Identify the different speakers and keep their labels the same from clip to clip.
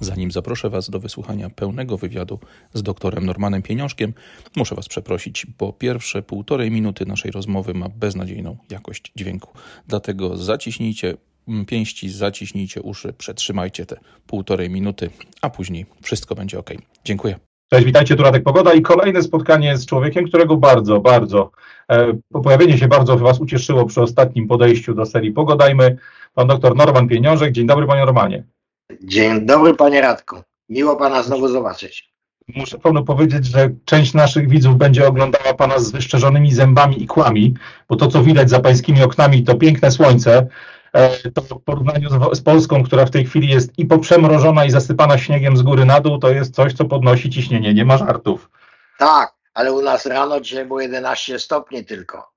Speaker 1: Zanim zaproszę Was do wysłuchania pełnego wywiadu z doktorem Normanem Pieniążkiem, muszę Was przeprosić, bo pierwsze półtorej minuty naszej rozmowy ma beznadziejną jakość dźwięku. Dlatego zaciśnijcie pięści, zaciśnijcie uszy, przetrzymajcie te półtorej minuty, a później wszystko będzie ok. Dziękuję.
Speaker 2: Cześć, witajcie, tu Radek Pogoda i kolejne spotkanie z człowiekiem, którego bardzo, bardzo, e, pojawienie się bardzo Was ucieszyło przy ostatnim podejściu do serii Pogodajmy. Pan doktor Norman Pieniążek. Dzień dobry, panie Normanie.
Speaker 3: Dzień dobry, panie Radku. Miło pana znowu zobaczyć.
Speaker 2: Muszę panu powiedzieć, że część naszych widzów będzie oglądała pana z wyszczerzonymi zębami i kłami, bo to, co widać za pańskimi oknami, to piękne słońce, e, to w porównaniu z, Polską, która w tej chwili jest i poprzemrożona i zasypana śniegiem z góry na dół, to jest coś, co podnosi ciśnienie, nie ma żartów.
Speaker 3: Tak, ale u nas rano dzisiaj było 11 stopni tylko.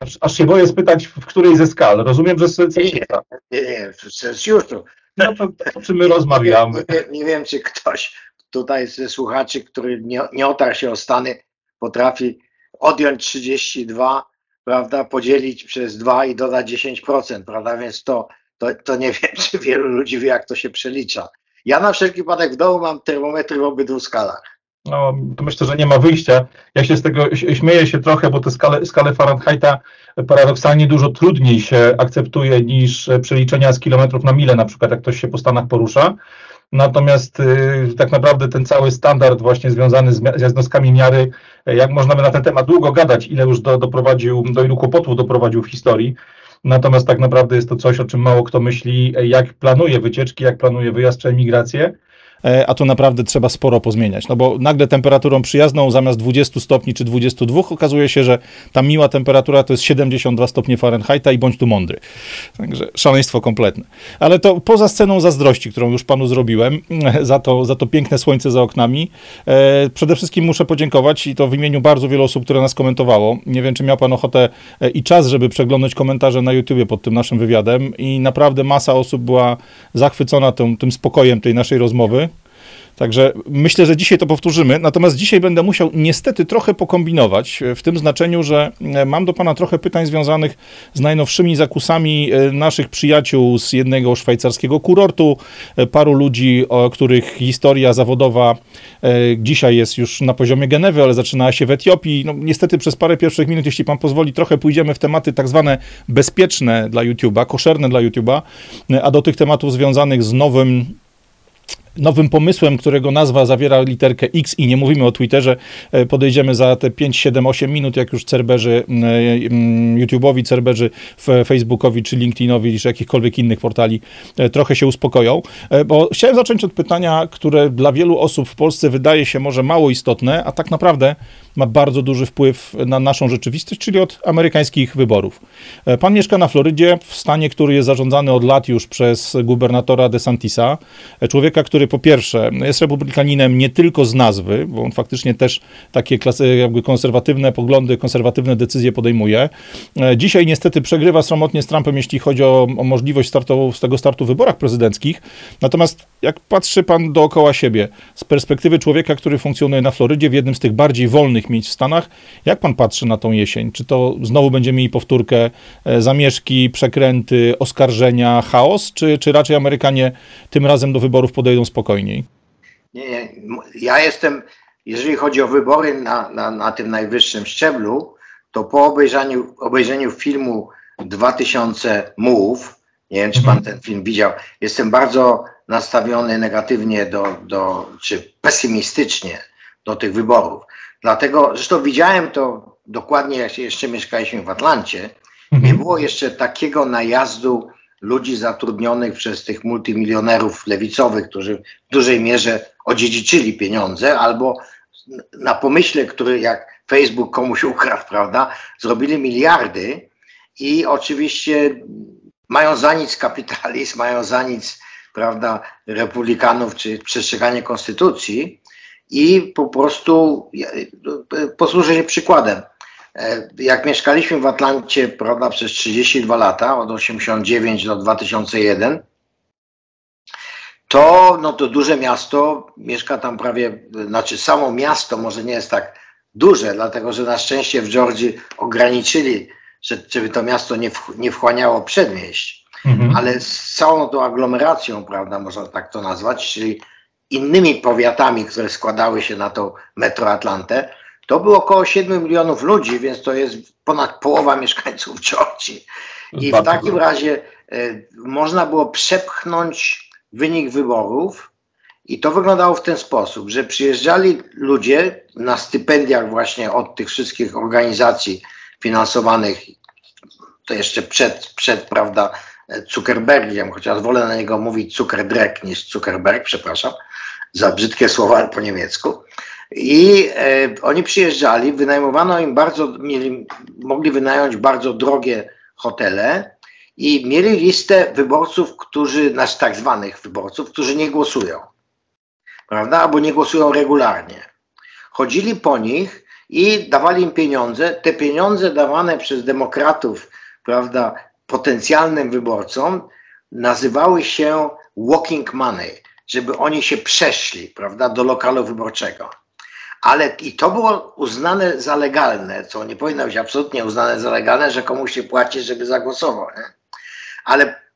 Speaker 2: Aż, aż się boję spytać, w której ze skal. Rozumiem, że z
Speaker 3: Celsjusza. Nie, nie, w Celsjuszu.
Speaker 2: No to o czym my rozmawiamy?
Speaker 3: Nie, nie, wiem, czy ktoś tutaj ze słuchaczy, który nie, nie otarł się o Stany, potrafi odjąć 32, prawda, podzielić przez 2 i dodać 10%, prawda, więc to, to, to nie wiem, czy wielu ludzi wie, jak to się przelicza. Ja na wszelki wypadek w domu mam termometry w obydwu skalach
Speaker 2: no, myślę, że nie ma wyjścia. Ja się z tego śmieję się trochę, bo te skale, skale Fahrenheita paradoksalnie dużo trudniej się akceptuje niż przeliczenia z kilometrów na mile, na przykład jak ktoś się po Stanach porusza. Natomiast y, tak naprawdę ten cały standard właśnie związany z, z jednostkami miary, jak można by na ten temat długo gadać, ile już do, doprowadził, do ilu kłopotów doprowadził w historii. Natomiast tak naprawdę jest to coś, o czym mało kto myśli, jak planuje wycieczki, jak planuje wyjazd czy emigrację.
Speaker 1: E, a tu naprawdę trzeba sporo pozmieniać. No bo nagle temperaturą przyjazną zamiast 20 stopni czy 22 okazuje się, że ta miła temperatura to jest 72 stopnie Fahrenheita i bądź tu mądry. Także szaleństwo kompletne. Ale to poza sceną zazdrości, którą już panu zrobiłem, za to, za to piękne słońce za oknami, e, przede wszystkim muszę podziękować i to w imieniu bardzo wielu osób, które nas komentowało. Nie wiem, czy miał pan ochotę e, i czas, żeby przeglądać komentarze na YouTubie pod tym naszym wywiadem i naprawdę masa osób była zachwycona tym, tym spokojem tej naszej rozmowy. Także myślę, że dzisiaj to powtórzymy. Natomiast dzisiaj będę musiał niestety trochę pokombinować, w tym znaczeniu, że e, mam do Pana trochę pytań związanych z najnowszymi zakusami e, naszych przyjaciół z jednego szwajcarskiego kurortu. E, paru ludzi, o których historia zawodowa dzisiaj jest już na poziomie Genewy, ale zaczynała się w Etiopii. No, niestety przez parę pierwszych minut, jeśli Pan pozwoli, trochę pójdziemy w tematy tak zwane bezpieczne dla YouTube'a, koszerne dla YouTube'a, a do tych tematów związanych z nowym nowym pomysłem, którego nazwa zawiera literkę X i nie mówimy o Twitterze, e, podejdziemy za te 5, 7, 8 minut, jak już cerberzy YouTube'owi, cerberzy Facebookowi, czy LinkedInowi, czy jakichkolwiek innych portali e, trochę się uspokoją. E, bo chciałem zacząć od pytania, które dla wielu osób w Polsce wydaje się może mało istotne, a tak naprawdę ma bardzo duży wpływ na naszą rzeczywistość, czyli od amerykańskich wyborów. Pan mieszka na Florydzie, w stanie, który jest zarządzany od lat już przez gubernatora DeSantisa, człowieka, który który po pierwsze jest republikaninem nie tylko z nazwy, bo on faktycznie też takie klasy, jakby konserwatywne poglądy, konserwatywne decyzje podejmuje. E, dzisiaj niestety przegrywa sromotnie z Trumpem, jeśli chodzi o, o możliwość startu, z tego startu w wyborach prezydenckich. Natomiast jak patrzy pan dookoła siebie, z perspektywy człowieka, który funkcjonuje na Florydzie, w jednym z tych bardziej wolnych miejsc w Stanach, jak pan patrzy na tą jesień? Czy to znowu będziemy mieli powtórkę, e, zamieszki, przekręty, oskarżenia, chaos, czy, czy raczej Amerykanie tym razem do wyborów podejdą spokojniej?
Speaker 3: Nie, nie. Ja jestem, jeżeli chodzi o wybory na, na, na tym najwyższym szczeblu, to po obejrzeniu, obejrzeniu filmu 2000 Mów, nie wiem, czy pan mhm. ten film widział, jestem bardzo nastawiony negatywnie do, do, czy pesymistycznie do tych wyborów. Dlatego, zresztą widziałem to dokładnie, jak jeszcze mieszkaliśmy w Atlancie, nie mhm. było jeszcze takiego najazdu ludzi zatrudnionych przez tych multimilionerów lewicowych, którzy w dużej mierze odziedziczyli pieniądze, albo na pomyśle, który jak Facebook komuś ukradł, prawda, zrobili miliardy i oczywiście mają za nic kapitalizm, mają za nic, prawda, republikanów czy przestrzeganie konstytucji i po prostu posłużę się przykładem. E, jak mieszkaliśmy w Atlancie prawda, przez 32 lata, od 89 do 2001, to, no to duże miasto, mieszka tam prawie, znaczy samo miasto może nie jest tak duże, dlatego że na szczęście w Georgii ograniczyli, że, żeby to miasto nie, w, nie wchłaniało przedmieść. mhm. ale z całą tą aglomeracją, prawda, można tak to nazwać, czyli innymi powiatami, które składały się na tą metroatlantę, to było około 7 milionów ludzi, więc to jest ponad połowa mieszkańców Georgii. I w takim razie y, można było przepchnąć wynik wyborów i to wyglądało w ten sposób, że przyjeżdżali ludzie na stypendiach właśnie od tych wszystkich organizacji finansowanych, to jeszcze przed, przed prawda, Zuckerbergiem, chociaż wolę na niego mówić Zuckerdreck niż Zuckerberg, przepraszam, za brzydkie słowa po niemiecku. I e, oni przyjeżdżali, wynajmowano im bardzo, mieli, mogli wynająć bardzo drogie hotele i mieli listę wyborców, którzy, nasz tak zwanych wyborców, którzy nie głosują prawda, albo nie głosują regularnie. Chodzili po nich i dawali im pieniądze. Te pieniądze dawane przez demokratów, prawda, potencjalnym wyborcom, nazywały się walking money, żeby oni się przeszli, prawda, do lokalu wyborczego. Ale i to było uznane za legalne, co nie powinno być absolutnie uznane za legalne, że komuś się płaci, żeby zagłosował. Nie? Ale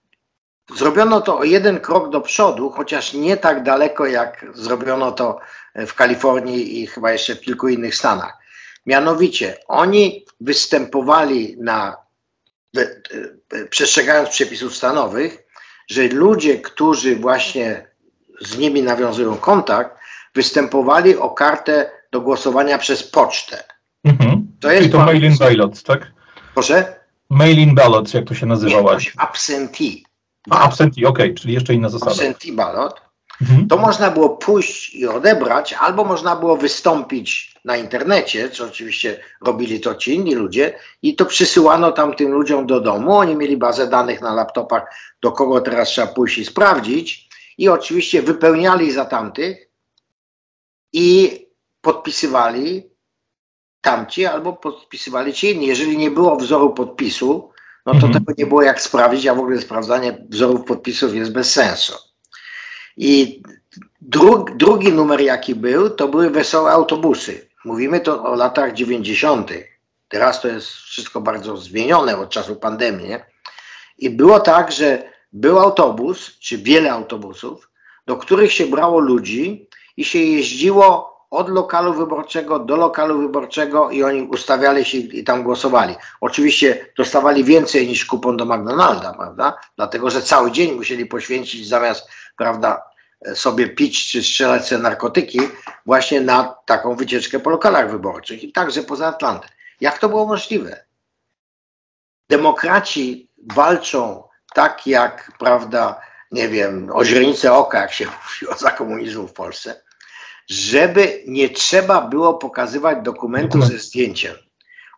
Speaker 3: Zrobiono to o jeden krok do przodu, chociaż nie tak daleko, jak zrobiono to w Kalifornii i chyba jeszcze w kilku innych stanach. Mianowicie, oni występowali na, przestrzegając przepisów stanowych, że ludzie, którzy właśnie z nimi nawiązują kontakt, występowali o kartę do głosowania przez pocztę.
Speaker 2: Mhm. To jest I to mail-in ballot, tak?
Speaker 3: Proszę?
Speaker 2: Mail-in ballot, jak to się nazywa? Nie,
Speaker 3: to się absentee.
Speaker 2: A, absentee, okej, okay, czyli jeszcze inna zasada.
Speaker 3: Absentee ballot. Mhm. To można było pójść i odebrać, albo można było wystąpić na internecie, co oczywiście robili to ci inni ludzie, i to przysyłano tam tym ludziom do domu. Oni mieli bazę danych na laptopach, do kogo teraz trzeba pójść i sprawdzić, i oczywiście wypełniali za tamtych i podpisywali tamci, albo podpisywali ci inni. Jeżeli nie było wzoru podpisu, no to mhm. tego nie było jak sprawdzić, a w ogóle sprawdzanie wzorów podpisów jest bez sensu. I dru drugi numer, jaki był, to były wesołe autobusy. Mówimy to o latach 90. Teraz to jest wszystko bardzo zmienione od czasu pandemii. Nie? I było tak, że był autobus, czy wiele autobusów, do których się brało ludzi i się jeździło od lokalu wyborczego do lokalu wyborczego i oni ustawiali się i tam głosowali. Oczywiście dostawali więcej niż kupon do McDonalda, prawda? Dlatego, że cały dzień musieli poświęcić zamiast, prawda, sobie pić czy strzelać sobie narkotyki właśnie na taką wycieczkę po lokalach wyborczych i także poza Atlantem. Jak to było możliwe? Demokraci walczą tak jak, prawda, nie wiem, o źrenice oka, jak się mówiło za komunizmu w Polsce, żeby nie trzeba było pokazywać dokumentu ze zdjęciem.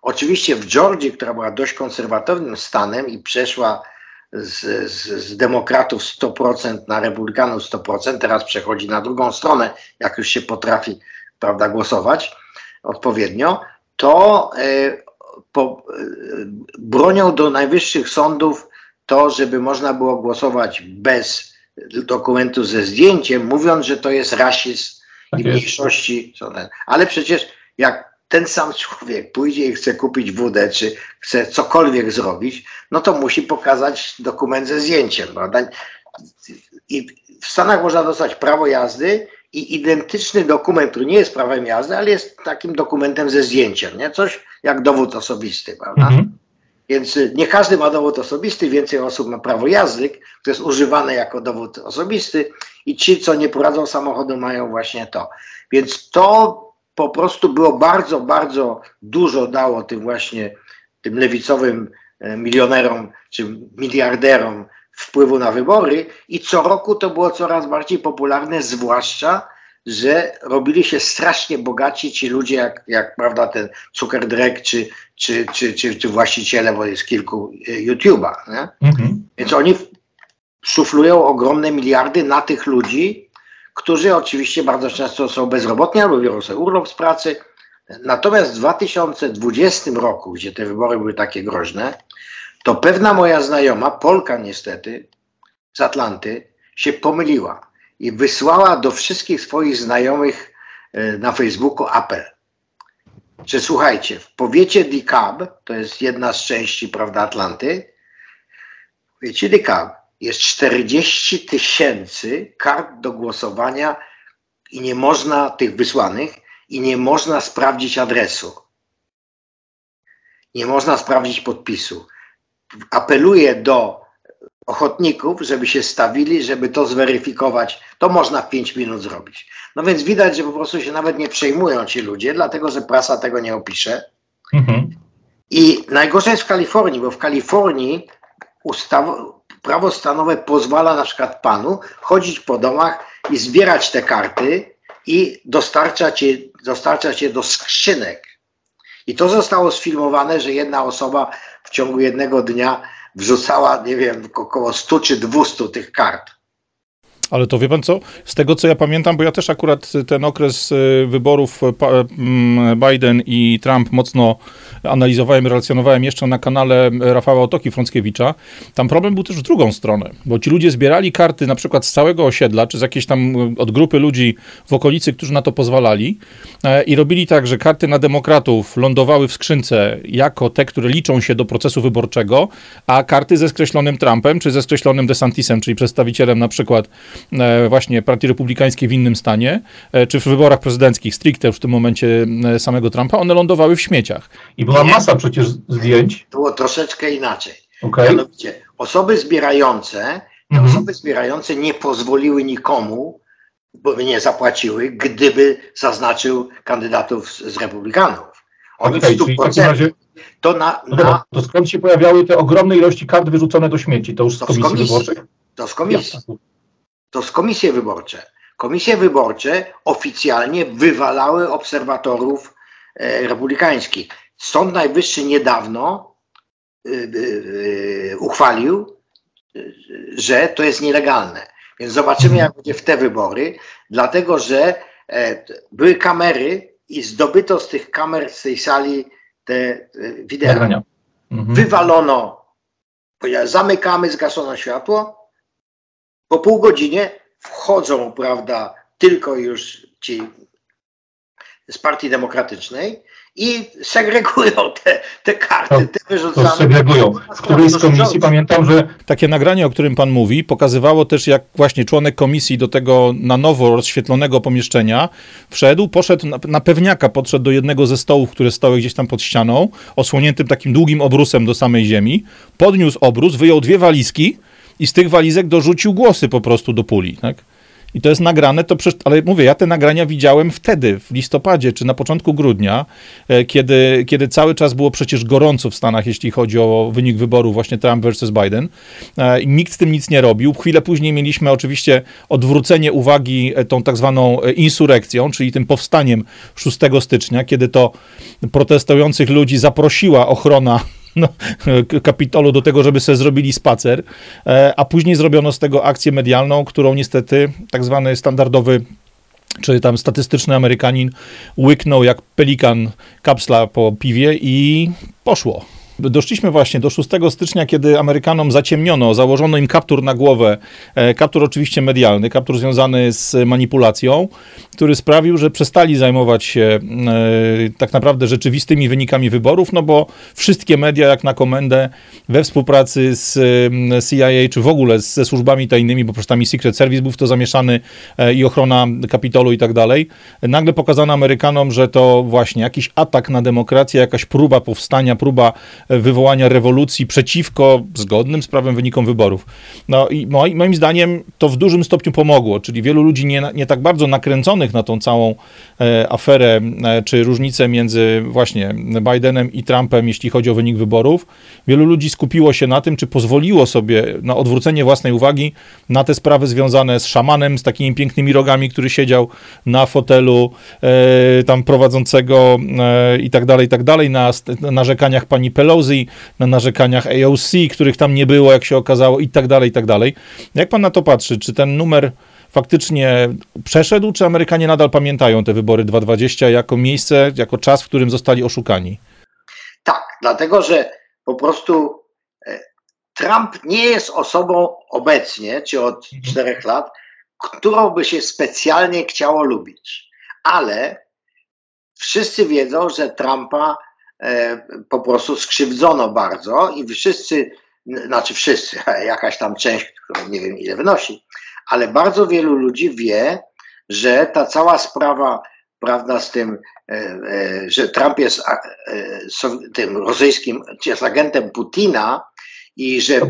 Speaker 3: Oczywiście w Georgii, która była dość konserwatywnym stanem i przeszła z, z, z, demokratów 100% na republikanów 100%, teraz przechodzi na drugą stronę, jak już się potrafi prawda, głosować odpowiednio, to y, po, y, bronią do najwyższych sądów to, żeby można było głosować bez dokumentu ze zdjęciem, mówiąc, że to jest rasizm tak i mniejszości. Ale przecież jak ten sam człowiek pójdzie i chce kupić wódę, czy chce cokolwiek zrobić, no to musi pokazać dokument ze zdjęciem, prawda? I w Stanach można dostać prawo jazdy i identyczny dokument, który nie jest prawem jazdy, ale jest takim dokumentem ze zdjęciem, nie? Coś jak dowód osobisty, prawda? Mhm. Więc y, nie każdy ma dowód osobisty, więcej osób ma prawo jazdy, które jest używane jako dowód osobisty i ci, co nie prowadzą samochodu, mają właśnie to. Więc to po prostu było bardzo, bardzo dużo dało tym właśnie tym lewicowym e, milionerom czy miliarderom wpływu na wybory i co roku to było coraz bardziej popularne, zwłaszcza że robili się strasznie bogaci ci ludzie, jak, jak prawda, ten Zuckerdreck, czy, czy, czy, czy, czy właściciele, bo jest kilku e, YouTube'a. Mhm. Więc oni szuflują ogromne miliardy na tych ludzi, którzy oczywiście bardzo często są bezrobotni albo biorą sobie urlop z pracy. Natomiast w 2020 roku, gdzie te wybory były takie groźne, to pewna moja znajoma, Polka niestety, z Atlanty, się pomyliła i wysłała do wszystkich swoich znajomych e, na Facebooku apel, że słuchajcie, w powiecie DeKalb, to jest jedna z części prawda, Atlanty, Wiecie, Dyka, jest 40 tysięcy kart do głosowania i nie można tych wysłanych i nie można sprawdzić adresu. Nie można sprawdzić podpisu. Apeluję do ochotników, żeby się stawili, żeby to zweryfikować. To można w 5 minut zrobić. No więc widać, że po prostu się nawet nie przejmują ci ludzie, dlatego że prasa tego nie opisze. Mhm. I najgorsze jest w Kalifornii, bo w Kalifornii ustawa, prawo stanowe pozwala na przykład panu chodzić po domach i zbierać te karty i dostarczać je, dostarczać je do skrzynek. I to zostało sfilmowane, że jedna osoba w ciągu jednego dnia wrzucała, nie wiem, około 100 czy 200 tych kart.
Speaker 1: Ale to wie pan co? Z tego co ja pamiętam, bo ja też akurat ten okres y, wyborów y, mm, Biden i Trump mocno analizowałem, relacjonowałem jeszcze na kanale Rafała Otoki Frąckiewicza. Tam problem był też w drugą stronę, bo ci ludzie zbierali karty na przykład z całego osiedla, czy z jakiejś tam y, od grupy ludzi w okolicy, którzy na to pozwalali e, i robili tak, że karty na demokratów lądowały w skrzynce jako te, które liczą się do procesu wyborczego, a karty ze skreślonym Trumpem, czy ze skreślonym DeSantisem, czyli przedstawicielem na przykład właśnie Partii Republikańskiej w innym stanie, e, czy w wyborach prezydenckich stricte w tym momencie e, samego Trumpa, one lądowały w śmieciach.
Speaker 2: I była masa przecież zdjęć.
Speaker 3: Było troszeczkę inaczej. Okay. Mianowicie osoby zbierające, mhm. osoby zbierające nie pozwoliły nikomu, bo nie zapłaciły, gdyby zaznaczył kandydatów z, z republikanów.
Speaker 2: Oni okay, w 100% razie... to na, no na... To skąd się pojawiały te ogromne ilości kart wyrzucone do śmieci? To już z komisji, komisji wyborczej?
Speaker 3: To z komisji to z komisje wyborcze. Komisje wyborcze oficjalnie wywalały obserwatorów e, republikańskich. Sąd Najwyższy niedawno y, y, uchwalił, że to jest nielegalne. Więc zobaczymy, jak będzie w te wybory, dlatego że e, były kamery i zdobyto z tych kamer, z tej sali te e, wideo. Mhm. Wywalono, zamykamy, zgaszono światło, po pół godzinie wchodzą, prawda, tylko już ci z Partii Demokratycznej i segregują te, te karty, te
Speaker 2: wyrzucane. To segregują. W której z komisji pamiętam, że...
Speaker 1: Takie nagranie, o którym pan mówi, pokazywało też, jak właśnie członek komisji do tego na nowo rozświetlonego pomieszczenia wszedł, poszedł na, na pewniaka, podszedł do jednego ze stołów, które stały gdzieś tam pod ścianą, osłoniętym takim długim obrusem do samej ziemi, podniósł obrus, wyjął dwie walizki, i z tych walizek dorzucił głosy po prostu do puli, tak? I to jest nagrane, to przecież, ale mówię, ja te nagrania widziałem wtedy, w listopadzie czy na początku grudnia, e, kiedy, kiedy cały czas było przecież gorąco w Stanach, jeśli chodzi o wynik wyboru właśnie Trump versus Biden. E, I nikt z tym nic nie robił. Chwilę później mieliśmy oczywiście odwrócenie uwagi e, tą tak zwaną insurekcją, czyli tym powstaniem 6 stycznia, kiedy to protestujących ludzi zaprosiła ochrona no, Kapitolu do tego, żeby sobie zrobili spacer, e, a później zrobiono z tego akcję medialną, którą niestety tak zwany standardowy czy tam statystyczny Amerykanin łyknął jak pelikan kapsla po piwie i poszło. Doszliśmy właśnie do 6 stycznia, kiedy Amerykanom zaciemniono, założono im kaptur na głowę, e, kaptur oczywiście medialny, kaptur związany z manipulacją, który sprawił, że przestali zajmować się e, tak naprawdę rzeczywistymi wynikami wyborów, no bo wszystkie media jak na komendę we współpracy z CIA czy w ogóle ze służbami tajnymi, bo przecież tam i Secret Service był w to zamieszany e, i ochrona Kapitolu i tak dalej, nagle pokazano Amerykanom, że to właśnie jakiś atak na demokrację, jakaś próba powstania, próba wywołania rewolucji przeciwko zgodnym z prawem wynikom wyborów. No i moim zdaniem to w dużym stopniu pomogło, czyli wielu ludzi nie, nie tak bardzo nakręconych na tą całą aferę, e, czy różnicę między właśnie Bidenem i Trumpem, jeśli chodzi o wynik wyborów, wielu ludzi skupiło się na tym, czy pozwoliło sobie na odwrócenie własnej uwagi na te sprawy związane z szamanem, z takimi pięknymi rogami, który siedział na fotelu e, tam prowadzącego e, i tak dalej, i tak dalej, na narzekaniach pani Pelosi, na narzekaniach AOC, których tam nie było, jak się okazało, i tak dalej, i tak dalej. Jak pan na to patrzy? Czy ten numer faktycznie przeszedł, czy Amerykanie nadal pamiętają te wybory 2020 jako miejsce, jako czas, w którym zostali oszukani?
Speaker 3: Tak, dlatego że po prostu e, Trump nie jest osobą obecnie, czy od mhm. czterech lat, którą by się specjalnie chciało lubić. Ale wszyscy wiedzą, że Trumpa E, po prostu skrzywdzono bardzo i wszyscy znaczy wszyscy, jakaś tam część, która nie wiem ile wynosi, ale bardzo wielu ludzi wie, że ta cała sprawa, prawda, z tym, e, e, że Trump jest tym rosyjskim, jest agentem Putina i że,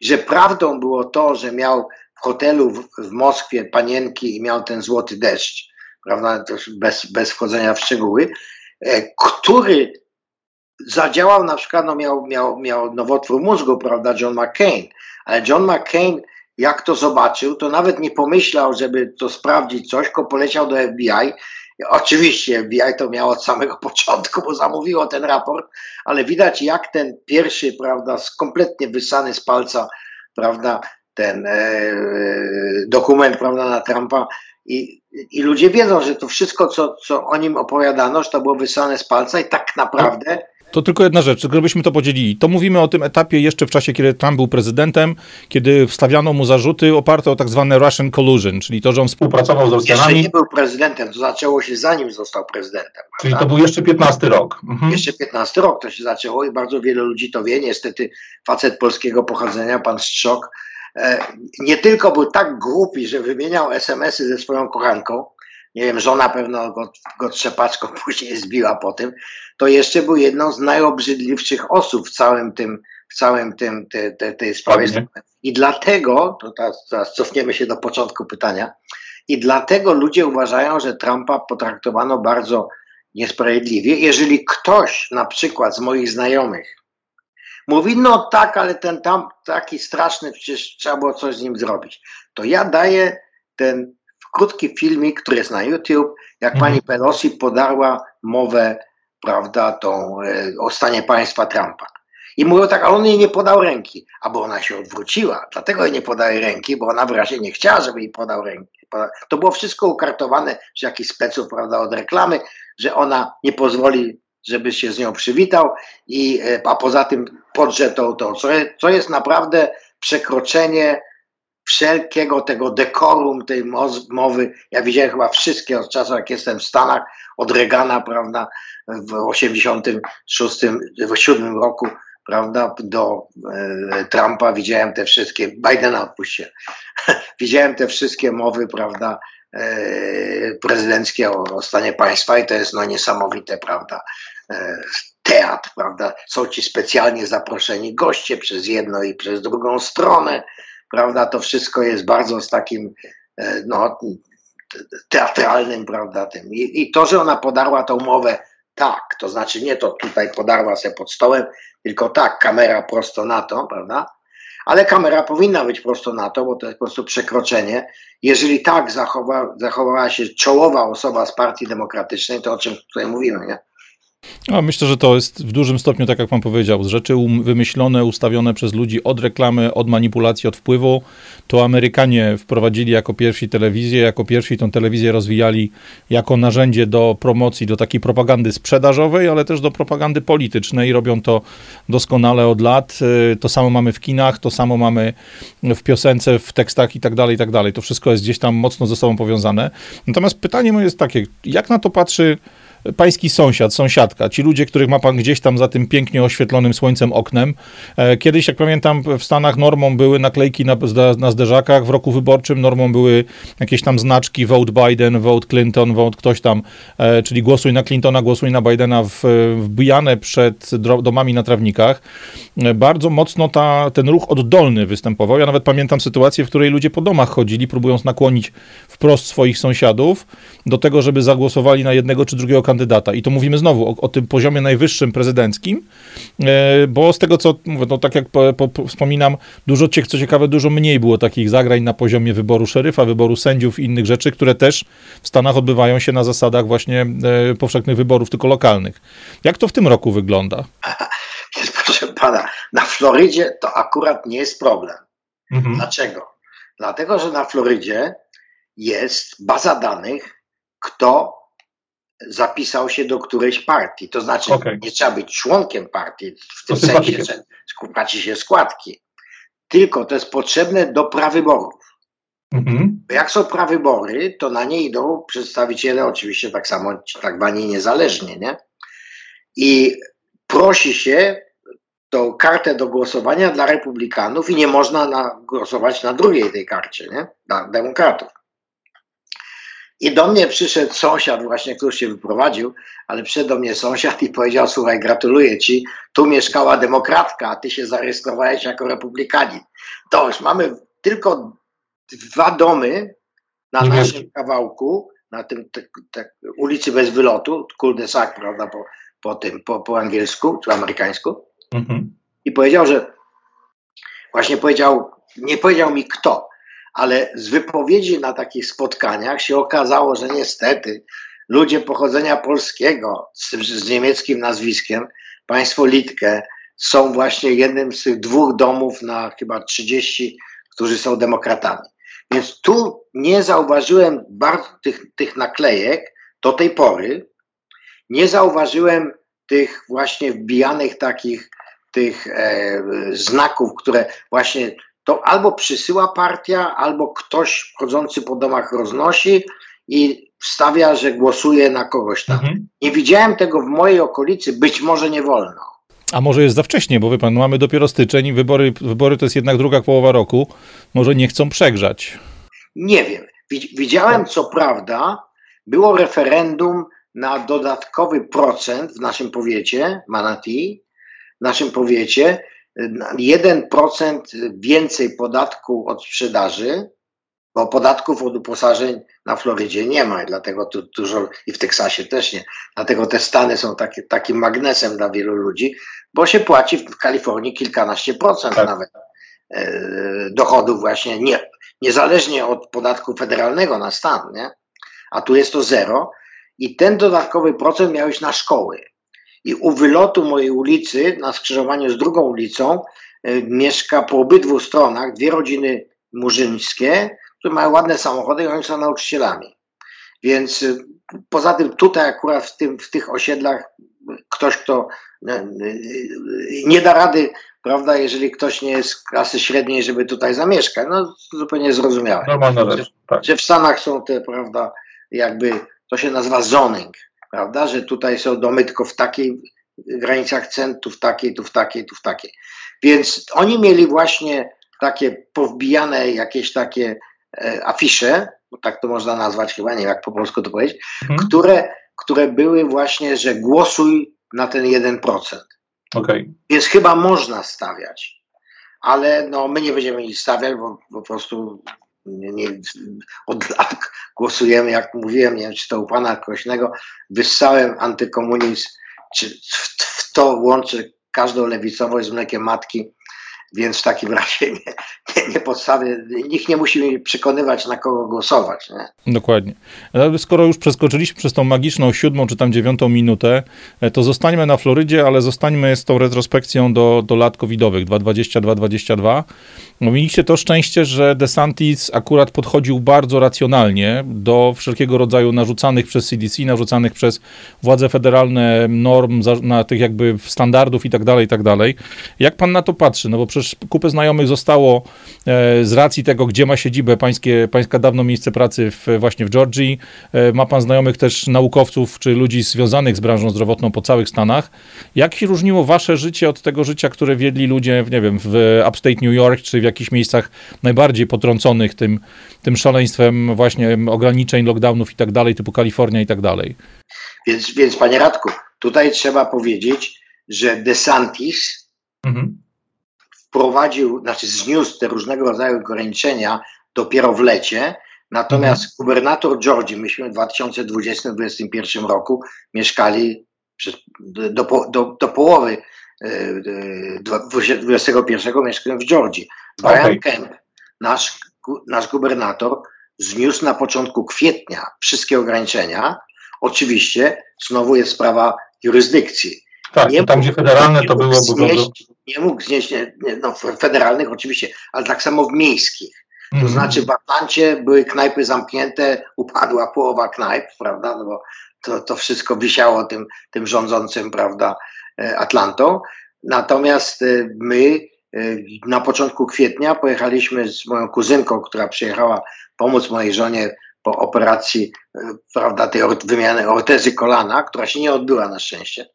Speaker 3: że prawdą było to, że miał w hotelu w, w Moskwie panienki i miał ten złoty deszcz, prawda, bez, bez wchodzenia w szczegóły, który zadziałał na przykład, no miał, miał, miał nowotwór mózgu, prawda, John McCain, ale John McCain, jak to zobaczył, to nawet nie pomyślał, żeby to sprawdzić coś, tylko poleciał do FBI. Oczywiście FBI to miało od samego początku, bo zamówiło ten raport, ale widać jak ten pierwszy, prawda, kompletnie wysany z palca, prawda, ten e, dokument, prawda, na Trumpa i, i ludzie wiedzą, że to wszystko, co, co o nim opowiadano, że to było wysane z palca i tak naprawdę
Speaker 1: to tylko jedna rzecz, gdybyśmy to podzielili. To mówimy o tym etapie jeszcze w czasie, kiedy Trump był prezydentem, kiedy wstawiano mu zarzuty oparte o tak zwane Russian collusion, czyli to, że on współpracował z Rosjanami.
Speaker 3: Jeszcze nie był prezydentem, to zaczęło się zanim został prezydentem.
Speaker 2: Czyli prawda? to był jeszcze 15 rok.
Speaker 3: Mhm. Jeszcze 15 rok to się zaczęło i bardzo wielu ludzi to wie. Niestety facet polskiego pochodzenia, pan Strzok, e, nie tylko był tak głupi, że wymieniał SMS-y ze swoją kochanką, nie wiem, żona pewno go, go trzepaczką później zbiła po tym, to jeszcze był jedną z najobrzydliwszych osób w całym tym, w całym tym, te, te, tej sprawie. I dlatego, to teraz, teraz cofniemy się do początku pytania, i dlatego ludzie uważają, że Trumpa potraktowano bardzo niesprawiedliwie. Jeżeli ktoś, na przykład z moich znajomych, mówi, no tak, ale ten tam taki straszny, przecież trzeba było coś z nim zrobić, to ja daję ten krótki filmik, który jest na YouTube, jak mhm. pani Pelosi podarła mowę, prawda, tą e, o stanie państwa Trumpa. I mówią tak, ale on jej nie podał ręki, albo ona się odwróciła, dlatego jej nie podaje ręki, bo ona wyraźnie nie chciała, żeby jej podał ręki. To było wszystko ukartowane z jakichś speców, prawda, od reklamy, że ona nie pozwoli, żeby się z nią przywitał, i, e, a poza tym podrze to, to co, co jest naprawdę przekroczenie wszelkiego tego dekorum tej mowy. Ja widziałem chyba wszystkie od czasu, jak jestem w Stanach, od Reagana, prawda, w 86, w 7 roku, prawda, do e, Trumpa. Widziałem te wszystkie, Bidena odpuśćcie, widziałem te wszystkie mowy, prawda, e, prezydenckie o, o stanie państwa i to jest no niesamowite, prawda, e, teatr, prawda, są ci specjalnie zaproszeni goście przez jedną i przez drugą stronę, prawda, to wszystko jest bardzo z takim, e, no, teatralnym, prawda, tym. I, I, to, że ona podarła tą mowę tak, to znaczy nie to tutaj podarła się pod stołem, tylko tak, kamera prosto na to, prawda, ale kamera powinna być prosto na to, bo to jest po prostu przekroczenie. Jeżeli tak zachowa, zachowała się czołowa osoba z Partii Demokratycznej, to o czym tutaj mówimy, nie?
Speaker 1: Myślę, że to jest w dużym stopniu, tak jak pan powiedział, z rzeczy um, wymyślone, ustawione przez ludzi od reklamy, od manipulacji, od wpływu. To Amerykanie wprowadzili jako pierwsi telewizję, jako pierwsi tą telewizję rozwijali jako narzędzie do promocji, do takiej propagandy sprzedażowej, ale też do propagandy politycznej. Robią to doskonale od lat. Y, to samo mamy w kinach, to samo mamy w piosence, w tekstach i tak dalej, i tak dalej. To wszystko jest gdzieś tam mocno ze sobą powiązane. Natomiast pytanie moje jest takie, jak na to patrzy pański sąsiad, sąsiadka, ci ludzie, których ma pan gdzieś tam za tym pięknie oświetlonym słońcem oknem. E, kiedyś, jak pamiętam, w Stanach normą były naklejki na, na zderzakach, w roku wyborczym normą były jakieś tam znaczki vote Biden, vote Clinton, vote ktoś tam, e, czyli głosuj na Clintona, głosuj na Bidena, wbijane przed domami na trawnikach. E, bardzo mocno ta, ten ruch oddolny występował. Ja nawet pamiętam sytuację, w której ludzie po domach chodzili, próbując nakłonić wprost swoich sąsiadów do tego, żeby zagłosowali na jednego czy drugiego kandydata. I to mówimy znowu o, o tym poziomie najwyższym prezydenckim, e, bo z tego, co mówię, no tak jak po, po, wspominam, dużo, co ciekawe, dużo mniej było takich zagrań na poziomie wyboru szeryfa, wyboru sędziów i innych rzeczy, które też w Stanach odbywają się na zasadach właśnie e, powszechnych wyborów, tylko lokalnych. Jak to w tym roku wygląda?
Speaker 3: Proszę pana, na Florydzie to akurat nie jest problem. Mhm. Dlaczego? Dlatego, że na Florydzie jest baza danych, kto zapisał się do którejś partii. To znaczy, okay. nie trzeba być członkiem partii w tym sensie, że płaci się składki. Tylko to jest potrzebne do prawyborów. Mhm. Jak są prawybory, to na nie idą przedstawiciele, oczywiście tak samo, tak zwani niezależnie, nie? I prosi się tą kartę do głosowania dla republikanów i nie można na, głosować na drugiej tej karcie, nie? Dla demokratów. I do mnie przyszedł sąsiad właśnie, który się wyprowadził, ale przyszedł do mnie sąsiad i powiedział, słuchaj, gratuluję ci, tu mieszkała demokratka, a ty się zarejestrowałeś jako republikanin. To już mamy tylko dwa domy na naszym kawałku, na tym ulicy bez wylotu, cul-de-sac, prawda, po, po tym, po, po angielsku czy amerykańsku. Mhm. I powiedział, że właśnie powiedział, nie powiedział mi kto, ale z wypowiedzi na takich spotkaniach się okazało, że niestety ludzie pochodzenia polskiego z, z niemieckim nazwiskiem, państwo Litkę, są właśnie jednym z tych dwóch domów na chyba 30, którzy są demokratami. Więc tu nie zauważyłem bardzo tych, tych naklejek do tej pory. Nie zauważyłem tych właśnie wbijanych takich tych e, znaków, które właśnie to albo przysyła partia, albo ktoś chodzący po domach roznosi i wstawia, że głosuje na kogoś tam. Mhm. Nie widziałem tego w mojej okolicy, być może nie wolno.
Speaker 1: A może jest za wcześnie, bo wie pan, mamy dopiero styczeń, wybory, wybory to jest jednak druga połowa roku. Może nie chcą przegrzać.
Speaker 3: Nie wiem. Widziałem, co prawda, było referendum na dodatkowy procent w naszym powiecie, Manati, w naszym powiecie, 1% więcej podatku od sprzedaży, bo podatków od uposażeń na Florydzie nie ma, dlatego tu dużo i w Teksasie też nie. Dlatego te Stany są takie, takim magnesem dla wielu ludzi, bo się płaci w Kalifornii kilkanaście procent tak. nawet e, dochodów właśnie, nie, niezależnie od podatku federalnego na stan, nie? a tu jest to zero i ten dodatkowy procent miał iść na szkoły. I u wylotu mojej ulicy, na skrzyżowaniu z drugą ulicą, y, mieszka po obydwu stronach dwie rodziny murzyńskie, które mają ładne samochody i oni są nauczycielami. Więc y, poza tym tutaj akurat w, tym, w tych osiedlach ktoś, kto nie da rady, prawda, jeżeli ktoś nie jest z klasy średniej, żeby tutaj zamieszkać, no zupełnie zrozumiałe. Normalna rzecz, tak. Że w Stanach są te, prawda, jakby, to się nazywa zoning, prawda, że tutaj są domy tylko w takiej granicach cen, tu w takiej, tu w takiej, tu w takiej. Więc oni mieli właśnie takie powbijane jakieś takie e, afisze, bo tak to można nazwać chyba, nie wiem jak po polsku to powiedzieć, mhm. które, które były właśnie, że głosuj na ten 1%. Okay. Więc chyba można stawiać, ale no, my nie będziemy ich stawiać, bo po prostu nie, nie, od lat głosujemy, jak mówiłem, nie wiem, czy to u pana Krośnego, wyssałem antykomunizm, czy w, w to łączę każdą lewicowość z mlekiem matki, więc w takim razie nie, nie, nie podstawię, nikt nie musi przekonywać, na kogo głosować. Nie?
Speaker 1: Dokładnie. Skoro już przeskoczyliśmy przez tą magiczną siódmą czy tam dziewiątą minutę, e, to zostańmy na Florydzie, ale zostańmy z tą retrospekcją do, do lat covidowych 2020-2022. No, mieliście to szczęście, że DeSantis akurat podchodził bardzo racjonalnie do wszelkiego rodzaju narzucanych przez CDC, narzucanych przez władze federalne norm, na tych jakby standardów i tak dalej, i tak dalej. Jak pan na to patrzy? No bo przecież kupę znajomych zostało e, z racji tego, gdzie ma siedzibę pańskie, pańska dawno miejsce pracy w, właśnie w Georgii. E, ma pan znajomych też naukowców czy ludzi związanych z branżą zdrowotną po całych Stanach. Jak się różniło wasze życie od tego życia, które wiedli ludzie, nie wiem, w upstate New York czy w jakichś miejscach najbardziej potrąconych tym, tym szaleństwem właśnie ograniczeń, lockdownów i tak dalej, typu Kalifornia i tak dalej?
Speaker 3: Więc, więc panie Radku, tutaj trzeba powiedzieć, że DeSantis mhm wprowadził, znaczy zniósł te różnego rodzaju ograniczenia dopiero w lecie, natomiast mhm. gubernator Georgii, myśmy w 2020-2021 roku mieszkali przez, do, do, do połowy 2021 e, mieszkałem w Georgii. Brian okay. Kemp, nasz, nasz gubernator, zniósł na początku kwietnia wszystkie ograniczenia. Oczywiście znowu jest sprawa jurysdykcji.
Speaker 2: Tak, nie tam gdzie federalne to było znieść,
Speaker 3: Nie mógł znieść, nie, no, federalnych oczywiście, ale tak samo w miejskich. To mm. znaczy w Atlancie były knajpy zamknięte, upadła połowa knajp, prawda, no bo to, to wszystko wisiało tym, tym rządzącym, prawda, e, Atlantą. Natomiast e, my e, na początku kwietnia pojechaliśmy z moją kuzynką, która przyjechała pomóc mojej żonie po operacji, prawda, tej wymiany ortezy kolana, która się nie odbyła na szczęście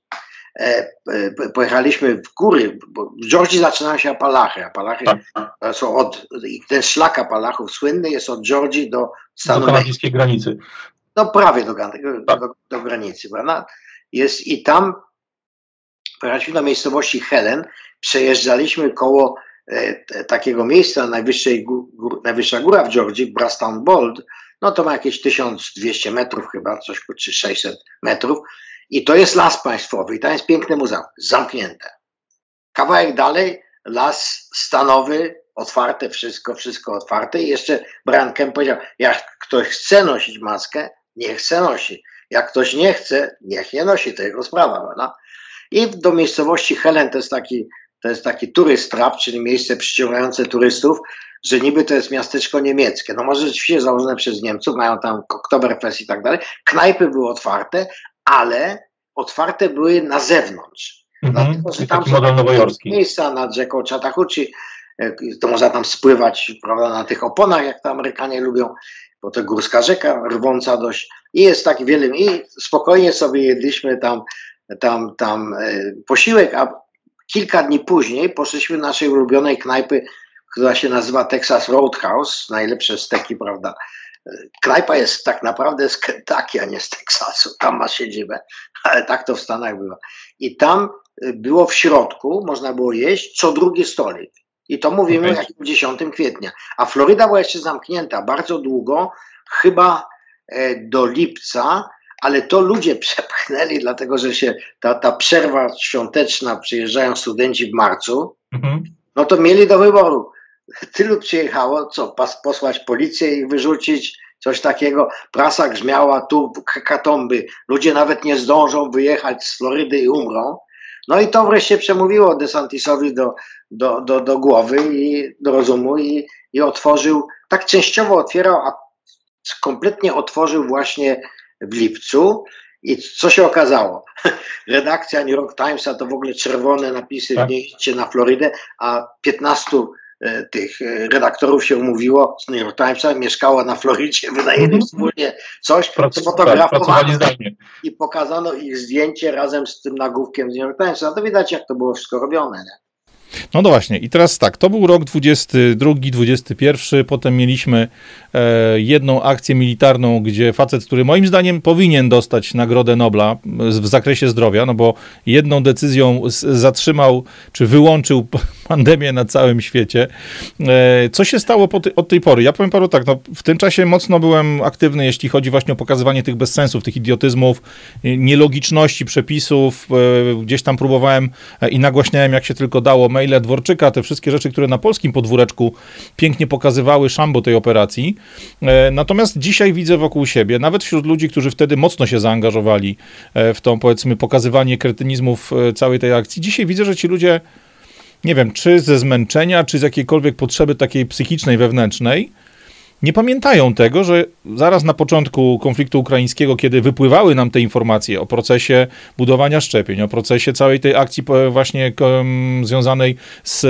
Speaker 3: pojechaliśmy w góry, bo w Georgii zaczynają się Apalachy. Apalachy tak. są od, ten szlak Apalachów słynny jest od Georgii do
Speaker 2: stanu do kanadyjskiej granicy.
Speaker 3: No prawie do, tak. do, do granicy, prawda? Jest i tam pojechaliśmy do miejscowości Helen, przejeżdżaliśmy koło e, takiego miejsca, najwyższej gór, najwyższa góra w Georgii, Brastown Bold, no to ma jakieś 1200 metrów chyba, coś czy 600 metrów i to jest las państwowy i tam jest piękne muzeum, zamknięte. Kawałek dalej las stanowy, otwarte, wszystko, wszystko otwarte i jeszcze Brankem powiedział, jak ktoś chce nosić maskę, niech chce nosi. Jak ktoś nie chce, niech nie nosi, to jego sprawa. Prawda? I do miejscowości Helen to jest taki, to jest taki turist trap, czyli miejsce przyciągające turystów, że niby to jest miasteczko niemieckie. No może rzeczywiście założone przez Niemców, mają tam Oktoberfest i tak dalej. Knajpy były otwarte, ale otwarte były na zewnątrz.
Speaker 2: Mhm, Dlatego, że tam są
Speaker 3: miejsca nad rzeką Chattahoochee, e, to można tam spływać prawda, na tych oponach, jak to Amerykanie lubią, bo to górska rzeka, rwąca dość. I jest tak wiele, i spokojnie sobie jedliśmy tam, tam, tam e, posiłek, a kilka dni później poszliśmy do naszej ulubionej knajpy, która się nazywa Texas Roadhouse, najlepsze steki, prawda, Knajpa jest tak naprawdę z Kentucky, a nie z Teksasu. Tam ma siedzibę, ale tak to w Stanach bywa. I tam y, było w środku, można było jeść co drugi stolik. I to mówimy okay. jak 10 kwietnia. A Floryda była jeszcze zamknięta bardzo długo, chyba e, do lipca, ale to ludzie przepchnęli, dlatego że się ta, ta przerwa świąteczna, przyjeżdżają studenci w marcu, mhm. no to mieli do wyboru tylu przyjechało, co posłać policję i wyrzucić, coś takiego. Prasa grzmiała, tu katomby, ludzie nawet nie zdążą wyjechać z Florydy i umrą. No i to wreszcie przemówiło DeSantisowi do, do, do, do głowy i do rozumu i, i otworzył, tak częściowo otwierał, a kompletnie otworzył właśnie w lipcu. I co się okazało? Redakcja New York Timesa to w ogóle czerwone napisy, tak. nie idźcie na Florydę, a 15 E, tych e, redaktorów się umówiło z New York Timesa, mieszkała na Florydzie, wynajęli mhm. wspólnie coś,
Speaker 2: sfotografowano
Speaker 3: i pokazano ich zdjęcie razem z tym nagłówkiem z New York Timesa. No to widać, jak to było wszystko robione. Nie?
Speaker 1: No, no właśnie, i teraz tak, to był rok 22, 21, potem mieliśmy e, jedną akcję militarną, gdzie facet, który moim zdaniem powinien dostać Nagrodę Nobla w zakresie zdrowia, no bo jedną decyzją zatrzymał, czy wyłączył pandemię na całym świecie. E, co się stało ty, od tej pory? Ja powiem panu tak, no, w tym czasie mocno byłem aktywny, jeśli chodzi właśnie o pokazywanie tych bezsensów, tych idiotyzmów, nielogiczności przepisów, e, gdzieś tam próbowałem e, i nagłaśniałem, jak się tylko dało, maile Dworczyka, te wszystkie rzeczy, które na polskim podwóreczku pięknie pokazywały szambo tej operacji. E, natomiast dzisiaj widzę wokół siebie, nawet wśród ludzi, którzy wtedy mocno się zaangażowali e, w tą, powiedzmy, pokazywanie kretynizmów e, całej tej akcji, dzisiaj widzę, że ci ludzie, nie wiem, czy ze zmęczenia, czy z jakiejkolwiek potrzeby takiej psychicznej, wewnętrznej, nie pamiętają tego, że zaraz na początku konfliktu ukraińskiego, kiedy wypływały nam te informacje o procesie budowania szczepień, o procesie całej tej akcji właśnie związanej z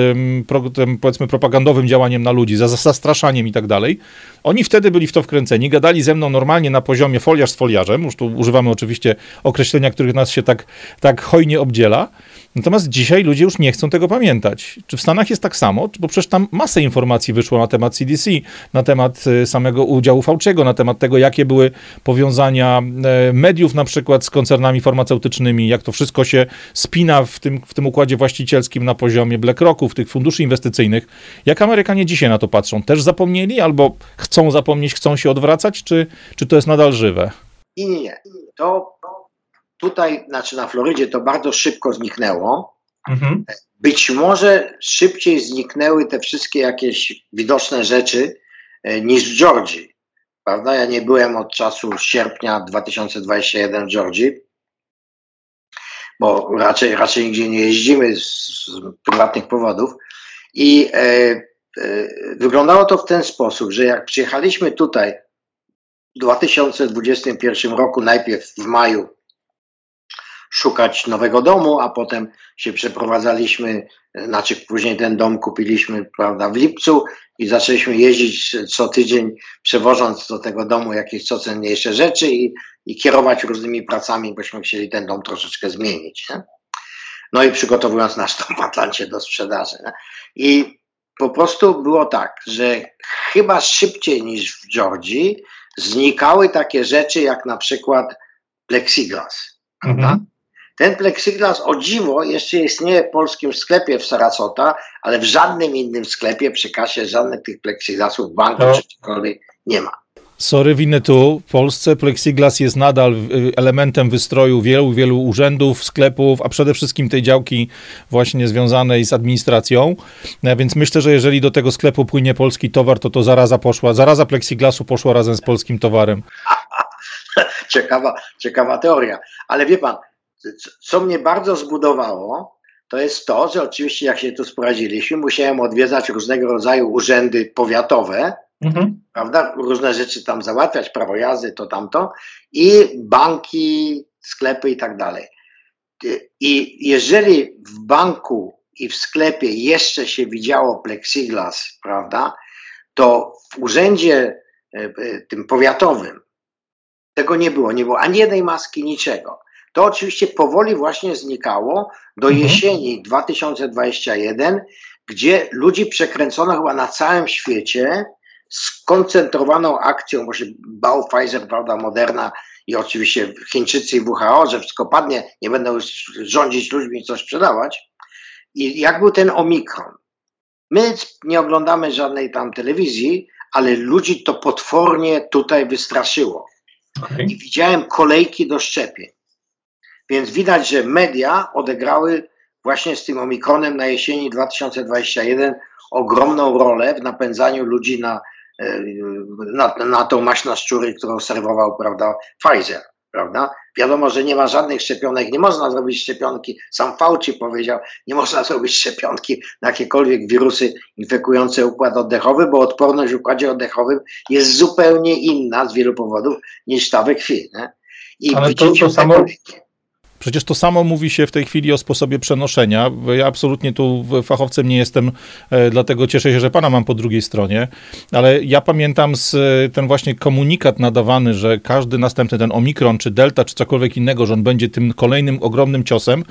Speaker 1: tym, powiedzmy propagandowym działaniem na ludzi, za zastraszaniem i tak dalej, oni wtedy byli w to wkręceni, gadali ze mną normalnie na poziomie foliarz z foliarzem, już tu używamy oczywiście określenia, których nas się tak, tak hojnie obdziela, Natomiast dzisiaj ludzie już nie chcą tego pamiętać. Czy w Stanach jest tak samo? Bo przecież tam masę informacji wyszło na temat CDC, na temat y, samego udziału Fauciego, na temat tego, jakie były powiązania e, mediów na przykład z koncernami farmaceutycznymi, jak to wszystko się spina w tym, w tym układzie właścicielskim na poziomie BlackRocków, tych funduszy inwestycyjnych. Jak Amerykanie dzisiaj na to patrzą? Też zapomnieli albo chcą zapomnieć, chcą się odwracać, czy, czy to jest nadal żywe?
Speaker 3: Nie, nie, nie. To Tutaj, znaczy na Florydzie to bardzo szybko zniknęło. Mhm. Być może szybciej zniknęły te wszystkie jakieś widoczne rzeczy e, niż w Georgii. Prawda? Ja nie byłem od czasu sierpnia 2021 w Georgii, bo raczej, raczej nigdzie nie jeździmy z, z prywatnych powodów. I e, e, wyglądało to w ten sposób, że jak przyjechaliśmy tutaj w 2021 roku, najpierw w maju szukać nowego domu, a potem się przeprowadzaliśmy, znaczy później ten dom kupiliśmy prawda, w lipcu i zaczęliśmy jeździć co tydzień, przewożąc do tego domu jakieś co cenniejsze rzeczy i, i kierować różnymi pracami, bośmy chcieli ten dom troszeczkę zmienić. Nie? no i przygotowując nasz tam w Atlancie do sprzedaży. Nie? I po prostu było tak, że chyba szybciej niż w Georgii znikały takie rzeczy jak na przykład plexiglas. Ten plexiglas o dziwo jeszcze istnieje w polskim sklepie w Sarasota, ale w żadnym innym sklepie przy kasie żadnych tych plexiglasów w banku no. czy cokolwiek nie ma.
Speaker 1: Sorry, winy tu. W Polsce plexiglas jest nadal y, elementem wystroju wielu, wielu urzędów, sklepów, a przede wszystkim tej działki właśnie związanej z administracją. No, więc myślę, że jeżeli do tego sklepu płynie polski towar, to to zaraza poszła, zaraza plexiglasu poszła razem z polskim towarem.
Speaker 3: ciekawa, ciekawa teoria. Ale wie pan, co mnie bardzo zbudowało, to jest to, że oczywiście jak się tu sprowadziliśmy, musiałem odwiedzać różnego rodzaju urzędy powiatowe, mhm. prawda, różne rzeczy tam załatwiać, prawo jazdy, to tamto i banki, sklepy i tak dalej. I jeżeli w banku i w sklepie jeszcze się widziało plexiglas, prawda, to w urzędzie e, e, tym powiatowym tego nie było, nie było ani jednej maski, niczego. To oczywiście powoli właśnie znikało do mhm. jesieni 2021, gdzie ludzi przekręcono chyba na całym świecie skoncentrowaną akcją, bo się bał Pfizer, prawda, Moderna i oczywiście Chińczycy i WHO, że wszystko padnie, nie będą już rządzić ludźmi i coś sprzedawać. I jak był ten Omikron? My nie oglądamy żadnej tam telewizji, ale ludzi to potwornie tutaj wystraszyło. Okay. I widziałem kolejki do szczepień. Więc widać, że media odegrały właśnie z tym Omikronem na jesieni 2021 ogromną rolę w napędzaniu ludzi na, e, na, na tą maść na szczury, którą serwował prawda, Pfizer. Prawda? Wiadomo, że nie ma żadnych szczepionek, nie można zrobić szczepionki. Sam Fauci powiedział, nie można zrobić szczepionki na jakiekolwiek wirusy infekujące układ oddechowy, bo odporność w układzie oddechowym jest zupełnie inna z wielu powodów niż ta we krwi. Nie?
Speaker 1: I Ale to, to samo, Przecież to samo mówi się w tej chwili o sposobie przenoszenia. Ja absolutnie tu fachowcem nie jestem, e, dlatego cieszę się, że pana mam po drugiej stronie, ale ja pamiętam z, e, ten właśnie komunikat nadawany, że każdy następny ten Omikron, czy Delta, czy cokolwiek innego, że on będzie tym kolejnym ogromnym ciosem,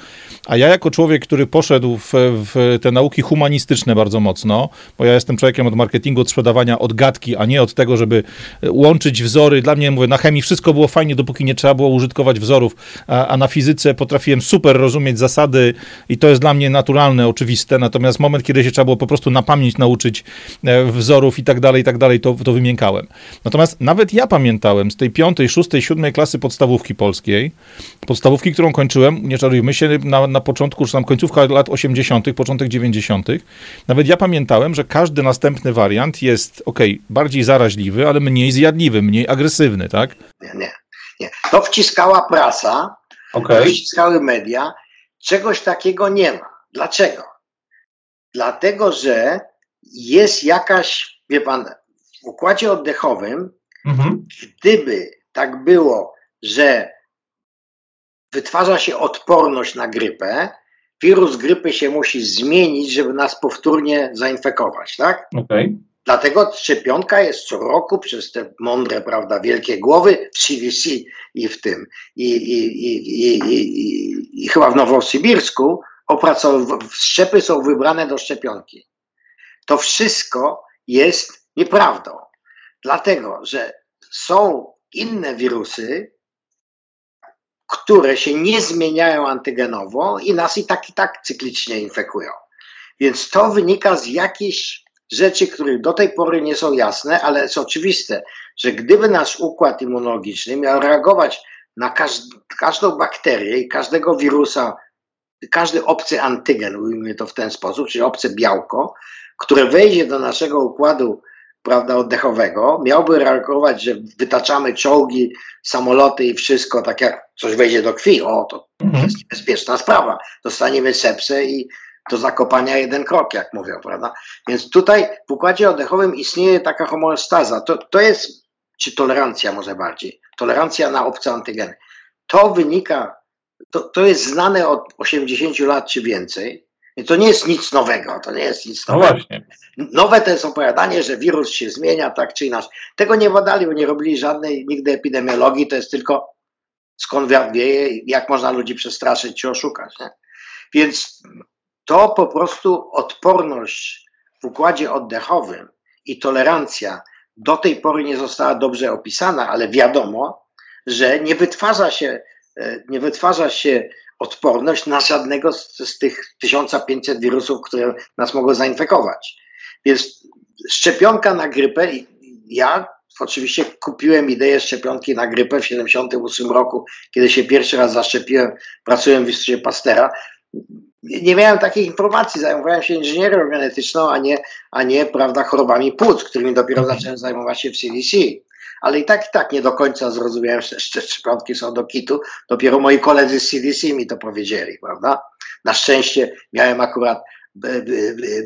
Speaker 1: a ja jako człowiek, który poszedł w, w te nauki humanistyczne bardzo mocno, bo ja jestem człowiekiem od marketingu, od sprzedawania, od gadki, a nie od tego, żeby łączyć wzory. Dla mnie, mówię, na chemii wszystko było fajnie, dopóki nie trzeba było użytkować wzorów, a, a na fizyce potrafiłem super rozumieć zasady i to jest dla mnie naturalne, oczywiste, natomiast moment, kiedy się trzeba było po prostu na pamięć nauczyć e, wzorów i tak dalej, i tak dalej, to, to wymiękałem. Natomiast nawet ja pamiętałem z tej piątej, szóstej, siódmej klasy podstawówki polskiej, podstawówki, którą kończyłem, nie czarujmy się, na, na początku, czy tam końcówka lat 80., początek 90., nawet ja pamiętałem, że każdy następny wariant jest, ok, bardziej zaraźliwy, ale mniej zjadliwy, mniej agresywny, tak?
Speaker 3: Nie, nie. nie. To wciskała prasa, okay. ściskały media, czegoś takiego nie ma. Dlaczego? Dlatego, że jest jakaś, wie pan, w układzie oddechowym, mhm. gdyby tak było, że wytwarza się odporność na grypę, wirus grypy się musi zmienić, żeby nas powtórnie zainfekować, tak? Okay. Dlatego szczepionka jest co roku przez te mądre, prawda, wielkie głowy w CDC i w tym, i, i, i, i, chyba w Nowosybirsku szczepy są wybrane do szczepionki. To wszystko jest nieprawdą, dlatego że są inne wirusy, które się nie zmieniają antygenowo i nas i tak i tak cyklicznie infekują. Więc to wynika z jakiejś rzeczy, które do tej pory nie są jasne, ale jest oczywiste, że gdyby nasz układ immunologiczny miał reagować na każdą bakterię i każdego wirusa, każdy obcy antygen, ujmijmy to w ten sposób, czyli obce białko, które wejdzie do naszego układu prawda, oddechowego, miałby reagować, że wytaczamy czołgi, samoloty i wszystko, tak jak coś wejdzie do krwi, o, to mhm. jest niebezpieczna sprawa. Dostaniemy sepsę i do zakopania jeden krok, jak mówią, prawda? Więc tutaj w układzie oddechowym istnieje taka homeostaza. To, to jest, czy tolerancja może bardziej, tolerancja na obce antygeny. To wynika, to, to jest znane od 80 lat czy więcej. I to nie jest nic nowego, to nie jest nic no nowego. No właśnie. Nowe to jest opowiadanie, że wirus się zmienia tak czy inaczej. Tego nie badali, bo nie robili żadnej nigdy epidemiologii, to jest tylko skąd wieje, jak można ludzi przestraszyć czy oszukać. Nie? Więc to po prostu odporność w układzie oddechowym i tolerancja do tej pory nie została dobrze opisana, ale wiadomo, że nie wytwarza się, e, nie wytwarza się odporność na żadnego z, z tych 1500 wirusów, które nas mogą zainfekować. Więc szczepionka na grypę, ja oczywiście kupiłem ideę szczepionki na grypę w 1978 roku, kiedy się pierwszy raz zaszczepiłem, pracując w Instytucie Pastera. Nie miałem takich informacji, zajmowałem się inżynierią genetyczną, a nie, a nie prawda, chorobami płuc, którymi dopiero mhm. zacząłem zajmować się w CDC. Ale i tak, i tak nie do końca zrozumiałem, że szczepionki są do kitu. Dopiero moi koledzy z CDC mi to powiedzieli, prawda? Na szczęście miałem akurat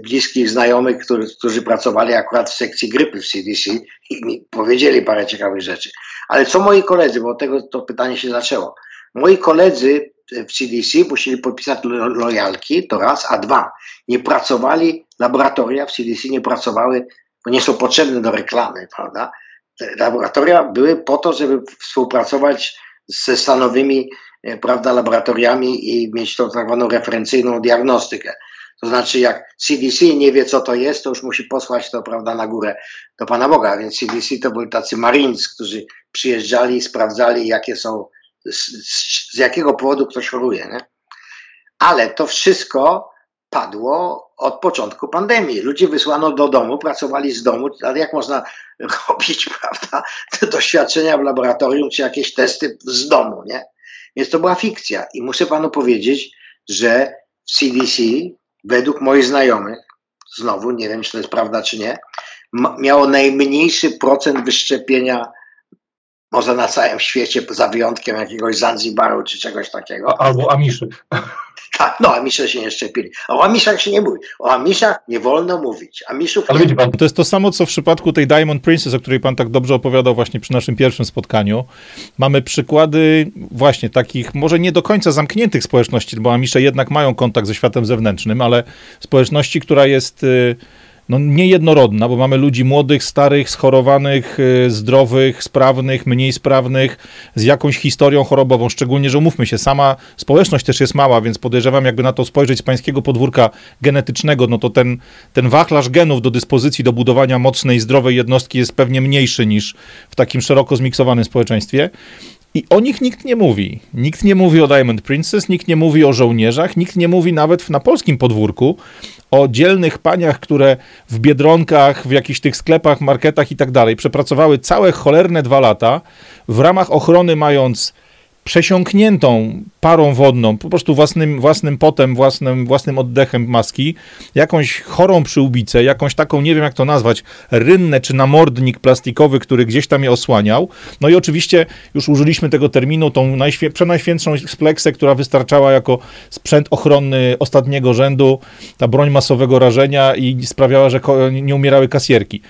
Speaker 3: bliskich znajomych, którzy, którzy pracowali akurat w sekcji grypy w CDC i mi powiedzieli parę ciekawych rzeczy. Ale co moi koledzy, bo od tego to pytanie się zaczęło. Moi koledzy w CDC musieli podpisać lojalki, to raz, a dwa, nie pracowali, laboratoria w CDC nie pracowały, bo nie są potrzebne do reklamy, prawda? Laboratoria były po to, żeby współpracować ze stanowymi, e, prawda, laboratoriami i mieć tą tak zwaną referencyjną diagnostykę. To znaczy, jak CDC nie wie, co to jest, to już musi posłać to, prawda, na górę do Pana Boga. Więc CDC to byli tacy Marines, którzy przyjeżdżali i sprawdzali, jakie są, z, z jakiego powodu ktoś choruje. Nie? Ale to wszystko padło od początku pandemii. Ludzie wysłano do domu, pracowali z domu, ale jak można robić, prawda, te doświadczenia w laboratorium, czy jakieś testy z domu, nie? Więc to była fikcja. I muszę panu powiedzieć, że CDC według moich znajomych, znowu nie wiem, czy to jest prawda, czy nie, miało najmniejszy procent wyszczepienia może na całym świecie, za wyjątkiem jakiegoś Zanzibaru czy czegoś takiego.
Speaker 2: Albo Amiszy.
Speaker 3: Tak, no Amisze się nie szczepili. O Amiszach się nie mówi. O Amiszach nie wolno mówić. Amiszów
Speaker 1: Ale widzi pan. To jest to samo, co w przypadku tej Diamond Princess, o której pan tak dobrze opowiadał właśnie przy naszym pierwszym spotkaniu. Mamy przykłady właśnie takich, może nie do końca zamkniętych społeczności, bo Amisze jednak mają kontakt ze światem zewnętrznym, ale społeczności, która jest... Yy, no, niejednorodna, bo mamy ludzi młodych, starych, schorowanych, y, zdrowych, sprawnych, mniej sprawnych, z jakąś historią chorobową. Szczególnie, że umówmy się, sama społeczność też jest mała, więc podejrzewam, jakby na to spojrzeć z pańskiego podwórka genetycznego, no to ten, ten wachlarz genów do dyspozycji do budowania mocnej, zdrowej jednostki jest pewnie mniejszy niż w takim szeroko zmiksowanym społeczeństwie. I o nich nikt nie mówi. Nikt nie mówi o Diamond Princess, nikt nie mówi o żołnierzach, nikt nie mówi nawet na polskim podwórku o dzielnych paniach, które w biedronkach, w jakichś tych sklepach, marketach i tak dalej przepracowały całe cholerne dwa lata, w ramach ochrony mając przesiąkniętą parą wodną, po prostu własnym, własnym potem, własnym, własnym oddechem maski, jakąś chorą przyłbicę, jakąś taką, nie wiem jak to nazwać, rynnę czy namordnik plastikowy, który gdzieś tam je osłaniał. No i oczywiście już użyliśmy tego terminu, tą najświe, przenajświętszą spleksę, która wystarczała jako sprzęt ochronny ostatniego rzędu, ta broń masowego rażenia i sprawiała, że nie umierały kasjerki.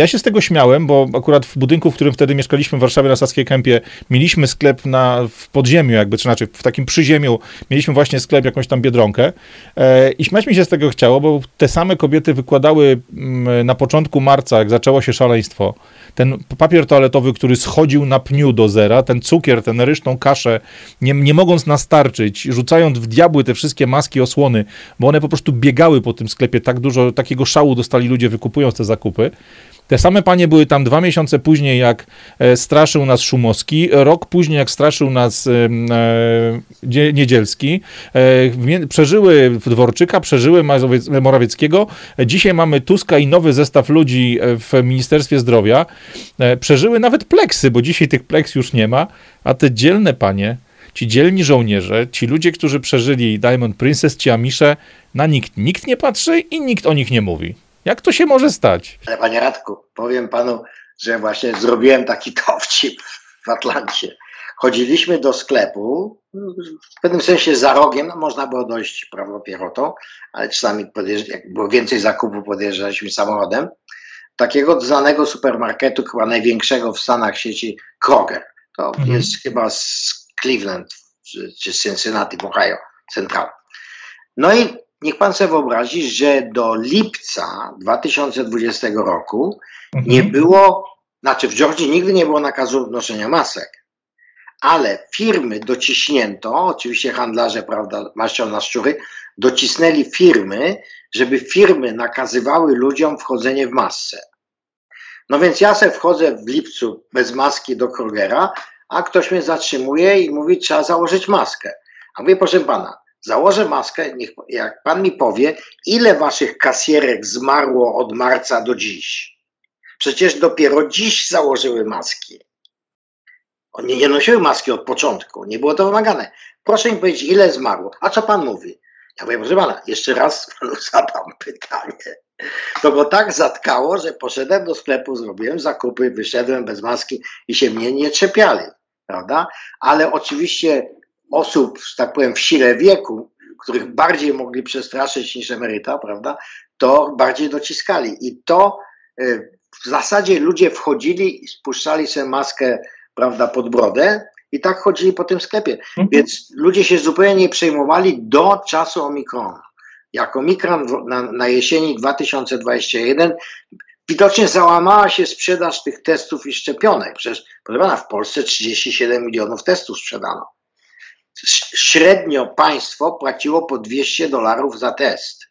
Speaker 1: Ja się z tego śmiałem, bo akurat w budynku, w którym wtedy mieszkaliśmy w Warszawie na Saskiej Kępie, mieliśmy sklep na, w podziemiu jakby, czy znaczy w takim przyziemiu, mieliśmy właśnie sklep, jakąś tam Biedronkę. E, i śmiać mi się z tego chciało, bo te same kobiety wykładały m, mm, na początku marca, jak zaczęło się szaleństwo, ten papier toaletowy, który schodził na pniu do zera, ten cukier, ten ryżną kaszę, nie, nie mogąc nastarczyć, rzucając w diabły te wszystkie maski, osłony, bo one po prostu biegały po tym sklepie, tak dużo takiego szału dostali ludzie wykupując te zakupy. Te same panie były tam dwa miesiące później, jak e, straszył nas Szumowski, rok później, jak straszył nas e, Niedzielski. E, przeżyły Dworczyka, przeżyły Morawieckiego. Dzisiaj mamy Tuska i nowy zestaw ludzi w Ministerstwie Zdrowia. Przeżyły nawet pleksy, bo dzisiaj tych pleks już nie ma, a te dzielne panie, ci dzielni żołnierze, ci ludzie, którzy przeżyli Diamond Princess, ci Amisze, na nikt nikt nie patrzy i nikt o nich nie mówi. Jak to się może stać?
Speaker 3: Ale panie Radku, powiem panu, że właśnie zrobiłem taki dowcip w Atlancie. Chodziliśmy do sklepu, w pewnym sensie za rogiem, no można było dojść prawą piechotą, ale czasami jak było więcej zakupów, podjeżdżaliśmy samochodem. Takiego znanego supermarketu, chyba największego w Stanach sieci Kroger. To mhm. jest chyba z Cleveland czy Cincinnati w Ohio, central. No i niech pan sobie wyobrazi, że do lipca 2020 roku mhm. nie było, znaczy w Georgii nigdy nie było nakazu noszenia masek, ale firmy dociśnięto, oczywiście handlarze, prawda, maszczą na szczury, docisnęli firmy, żeby firmy nakazywały ludziom wchodzenie w masce. No więc ja se wchodzę w lipcu bez maski do Krogera, a ktoś mnie zatrzymuje i mówi, trzeba założyć maskę. A mówię, proszę pana, założę maskę, niech, jak pan mi powie, ile waszych kasjerek zmarło od marca do dziś. Przecież dopiero dziś założyły maski. Oni nie nosiły maski od początku, nie było to wymagane. Proszę mi powiedzieć, ile zmarło. A co pan mówi? Ja mówię, proszę pana, jeszcze raz panu zadam pytanie. To go tak zatkało, że poszedłem do sklepu, zrobiłem zakupy, wyszedłem bez maski i się mnie nie czepiali, prawda? Ale oczywiście osób, że tak powiem, w sile wieku, których bardziej mogli przestraszyć niż emeryta, prawda, to bardziej dociskali. I to y, w zasadzie ludzie wchodzili i spuszczali sobie maskę, prawda, pod brodę i tak chodzili po tym sklepie. Mhm. Więc ludzie się zupełnie nie przejmowali do czasu Omikronu. Jak Omikron na, na jesieni 2021 widocznie załamała się sprzedaż tych testów i szczepionek. Przecież, proszę pana, w Polsce 37 milionów testów sprzedano. Średnio państwo płaciło po 200 dolarów za test.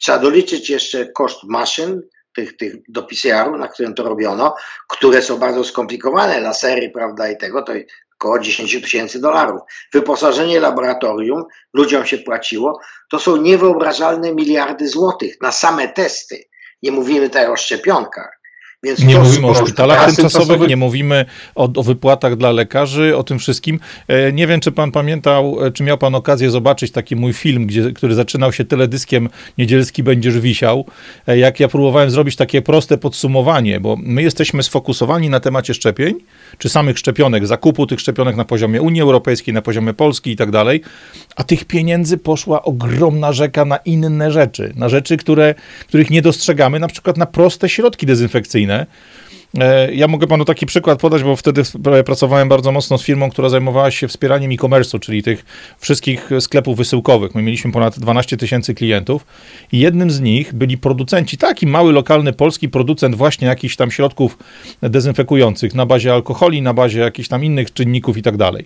Speaker 3: Trzeba doliczyć jeszcze koszt maszyn, tych, tych do PCR-u, na którym to robiono, które są bardzo skomplikowane, lasery, prawda, i tego, to około 10 tysięcy dolarów. Wyposażenie laboratorium, ludziom się płaciło, to są niewyobrażalne miliardy złotych na same testy. Nie mówimy tutaj o szczepionkach.
Speaker 1: Więc nie mówimy o szpitalach tymczasowych, nie mówimy o, o, wypłatach dla lekarzy, o tym wszystkim. E, nie wiem, czy pan pamiętał, e, czy miał pan okazję zobaczyć taki mój film, gdzie, który zaczynał się teledyskiem Niedzielski będziesz wisiał. E, jak ja próbowałem zrobić takie proste podsumowanie, bo my jesteśmy sfokusowani na temacie szczepień, czy samych szczepionek, zakupu tych szczepionek na poziomie Unii Europejskiej, na poziomie Polski i tak dalej, a tych pieniędzy poszła ogromna rzeka na inne rzeczy, na rzeczy, które, których nie dostrzegamy, na przykład na proste środki dezynfekcyjne E, ja mogę panu taki przykład podać, bo wtedy pracowałem bardzo mocno z firmą, która zajmowała się wspieraniem e-commerce'u, czyli tych wszystkich sklepów wysyłkowych. My mieliśmy ponad 12 tysięcy klientów i jednym z nich byli producenci, taki mały, lokalny polski producent właśnie jakichś tam środków dezynfekujących na bazie alkoholi, na bazie jakichś tam innych czynników i tak dalej.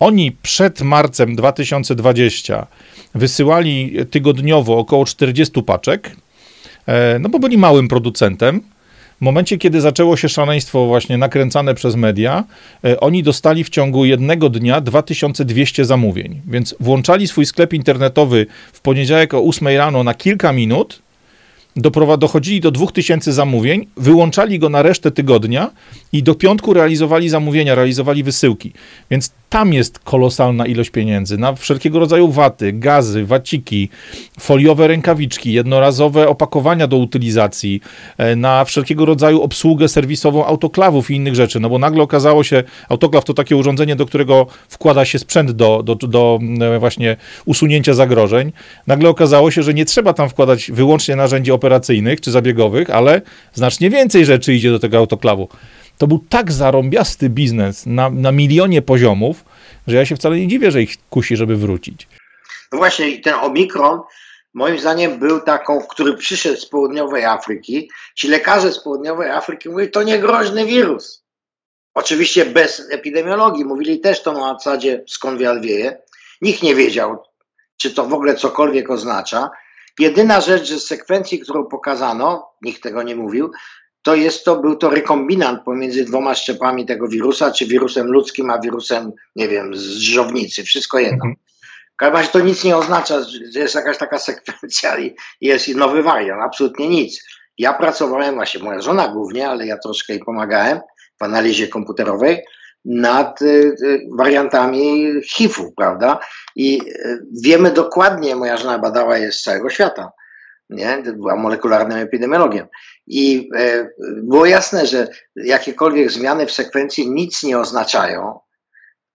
Speaker 1: Oni przed marcem 2020 wysyłali tygodniowo około 40 paczek, e, no bo byli małym producentem, momencie, kiedy zaczęło się szaleństwo właśnie nakręcane przez media, e, oni dostali w ciągu jednego dnia 2200 zamówień. Więc włączali swój sklep internetowy w poniedziałek o 8 rano na kilka minut dochodzili do 2000 zamówień, wyłączali go na resztę tygodnia i do piątku realizowali zamówienia, realizowali wysyłki. Więc tam jest kolosalna ilość pieniędzy na wszelkiego rodzaju waty, gazy, waciki, foliowe rękawiczki, jednorazowe opakowania do utylizacji, e, na wszelkiego rodzaju obsługę serwisową autoklawów i innych rzeczy. No bo nagle okazało się, autoklaw to takie urządzenie, do którego wkłada się sprzęt do, do, do e, właśnie usunięcia zagrożeń. Nagle okazało się, że nie trzeba tam wkładać wyłącznie narzędzi operacyjnych czy zabiegowych, ale znacznie więcej rzeczy idzie do tego autoklawu. To był tak zarąbiasty biznes na, na milionie poziomów, że ja się wcale nie dziwię, że ich kusi, żeby wrócić.
Speaker 3: No właśnie, ten Omikron moim zdaniem był taką, który przyszedł z południowej Afryki. Ci lekarze z południowej Afryki mówili, to nie groźny wirus. Oczywiście bez epidemiologii. Mówili też to na zasadzie skąd wiatr wieje. Nikt nie wiedział, czy to w ogóle cokolwiek oznacza. Jedyna rzecz, z sekwencji, którą pokazano, nikt tego nie mówił, to jest to, był to rekombinant pomiędzy dwoma szczepami tego wirusa, czy wirusem ludzkim, a wirusem, nie wiem, z żownicy, wszystko jedno. Mhm. W każdym razie to nic nie oznacza, że jest jakaś taka sekwencja i jest nowy wariant, absolutnie nic. Ja pracowałem, właśnie moja żona głównie, ale ja troszkę jej pomagałem w analizie komputerowej nad y, y, wariantami HIV-u, prawda? I y, wiemy dokładnie, moja żona badała je z całego świata, nie? Była molekularnym epidemiologiem. I było jasne, że jakiekolwiek zmiany w sekwencji nic nie oznaczają,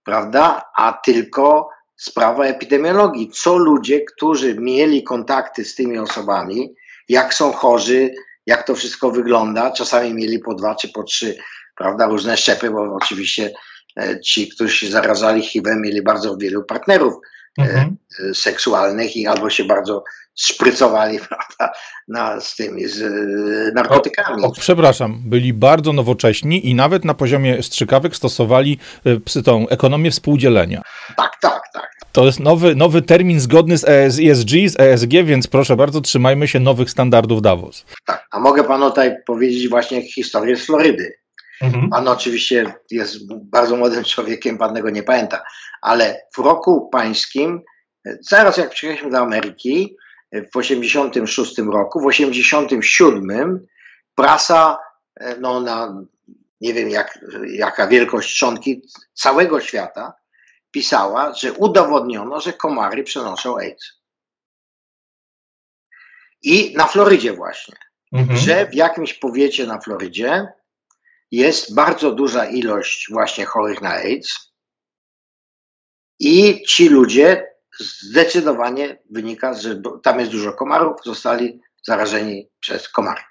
Speaker 3: prawda? A tylko sprawa epidemiologii. Co ludzie, którzy mieli kontakty z tymi osobami, jak są chorzy, jak to wszystko wygląda. Czasami mieli po dwa czy po trzy, prawda, różne szczepy, bo oczywiście e, ci, którzy się zarażali HIV-em, mieli bardzo wielu partnerów e, mhm. seksualnych i albo się bardzo szprycowali prawda, na, z tymi z e, narkotykami. O,
Speaker 1: przepraszam, byli bardzo nowocześni i nawet na poziomie strzykawek stosowali e, tą ekonomię współdzielenia.
Speaker 3: Tak, tak, tak.
Speaker 1: To jest nowy, nowy termin zgodny z, ESG, z ESG, więc proszę bardzo, trzymajmy się nowych standardów Davos.
Speaker 3: Tak, a mogę panu tutaj powiedzieć właśnie historię z Florydy. Mhm. Pan oczywiście jest bardzo młodym człowiekiem, pan tego nie pamięta, ale w roku pańskim, zaraz jak przyjechaliśmy do Ameryki, w 86 roku, w 87 prasa, no na, nie wiem jak, jaka wielkość trzonki całego świata, pisała, że udowodniono, że komary przenoszą AIDS. I na Florydzie właśnie, mhm. że w jakimś powiecie na Florydzie jest bardzo duża ilość właśnie chorych na AIDS i ci ludzie zdecydowanie wynika, że tam jest dużo komarów, zostali zarażeni przez komary.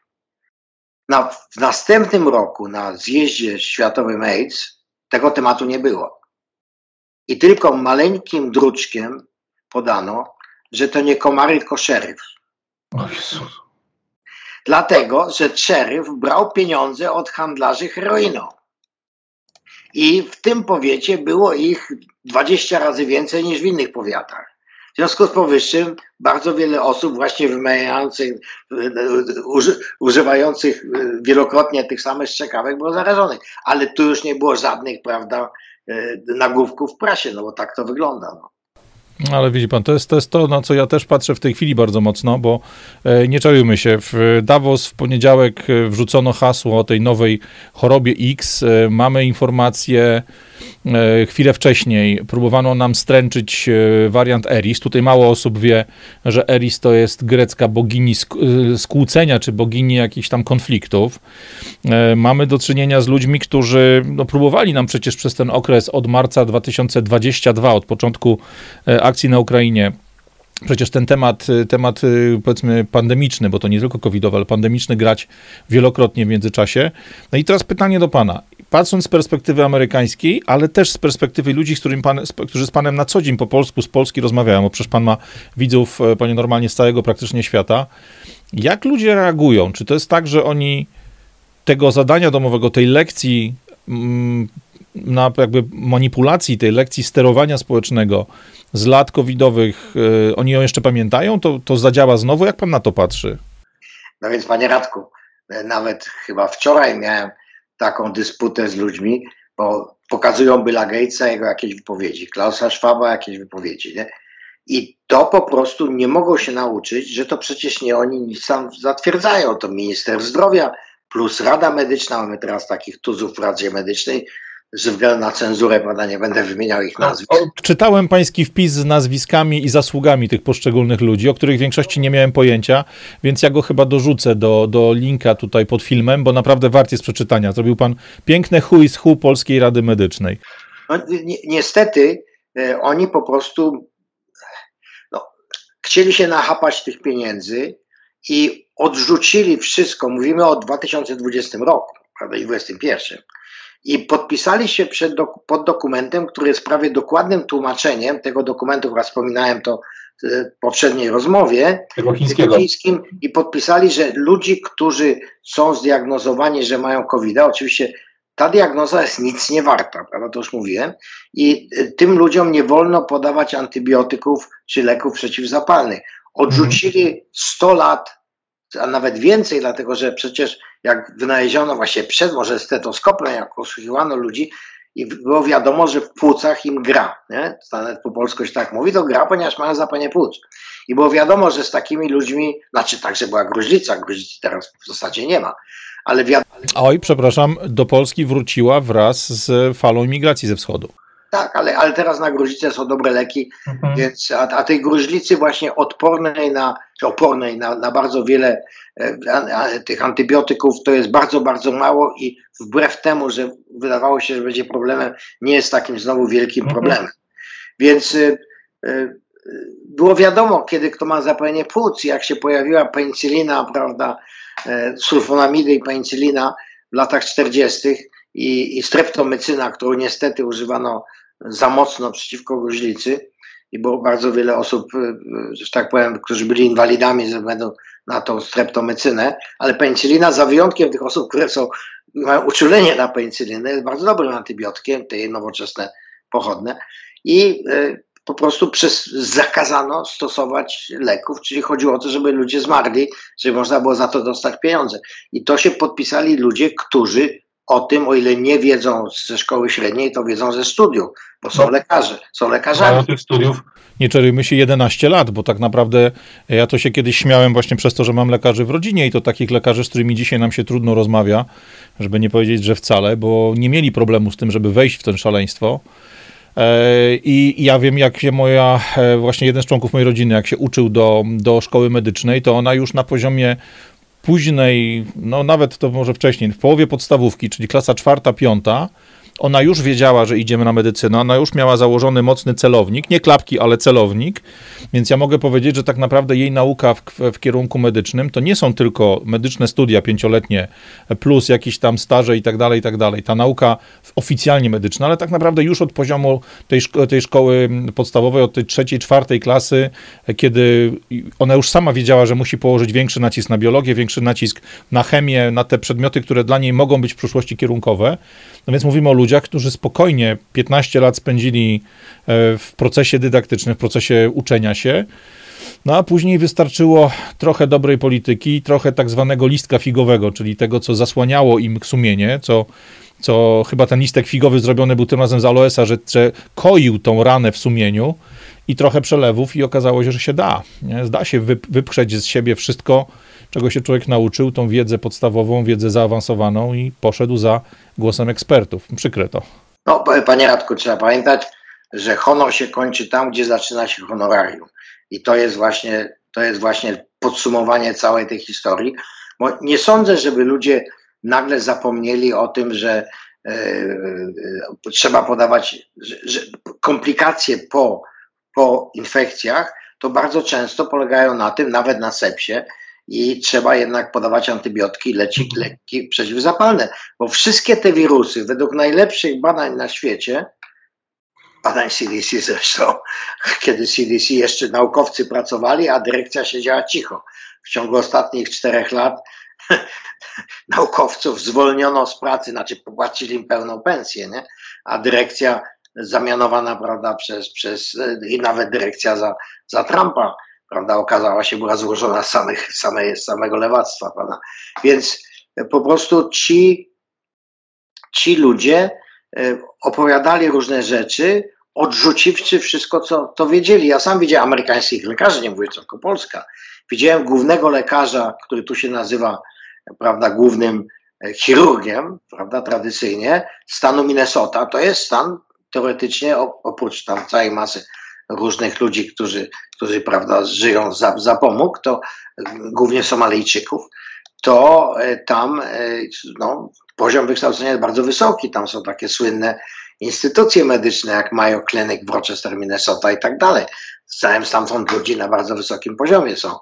Speaker 3: Na, w następnym roku na zjeździe światowym AIDS tego tematu nie było. I tylko maleńkim druczkiem podano, że to nie komary, tylko szeryf. O Jezus. Dlatego, że szeryf brał pieniądze od handlarzy heroiną. I w tym powiecie było ich 20 razy więcej niż w innych powiatach. W związku z powyższym bardzo wiele osób właśnie wymijających, używających wielokrotnie tych samych strzykawek było zarażonych. Ale tu już nie było żadnych, prawda, e, nagłówków w prasie, no bo tak to wygląda. No.
Speaker 1: Ale widzi pan, to jest, to jest to, na co ja też patrzę w tej chwili bardzo mocno, bo e, nie czarujmy się. W Davos w poniedziałek e, wrzucono hasło o tej nowej chorobie X. E, mamy informacje chwilę wcześniej próbowano nam stręczyć e, wariant Eris. Tutaj mało osób wie, że Eris to jest grecka bogini e, skłócenia, czy bogini jakichś tam konfliktów. Mamy do czynienia z ludźmi, którzy no, próbowali nam przecież przez ten okres od marca 2022, od początku akcji na Ukrainie, przecież ten temat, temat powiedzmy pandemiczny, bo to nie tylko covidowy, ale pandemiczny grać wielokrotnie w międzyczasie. No i teraz pytanie do pana patrząc z perspektywy amerykańskiej, ale też z perspektywy ludzi, z którym pan, którzy z panem na co dzień po polsku, z Polski rozmawiają, bo przecież pan ma widzów, e, panie normalnie, z całego praktycznie świata. Jak ludzie reagują? Czy to jest tak, że oni tego zadania domowego, tej lekcji mm, na jakby manipulacji, tej lekcji sterowania społecznego z lat covidowych, e, oni ją jeszcze pamiętają? To, to zadziała znowu? Jak pan na to patrzy?
Speaker 3: No więc, panie Radku, e, nawet chyba wczoraj miałem taką dysputę z ludźmi, bo pokazują Billa Gatesa, jego jakieś wypowiedzi, Klausa Schwaba jakieś wypowiedzi, nie? I to po prostu nie mogą się nauczyć, że to przecież nie oni nic sam zatwierdzają, to minister zdrowia plus Rada Medyczna, mamy teraz takich tuzów w Radzie Medycznej, ze względu na cenzurę, prawda, nie będę wymieniał ich nazwisk.
Speaker 1: Czytałem pański wpis z nazwiskami i zasługami tych poszczególnych ludzi, o których w większości nie miałem pojęcia, więc ja go chyba dorzucę do, do linka tutaj pod filmem, bo naprawdę wart jest przeczytania. Zrobił pan piękne who is who Polskiej Rady Medycznej.
Speaker 3: No, ni niestety e, oni po prostu no, chcieli się nachapać tych pieniędzy i odrzucili wszystko. Mówimy o 2020 roku, prawda, i 2021 i podpisali się przed pod dokumentem, który jest prawie dokładnym tłumaczeniem tego dokumentu, raz wspominałem to w poprzedniej rozmowie,
Speaker 2: tego chińskiego.
Speaker 3: chińskim, i podpisali, że ludzi, którzy są zdiagnozowani, że mają COVID, oczywiście ta diagnoza jest nic nie warta, prawda, to już mówiłem, i y, tym ludziom nie wolno podawać antybiotyków czy leków przeciwzapalnych. Odrzucili 100 lat a nawet więcej, dlatego że przecież jak wynaleziono właśnie przed może stetoskopem, jak osłuchiwano ludzi i było wiadomo, że w płucach im gra, nie? nawet po polsku się tak mówi, to gra, ponieważ mają zapalenie płuc. I było wiadomo, że z takimi ludźmi, znaczy także była gruźlica, gruźlicy teraz w zasadzie nie ma, ale wiadomo...
Speaker 1: Oj, przepraszam, do Polski wróciła wraz z falą imigracji ze wschodu.
Speaker 3: Tak, ale, ale teraz na gruźlicę są dobre leki, mhm. więc a, a, tej gruźlicy właśnie odpornej na, opornej na, na bardzo wiele e, tych antybiotyków to jest bardzo, bardzo mało i wbrew temu, że wydawało się, że będzie problemem, nie jest takim znowu wielkim mhm. problemem. Więc y, y, było wiadomo, kiedy kto ma zapalenie płuc, jak się pojawiła penicylina, prawda, y, sulfonamidy i penicylina w latach 40., i, i streptomycyna, którą niestety używano za mocno przeciwko gruźlicy, i było bardzo wiele osób, y, y, że tak powiem, którzy byli inwalidami ze względu na tą streptomycynę, ale penicylina za wyjątkiem tych osób, które są, mają uczulenie na penicylinę, jest bardzo dobrym antybiotykiem, te nowoczesne pochodne i y, po prostu przez, zakazano stosować leków, czyli chodziło o to, żeby ludzie zmarli, żeby można było za to dostać pieniądze. I to się podpisali ludzie, którzy o tym, o ile nie wiedzą ze szkoły średniej, to wiedzą ze studiów, bo są no, lekarze, są lekarzami. Mają
Speaker 2: tych studiów.
Speaker 1: Nie czerujmy się 11 lat, bo tak naprawdę ja to się kiedyś śmiałem właśnie przez to, że mam lekarzy w rodzinie i to takich lekarzy, z którymi dzisiaj nam się trudno rozmawia, żeby nie powiedzieć, że wcale, bo nie mieli problemu z tym, żeby wejść w to szaleństwo. E, I ja wiem, jak się moja, e, właśnie jeden z członków mojej rodziny, jak się uczył do, do szkoły medycznej, to ona już na poziomie późnej, no nawet to może wcześniej, w połowie podstawówki, czyli klasa czwarta, piąta, ona już wiedziała, że idziemy na medycynę, ona już miała założony mocny celownik, nie klapki, ale celownik, więc ja mogę powiedzieć, że tak naprawdę jej nauka w, w kierunku medycznym to nie są tylko medyczne studia pięcioletnie plus jakieś tam staże i tak dalej, i tak dalej. Ta nauka oficjalnie medyczna, ale tak naprawdę już od poziomu tej, szko tej szkoły podstawowej, od tej trzeciej, czwartej klasy, kiedy ona już sama wiedziała, że musi położyć większy nacisk na biologię, większy nacisk na chemię, na te przedmioty, które dla niej mogą być w przyszłości kierunkowe. No więc mówimy o ludziach, którzy spokojnie 15 lat spędzili e, w procesie dydaktycznym, w procesie uczenia się. No a później wystarczyło trochę dobrej polityki, trochę tak zwanego listka figowego, czyli tego, co zasłaniało im sumienie, co, co chyba ten listek figowy zrobiony był tym razem z aloesa, że, że koił tą ranę w sumieniu i trochę przelewów i okazało się, że się da. Nie? Zda się wyprzeć z siebie wszystko, czego się człowiek nauczył, tą wiedzę podstawową, wiedzę zaawansowaną i poszedł za głosem ekspertów. Przykre to.
Speaker 3: No, panie Radku, trzeba pamiętać, że honor się kończy tam, gdzie zaczyna się honorarium. I to jest właśnie, to jest właśnie podsumowanie całej tej historii. Bo nie sądzę, żeby ludzie nagle zapomnieli o tym, że e, e, trzeba podawać, że, że komplikacje po, po infekcjach to bardzo często polegają na tym, nawet na sepsie, i trzeba jednak podawać antybiotyki, leki, leki przeciwzapalne, bo wszystkie te wirusy, według najlepszych badań na świecie, badań CDC zresztą, kiedy CDC jeszcze naukowcy pracowali, a dyrekcja siedziała cicho. W ciągu ostatnich czterech lat naukowców zwolniono z pracy, znaczy popłacili im pełną pensję, nie? a dyrekcja zamianowana prawda, przez, przez i nawet dyrekcja za, za Trumpa prawda, okazała się, była złożona z samych, samej, samego lewactwa, prawda. Więc po prostu ci, ci ludzie e, opowiadali różne rzeczy, odrzuciwszy wszystko, co to wiedzieli. Ja sam widziałem amerykańskich lekarzy, nie mówię tylko Polska. Widziałem głównego lekarza, który tu się nazywa, prawda, głównym e, chirurgiem, prawda, tradycyjnie, stanu Minnesota. To jest stan teoretycznie, oprócz tam całej masy różnych ludzi, którzy, którzy prawda, żyją za, za pomóg, to głównie Somalijczyków, to e, tam e, no, poziom wykształcenia jest bardzo wysoki. Tam są takie słynne instytucje medyczne, jak Mayo Clinic w Rochester, Minnesota i tak dalej. Znałem stamtąd ludzi na bardzo wysokim poziomie są.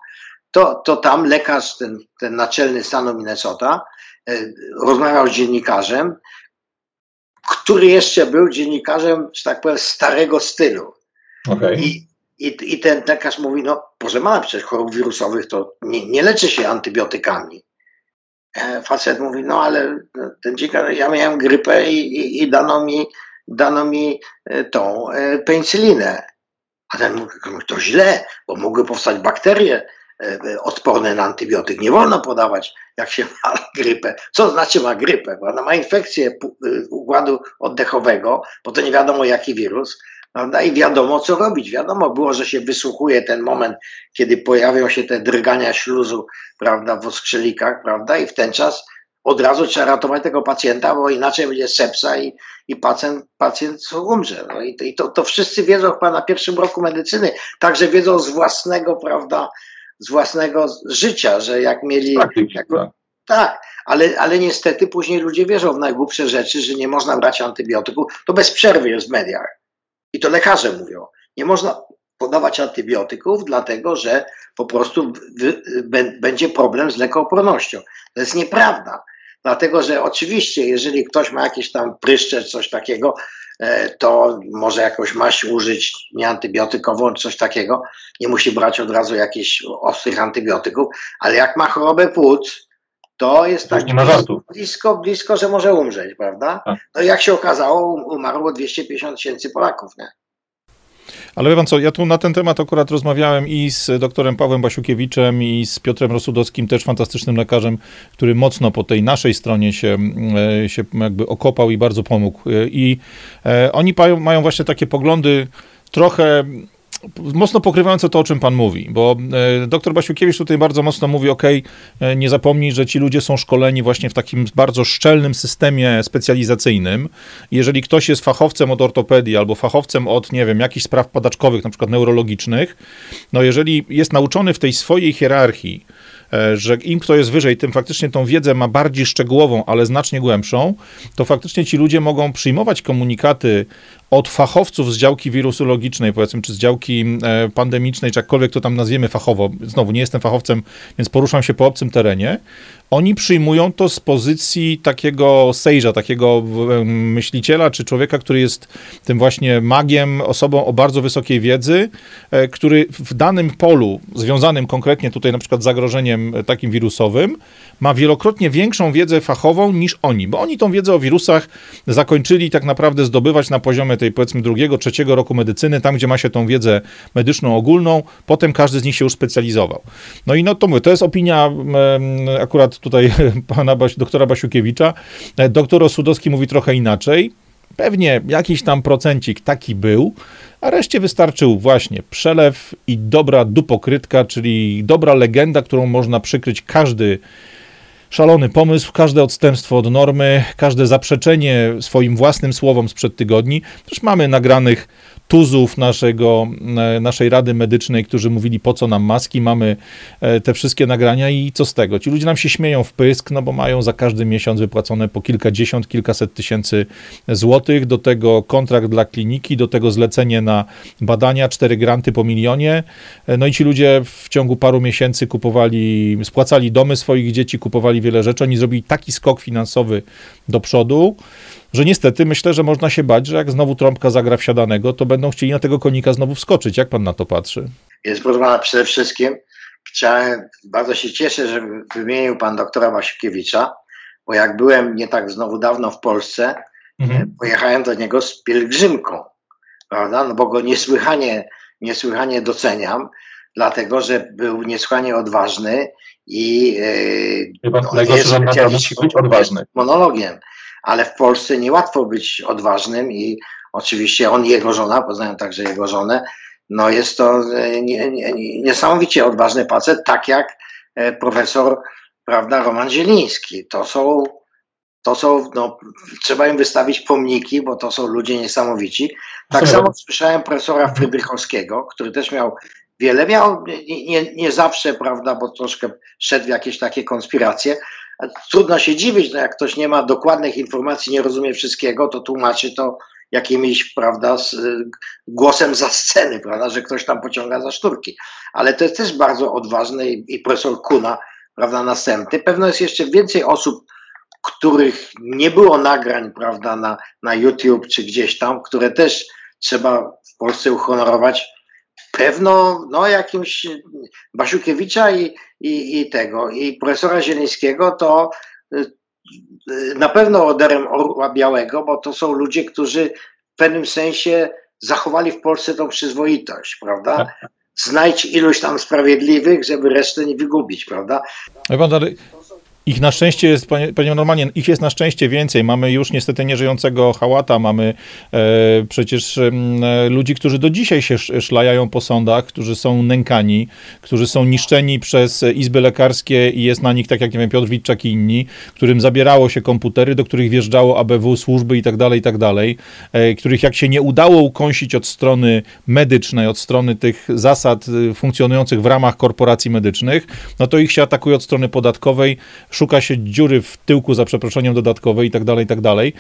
Speaker 3: To, to tam lekarz, ten, ten naczelny stanu Minnesota, e, rozmawiał z dziennikarzem, który jeszcze był dziennikarzem, że tak powiem, starego stylu. Okay. I, i, I ten lekarz mówi, no proszę pana, przecież chorób wirusowych to nie, nie leczy się antybiotykami. E, facet mówi, no ale ten dziennikarz, ja miałem grypę i, i, i, dano mi, dano mi e, tą e, penicylinę. A ten mówi, to źle, bo mogły powstać bakterie e, odporne na antybiotyk. Nie wolno podawać, jak się ma grypę. Co znaczy ma grypę? Bo ona ma infekcję układu oddechowego, bo to nie wiadomo jaki wirus prawda? I wiadomo, co robić. Wiadomo było, że się wysłuchuje ten moment, kiedy pojawią się te drgania śluzu, prawda, w oskrzelikach, prawda? I w ten czas od razu trzeba ratować tego pacjenta, bo inaczej będzie sepsa i, i pacjent, pacjent umrze. No i, to, i to, to wszyscy wiedzą chyba na pierwszym roku medycyny, także wiedzą z własnego, prawda, z własnego życia, że jak mieli. Jak, tak. tak, ale, ale niestety później ludzie wierzą w najgłupsze rzeczy, że nie można brać antybiotyku. To bez przerwy jest w mediach. I to lekarze mówią. Nie można podawać antybiotyków, dlatego że po prostu będzie problem z lekoopornością. To jest nieprawda. Dlatego, że oczywiście, jeżeli ktoś ma jakieś tam pryszcze, coś takiego, e, to może jakąś maść użyć nieantybiotykową, coś takiego. Nie musi brać od razu jakichś ostrych antybiotyków, ale jak ma chorobę płuc, to jest tak blisko, blisko, że może umrzeć, prawda? Tak. No i jak się okazało, um, umarło 250 tysięcy Polaków, nie?
Speaker 1: Ale wie pan co, ja tu na ten temat akurat rozmawiałem i z doktorem Pawłem Basiukiewiczem i z Piotrem Rosudowskim, też fantastycznym lekarzem, który mocno po tej naszej stronie się, e, się jakby okopał i bardzo pomógł. E, I e, oni mają właśnie takie poglądy trochę mocno pokrywające to, o czym pan mówi, bo e, dr Basiukiewicz tutaj bardzo mocno mówi, ok, e, nie zapomnij, że ci ludzie są szkoleni właśnie w takim bardzo szczelnym systemie specjalizacyjnym. Jeżeli ktoś jest fachowcem od ortopedii albo fachowcem od, nie wiem, jakichś spraw padaczkowych, na przykład neurologicznych, no jeżeli jest nauczony w tej swojej hierarchii, E, że im kto jest wyżej, tym faktycznie tą wiedzę ma bardziej szczegółową, ale znacznie głębszą, to faktycznie ci ludzie mogą przyjmować komunikaty od fachowców z działki wirusologicznej, powiedzmy, czy z działki e, pandemicznej, czy jakkolwiek to tam nazwiemy fachowo. Znowu, nie jestem fachowcem, więc poruszam się po obcym terenie. Oni przyjmują to z pozycji takiego sejża, takiego myśliciela, czy człowieka, który jest tym właśnie magiem, osobą o bardzo wysokiej wiedzy, e, który w danym polu, związanym konkretnie tutaj na przykład z zagrożeniem takim wirusowym, ma wielokrotnie większą wiedzę fachową niż oni, bo oni tą wiedzę o wirusach zakończyli tak naprawdę zdobywać na poziomie tej powiedzmy drugiego, trzeciego roku medycyny, tam gdzie ma się tą wiedzę medyczną ogólną, potem każdy z nich się już specjalizował. No i no to mówię, to jest opinia akurat tutaj pana doktora Basiukiewicza. Doktor Osudowski mówi trochę inaczej. Pewnie jakiś tam procencik taki był, a reszcie wystarczył właśnie przelew i dobra dupokrytka, czyli dobra legenda, którą można przykryć każdy szalony pomysł, każde odstępstwo od normy, każde zaprzeczenie swoim własnym słowom sprzed tygodni. Też mamy nagranych tuzów naszego, e, naszej Rady Medycznej, którzy mówili, po co nam maski, mamy e, te wszystkie nagrania i co z tego? Ci ludzie nam się śmieją w pysk, no bo mają za każdy miesiąc wypłacone po kilkadziesiąt, kilkaset tysięcy złotych, do tego kontrakt dla kliniki, do tego zlecenie na badania, cztery granty po milionie, e, no i ci ludzie w ciągu paru miesięcy kupowali, spłacali domy swoich dzieci, kupowali wiele rzeczy, oni zrobili taki skok finansowy do przodu, że niestety myślę, że można się bać, że jak znowu trąbka zagra wsiadanego, to będą chcieli na tego konika znowu wskoczyć. Jak pan na to patrzy?
Speaker 3: Jest proszę przede wszystkim chciałem, bardzo się cieszę, że wymienił pan doktora Wasiukiewicza, bo jak byłem nie tak znowu dawno w Polsce, mhm. pojechałem do niego z pielgrzymką, prawda? No bo go niesłychanie, niesłychanie doceniam, dlatego że był niesłychanie odważny i
Speaker 2: yy, Chyba najgorsze, że musi być odważny.
Speaker 3: Monologiem ale w Polsce niełatwo być odważnym i oczywiście on i jego żona, poznają także jego żonę, no jest to e, nie, nie, niesamowicie odważny facet, tak jak e, profesor, prawda, Roman Zieliński. To są, to są, no, trzeba im wystawić pomniki, bo to są ludzie niesamowici. Tak samo słyszałem profesora Frydrychowskiego, który też miał wiele, miał nie, nie zawsze, prawda, bo troszkę szedł w jakieś takie konspiracje, Trudno się dziwić, no jak ktoś nie ma dokładnych informacji, nie rozumie wszystkiego, to tłumaczy to jakimś, prawda, z, głosem za sceny, prawda, że ktoś tam pociąga za szturki. Ale to jest też bardzo odważny i, i profesor Kuna, prawda, następny. Pewno jest jeszcze więcej osób, których nie było nagrań, prawda, na, na YouTube czy gdzieś tam, które też trzeba w Polsce uhonorować, pewno no, jakimś Basiukiewicza i, i, i tego, i profesora Zielińskiego to y, y, na pewno oderem Orła Białego, bo to są ludzie, którzy w pewnym sensie zachowali w Polsce tą przyzwoitość, prawda? Znajdź ilość tam sprawiedliwych, żeby resztę nie wygubić, prawda?
Speaker 1: Ich na szczęście jest, panie, panie normalnie, ich jest na szczęście więcej. Mamy już niestety nieżyjącego hałata, mamy e, przecież e, ludzi, którzy do dzisiaj się szlajają po sądach, którzy są nękani, którzy są niszczeni przez izby lekarskie i jest na nich, tak jak nie wiem, Piotr Witczak i inni, którym zabierało się komputery, do których wjeżdżało ABW, służby i tak dalej, i tak dalej, e, których jak się nie udało ukąsić od strony medycznej, od strony tych zasad e, funkcjonujących w ramach korporacji medycznych, no to ich się atakuje od strony podatkowej, szuka się dziury w tyłku za przeproszeniem dodatkowej i tak dalej, i tak dalej.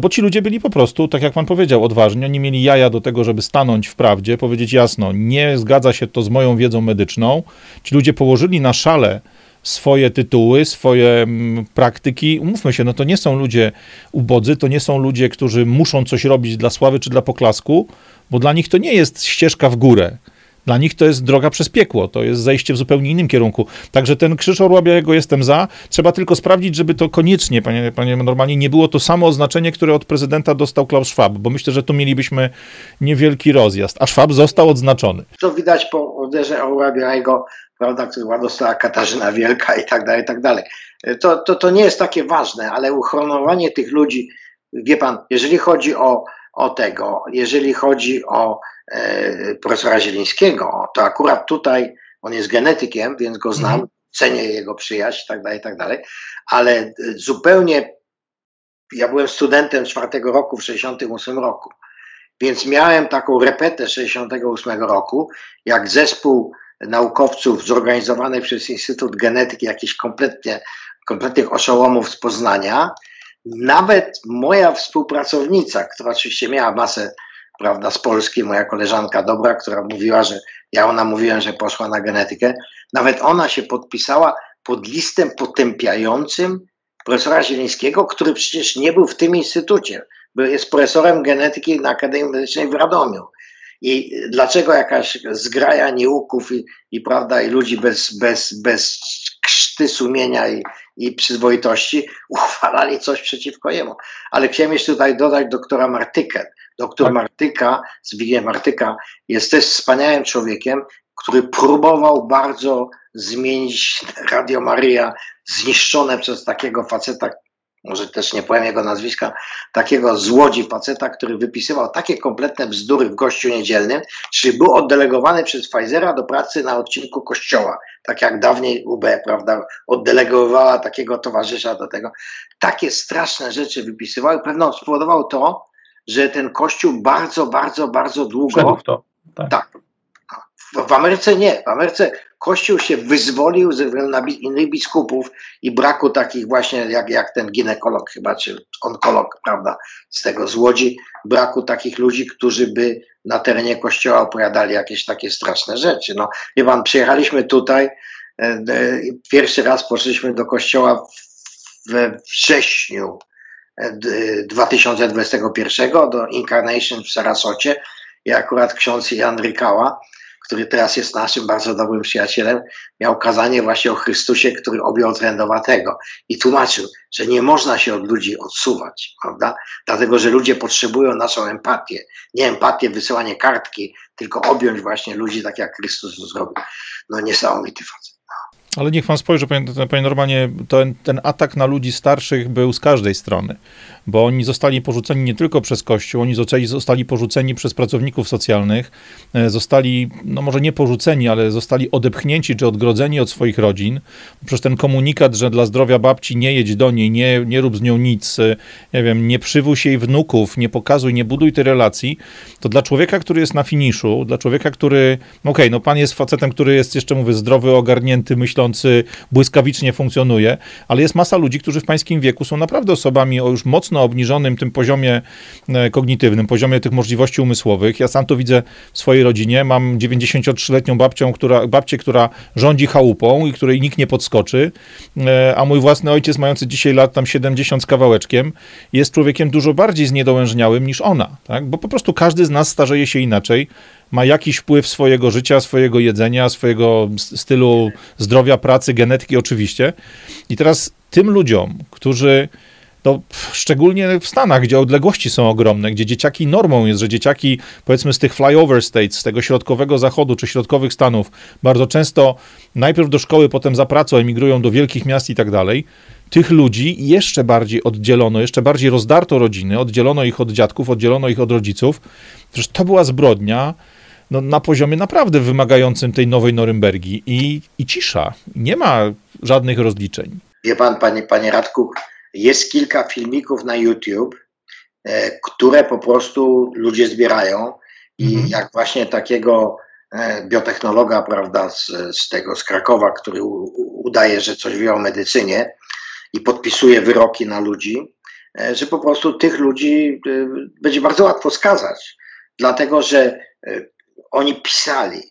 Speaker 1: Bo ci ludzie byli po prostu, tak jak pan powiedział, odważni. Oni mieli jaja do tego, żeby stanąć w prawdzie, powiedzieć jasno, nie zgadza się to z moją wiedzą medyczną. Ci ludzie położyli na szale swoje tytuły, swoje mm, praktyki. Umówmy się, no to nie są ludzie ubodzy, to nie są ludzie, którzy muszą coś robić dla sławy czy dla poklasku, bo dla nich to nie jest ścieżka w górę. Dla nich to jest droga przez piekło, to jest zejście w zupełnie innym kierunku. Także ten krzyż orła jestem za. Trzeba tylko sprawdzić, żeby to koniecznie, panie, panie normalnie, nie było to samo oznaczenie, które od prezydenta dostał Klaus Schwab, bo myślę, że tu mielibyśmy niewielki rozjazd, a Schwab został odznaczony.
Speaker 3: To widać po uderze orła białego, prawda, który dostała Katarzyna Wielka i tak dalej, i tak dalej. To, to, to nie jest takie ważne, ale uchronienie tych ludzi, wie pan, jeżeli chodzi o, o tego, jeżeli chodzi o profesora Zielińskiego, to akurat tutaj on jest genetykiem, więc go znam, mm. cenię jego przyjaźń i tak dalej, i tak dalej, ale zupełnie ja byłem studentem czwartego roku w 68 roku, więc miałem taką repetę 68 roku, jak zespół naukowców zorganizowany przez Instytut Genetyki, jakiś kompletnie, kompletnych oszołomów z Poznania, nawet moja współpracownica, która oczywiście miała masę prawda, z Polski, moja koleżanka dobra, która mówiła, że ja ona mówiłem, że poszła na genetykę, nawet ona się podpisała pod listem potępiającym profesora Zielińskiego, który przecież nie był w tym instytucie, bo jest profesorem genetyki na Akademii Medycznej w Radomiu. I dlaczego jakaś zgraja nieuków i, i, prawda, i ludzi bez, bez, bez krzty sumienia i, i przyzwoitości uchwalali coś przeciwko jemu. Ale chciałem jeszcze tutaj dodać doktora Martykę. Doktor tak. Martyka, Zbigniew Martyka jest też wspaniałym człowiekiem, który próbował bardzo zmienić Radio Maria, zniszczone przez takiego faceta, może też nie powiem jego nazwiska, takiego złodzi faceta, który wypisywał takie kompletne bzdury w gościu niedzielnym, czyli był oddelegowany przez Pfizera do pracy na odcinku kościoła, tak jak dawniej UB, prawda, oddelegowała takiego towarzysza do tego. Takie straszne rzeczy wypisywał i pewno spowodował to, że ten kościół bardzo, bardzo, bardzo długo.
Speaker 2: w to.
Speaker 3: Tak. tak. W Ameryce nie. W Ameryce Kościół się wyzwolił ze względu na innych biskupów i braku takich właśnie jak, jak ten ginekolog chyba, czy onkolog, prawda, z tego z Łodzi, braku takich ludzi, którzy by na terenie kościoła opowiadali jakieś takie straszne rzeczy. No, wie pan, przyjechaliśmy tutaj, e, e, pierwszy raz poszliśmy do kościoła we wrześniu 2021 do Incarnation w Sarasocie i akurat ksiądz Jan Rykała, który teraz jest naszym bardzo dobrym przyjacielem, miał kazanie właśnie o Chrystusie, który objął trendowatego i tłumaczył, że nie można się od ludzi odsuwać, prawda? Dlatego, że ludzie potrzebują naszą empatię. Nie empatię, wysyłanie kartki, tylko objąć właśnie ludzi tak, jak Chrystus to zrobił. No niesamowity facet.
Speaker 1: Ale niech pan spojrzy, panie, panie Normanie, ten, ten atak na ludzi starszych był z każdej strony bo oni zostali porzuceni nie tylko przez Kościół, oni zostali, zostali porzuceni przez pracowników socjalnych, e, zostali, no może nie porzuceni, ale zostali odepchnięci czy odgrodzeni od swoich rodzin. Przez ten komunikat, że dla zdrowia babci nie jedź do niej, nie, nie rób z nią nic, e, nie wiem, nie przywóź jej wnuków, nie pokazuj, nie buduj tej relacji, to dla człowieka, który jest na finiszu, dla człowieka, który, no okej, okay, no pan jest facetem, który jest jeszcze, mówię, zdrowy, ogarnięty, myślący, błyskawicznie funkcjonuje, ale jest masa ludzi, którzy w pańskim wieku są naprawdę osobami o już mocno mocno obniżonym tym poziomie e, kognitywnym, poziomie tych możliwości umysłowych. Ja sam to widzę w swojej rodzinie. Mam 93-letnią babcią, która, babcię, która rządzi chałupą i której nikt nie podskoczy, e, a mój własny ojciec, mający dzisiaj lat tam 70 z kawałeczkiem, jest człowiekiem dużo bardziej zniedołężniałym niż ona, tak? bo po prostu każdy z nas starzeje się inaczej ma jakiś wpływ swojego życia, swojego jedzenia, swojego stylu zdrowia, pracy, genetyki oczywiście. I teraz tym ludziom, którzy no, szczególnie w Stanach, gdzie odległości są ogromne, gdzie dzieciaki normą jest, że dzieciaki powiedzmy z tych flyover states, z tego środkowego zachodu czy środkowych Stanów, bardzo często najpierw do szkoły, potem za pracą emigrują do wielkich miast i tak dalej. Tych ludzi jeszcze bardziej oddzielono, jeszcze bardziej rozdarto rodziny, oddzielono ich od dziadków, oddzielono ich od rodziców. Przecież to była zbrodnia no, na poziomie naprawdę wymagającym tej nowej Norymbergi i, i cisza. Nie ma żadnych rozliczeń.
Speaker 3: Wie pan, panie, panie Radku, jest kilka filmików na YouTube, e, które po prostu ludzie zbierają i mhm. jak właśnie takiego e, biotechnologa, prawda, z, z tego, z Krakowa, który u, udaje, że coś wie o medycynie i podpisuje wyroki na ludzi, e, że po prostu tych ludzi będzie bardzo łatwo skazać, dlatego że oni pisali,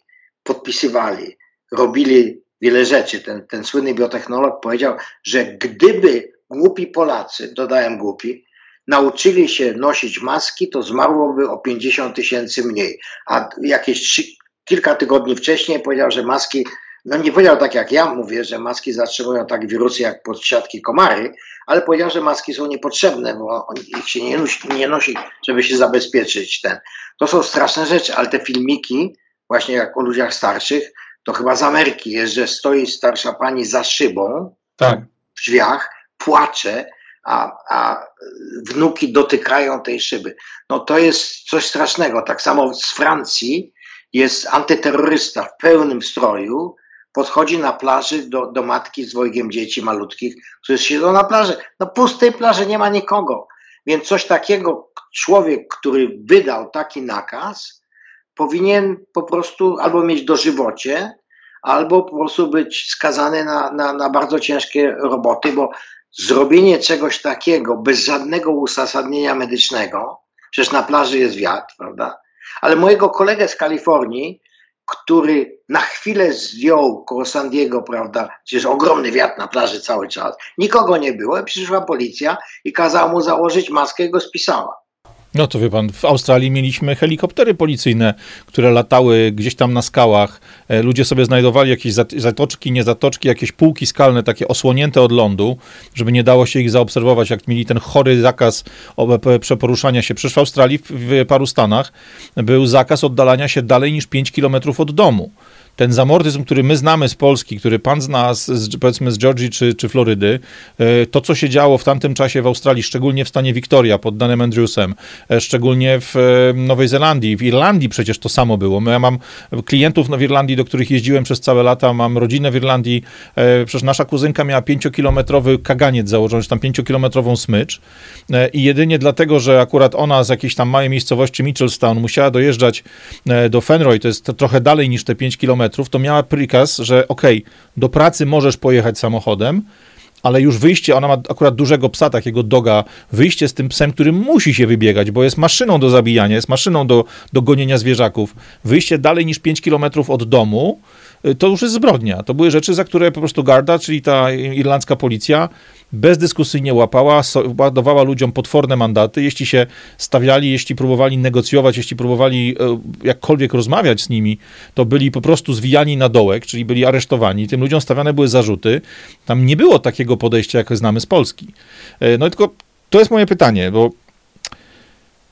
Speaker 3: podpisywali, robili wiele rzeczy. Ten, ten słynny biotechnolog powiedział, że gdyby głupi Polacy, dodałem głupi, nauczyli się nosić maski, to zmarłoby o 50 tysięcy mniej. A jakieś trzy, kilka tygodni wcześniej powiedział, że maski, no nie powiedział tak jak ja mówię, że maski zatrzymują tak wirusy jak podsiadki komary, ale powiedział, że maski są niepotrzebne, bo ich się nie nosi, nie nosi, żeby się zabezpieczyć. Ten. To są straszne rzeczy, ale te filmiki, właśnie jak o ludziach starszych, to chyba z Ameryki jest, że stoi starsza pani za szybą tak. w drzwiach, płacze, a, a wnuki dotykają tej szyby. No to jest coś strasznego. Tak samo z Francji jest antyterrorysta w pełnym stroju, podchodzi na plaży do, do matki z dwojgiem dzieci malutkich, którzy siedzą na plaży. No pustej plaży nie ma nikogo. Więc coś takiego człowiek, który wydał taki nakaz, powinien po prostu albo mieć dożywocie, albo po prostu być skazany na, na, na bardzo ciężkie roboty, bo zrobienie czegoś takiego bez żadnego uzasadnienia medycznego, przecież na plaży jest wiatr, prawda? Ale mojego kolegę z Kalifornii, który na chwilę zdjął koło San Diego, prawda, przecież ogromny wiatr na plaży cały czas, nikogo nie było, przyszła policja i kazała mu założyć maskę i go spisała.
Speaker 1: No to wie pan, w Australii mieliśmy helikoptery policyjne, które latały gdzieś tam na skałach. E, ludzie sobie znajdowali jakieś zatoczki, nie zatoczki, jakieś półki skalne, takie osłonięte od lądu, żeby nie dało się ich zaobserwować, jak mieli ten chory zakaz przeporuszania się. Przecież w Australii, w paru stanach, był zakaz oddalania się dalej niż 5 kilometrów od domu ten zamordyzm, który my znamy z Polski, który pan zna z, z, powiedzmy z Georgii czy, czy Florydy, e, to co się działo w tamtym czasie w Australii, szczególnie w stanie Victoria pod Danem Andrewsem, e, szczególnie w e, Nowej Zelandii, w Irlandii przecież to samo było. Ja mam klientów w Irlandii, do których jeździłem przez całe lata, mam rodzinę w Irlandii, przecież nasza kuzynka miała pięciokilometrowy kaganiec założony, czy tam pięciokilometrową smycz. I jedynie dlatego, że akurat ona z jakiejś tam małej miejscowości Mitchellstown musiała dojeżdżać do Fenroy, to jest trochę dalej niż te 5 kilometrów, kilometrów, to miała prikaz, że okej, okay, do pracy możesz pojechać samochodem, ale już wyjście, ona ma akurat dużego psa, takiego doga, wyjście z tym psem, który musi się wybiegać, bo jest maszyną do zabijania, jest maszyną do, do gonienia zwierzaków, wyjście dalej niż 5 kilometrów od domu, to już jest zbrodnia. To były rzeczy, za które po prostu Garda, czyli ta irlandzka policja, bezdyskusyjnie łapała, ładowała ludziom potworne mandaty, jeśli się stawiali, jeśli próbowali negocjować, jeśli próbowali e, jakkolwiek rozmawiać z nimi, to byli po prostu zwijani na dołek, czyli byli aresztowani. Tym ludziom stawiane były zarzuty. Tam nie było takiego podejścia, jak znamy z Polski. E, no i tylko to jest moje pytanie, bo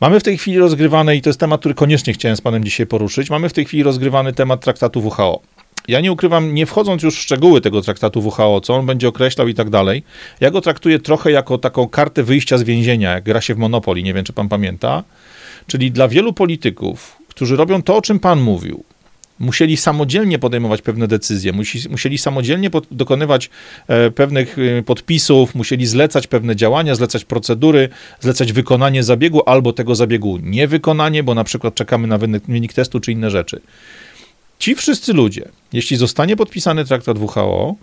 Speaker 1: Mamy w tej chwili rozgrywany, i to jest temat, który koniecznie chciałem z Panem dzisiaj poruszyć, mamy w tej chwili rozgrywany temat traktatu WHO. Ja nie ukrywam, nie wchodząc już w szczegóły tego traktatu WHO, co on będzie określał i tak dalej, ja go traktuję trochę jako taką kartę wyjścia z więzienia, jak gra się w Monopoly, nie wiem czy pan pamięta. Czyli dla wielu polityków, którzy robią to, o czym pan mówił, musieli samodzielnie podejmować pewne decyzje, musieli samodzielnie pod, dokonywać e, pewnych e, podpisów, musieli zlecać pewne działania, zlecać procedury, zlecać wykonanie zabiegu albo tego zabiegu niewykonanie, bo na przykład czekamy na wynik, wynik testu czy inne rzeczy. Ci wszyscy ludzie, jeśli zostanie podpisany traktat WHO,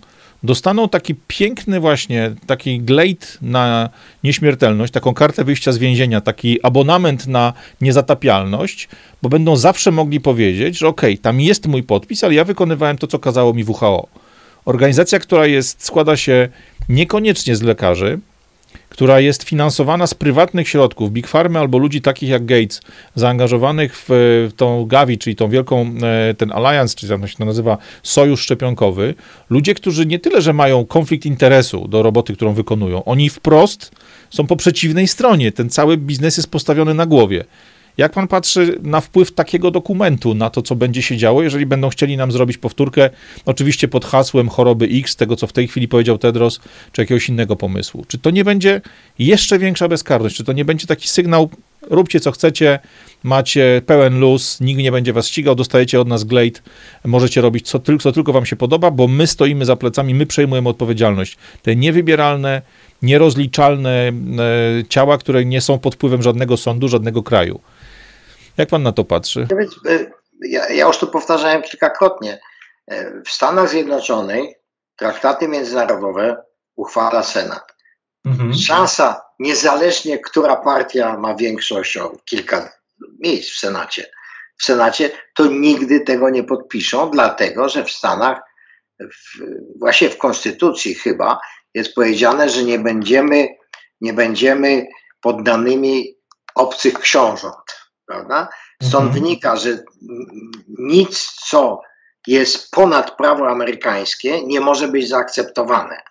Speaker 1: dostaną taki piękny właśnie, taki glejt na nieśmiertelność, taką kartę wyjścia z więzienia, taki abonament na niezatapialność, bo będą zawsze mogli powiedzieć, że okej, okay, tam jest mój podpis, ale ja wykonywałem to, co kazało mi WHO. Organizacja, która jest, składa się niekoniecznie z lekarzy, która jest finansowana z prywatnych środków, Big Pharma albo ludzi takich jak Gates, zaangażowanych w, w tą Gavi, czyli tą wielką, e, ten Alliance, czy to się nazywa, sojusz szczepionkowy, ludzie, którzy nie tyle, że mają konflikt interesu do roboty, którą wykonują, oni wprost są po przeciwnej stronie. Ten cały biznes jest postawiony na głowie. Jak pan patrzy na wpływ takiego dokumentu na to, co będzie się działo, jeżeli będą chcieli nam zrobić powtórkę, oczywiście pod hasłem choroby X, tego co w tej chwili powiedział Tedros, czy jakiegoś innego pomysłu? Czy to nie będzie jeszcze większa bezkarność? Czy to nie będzie taki sygnał, róbcie co chcecie, macie pełen luz, nikt nie będzie was ścigał, dostajecie od nas glade, możecie robić co, co tylko wam się podoba, bo my stoimy za plecami, my przejmujemy odpowiedzialność. Te niewybieralne, nierozliczalne e, ciała, które nie są pod wpływem żadnego sądu, żadnego kraju. Jak pan na to patrzy?
Speaker 3: E, ja, ja już to powtarzałem kilkakrotnie. E, w Stanach Zjednoczonych traktaty międzynarodowe uchwala Senat. Mhm. Szansa, niezależnie która partia ma większość o kilka miejsc w Senacie, w Senacie, to nigdy tego nie podpiszą, dlatego że w Stanach w, właśnie w Konstytucji chyba jest powiedziane, że nie będziemy, nie będziemy poddanymi obcych książąt, prawda? Stąd mhm. wynika, że nic, co jest ponad prawo amerykańskie, nie może być zaakceptowane.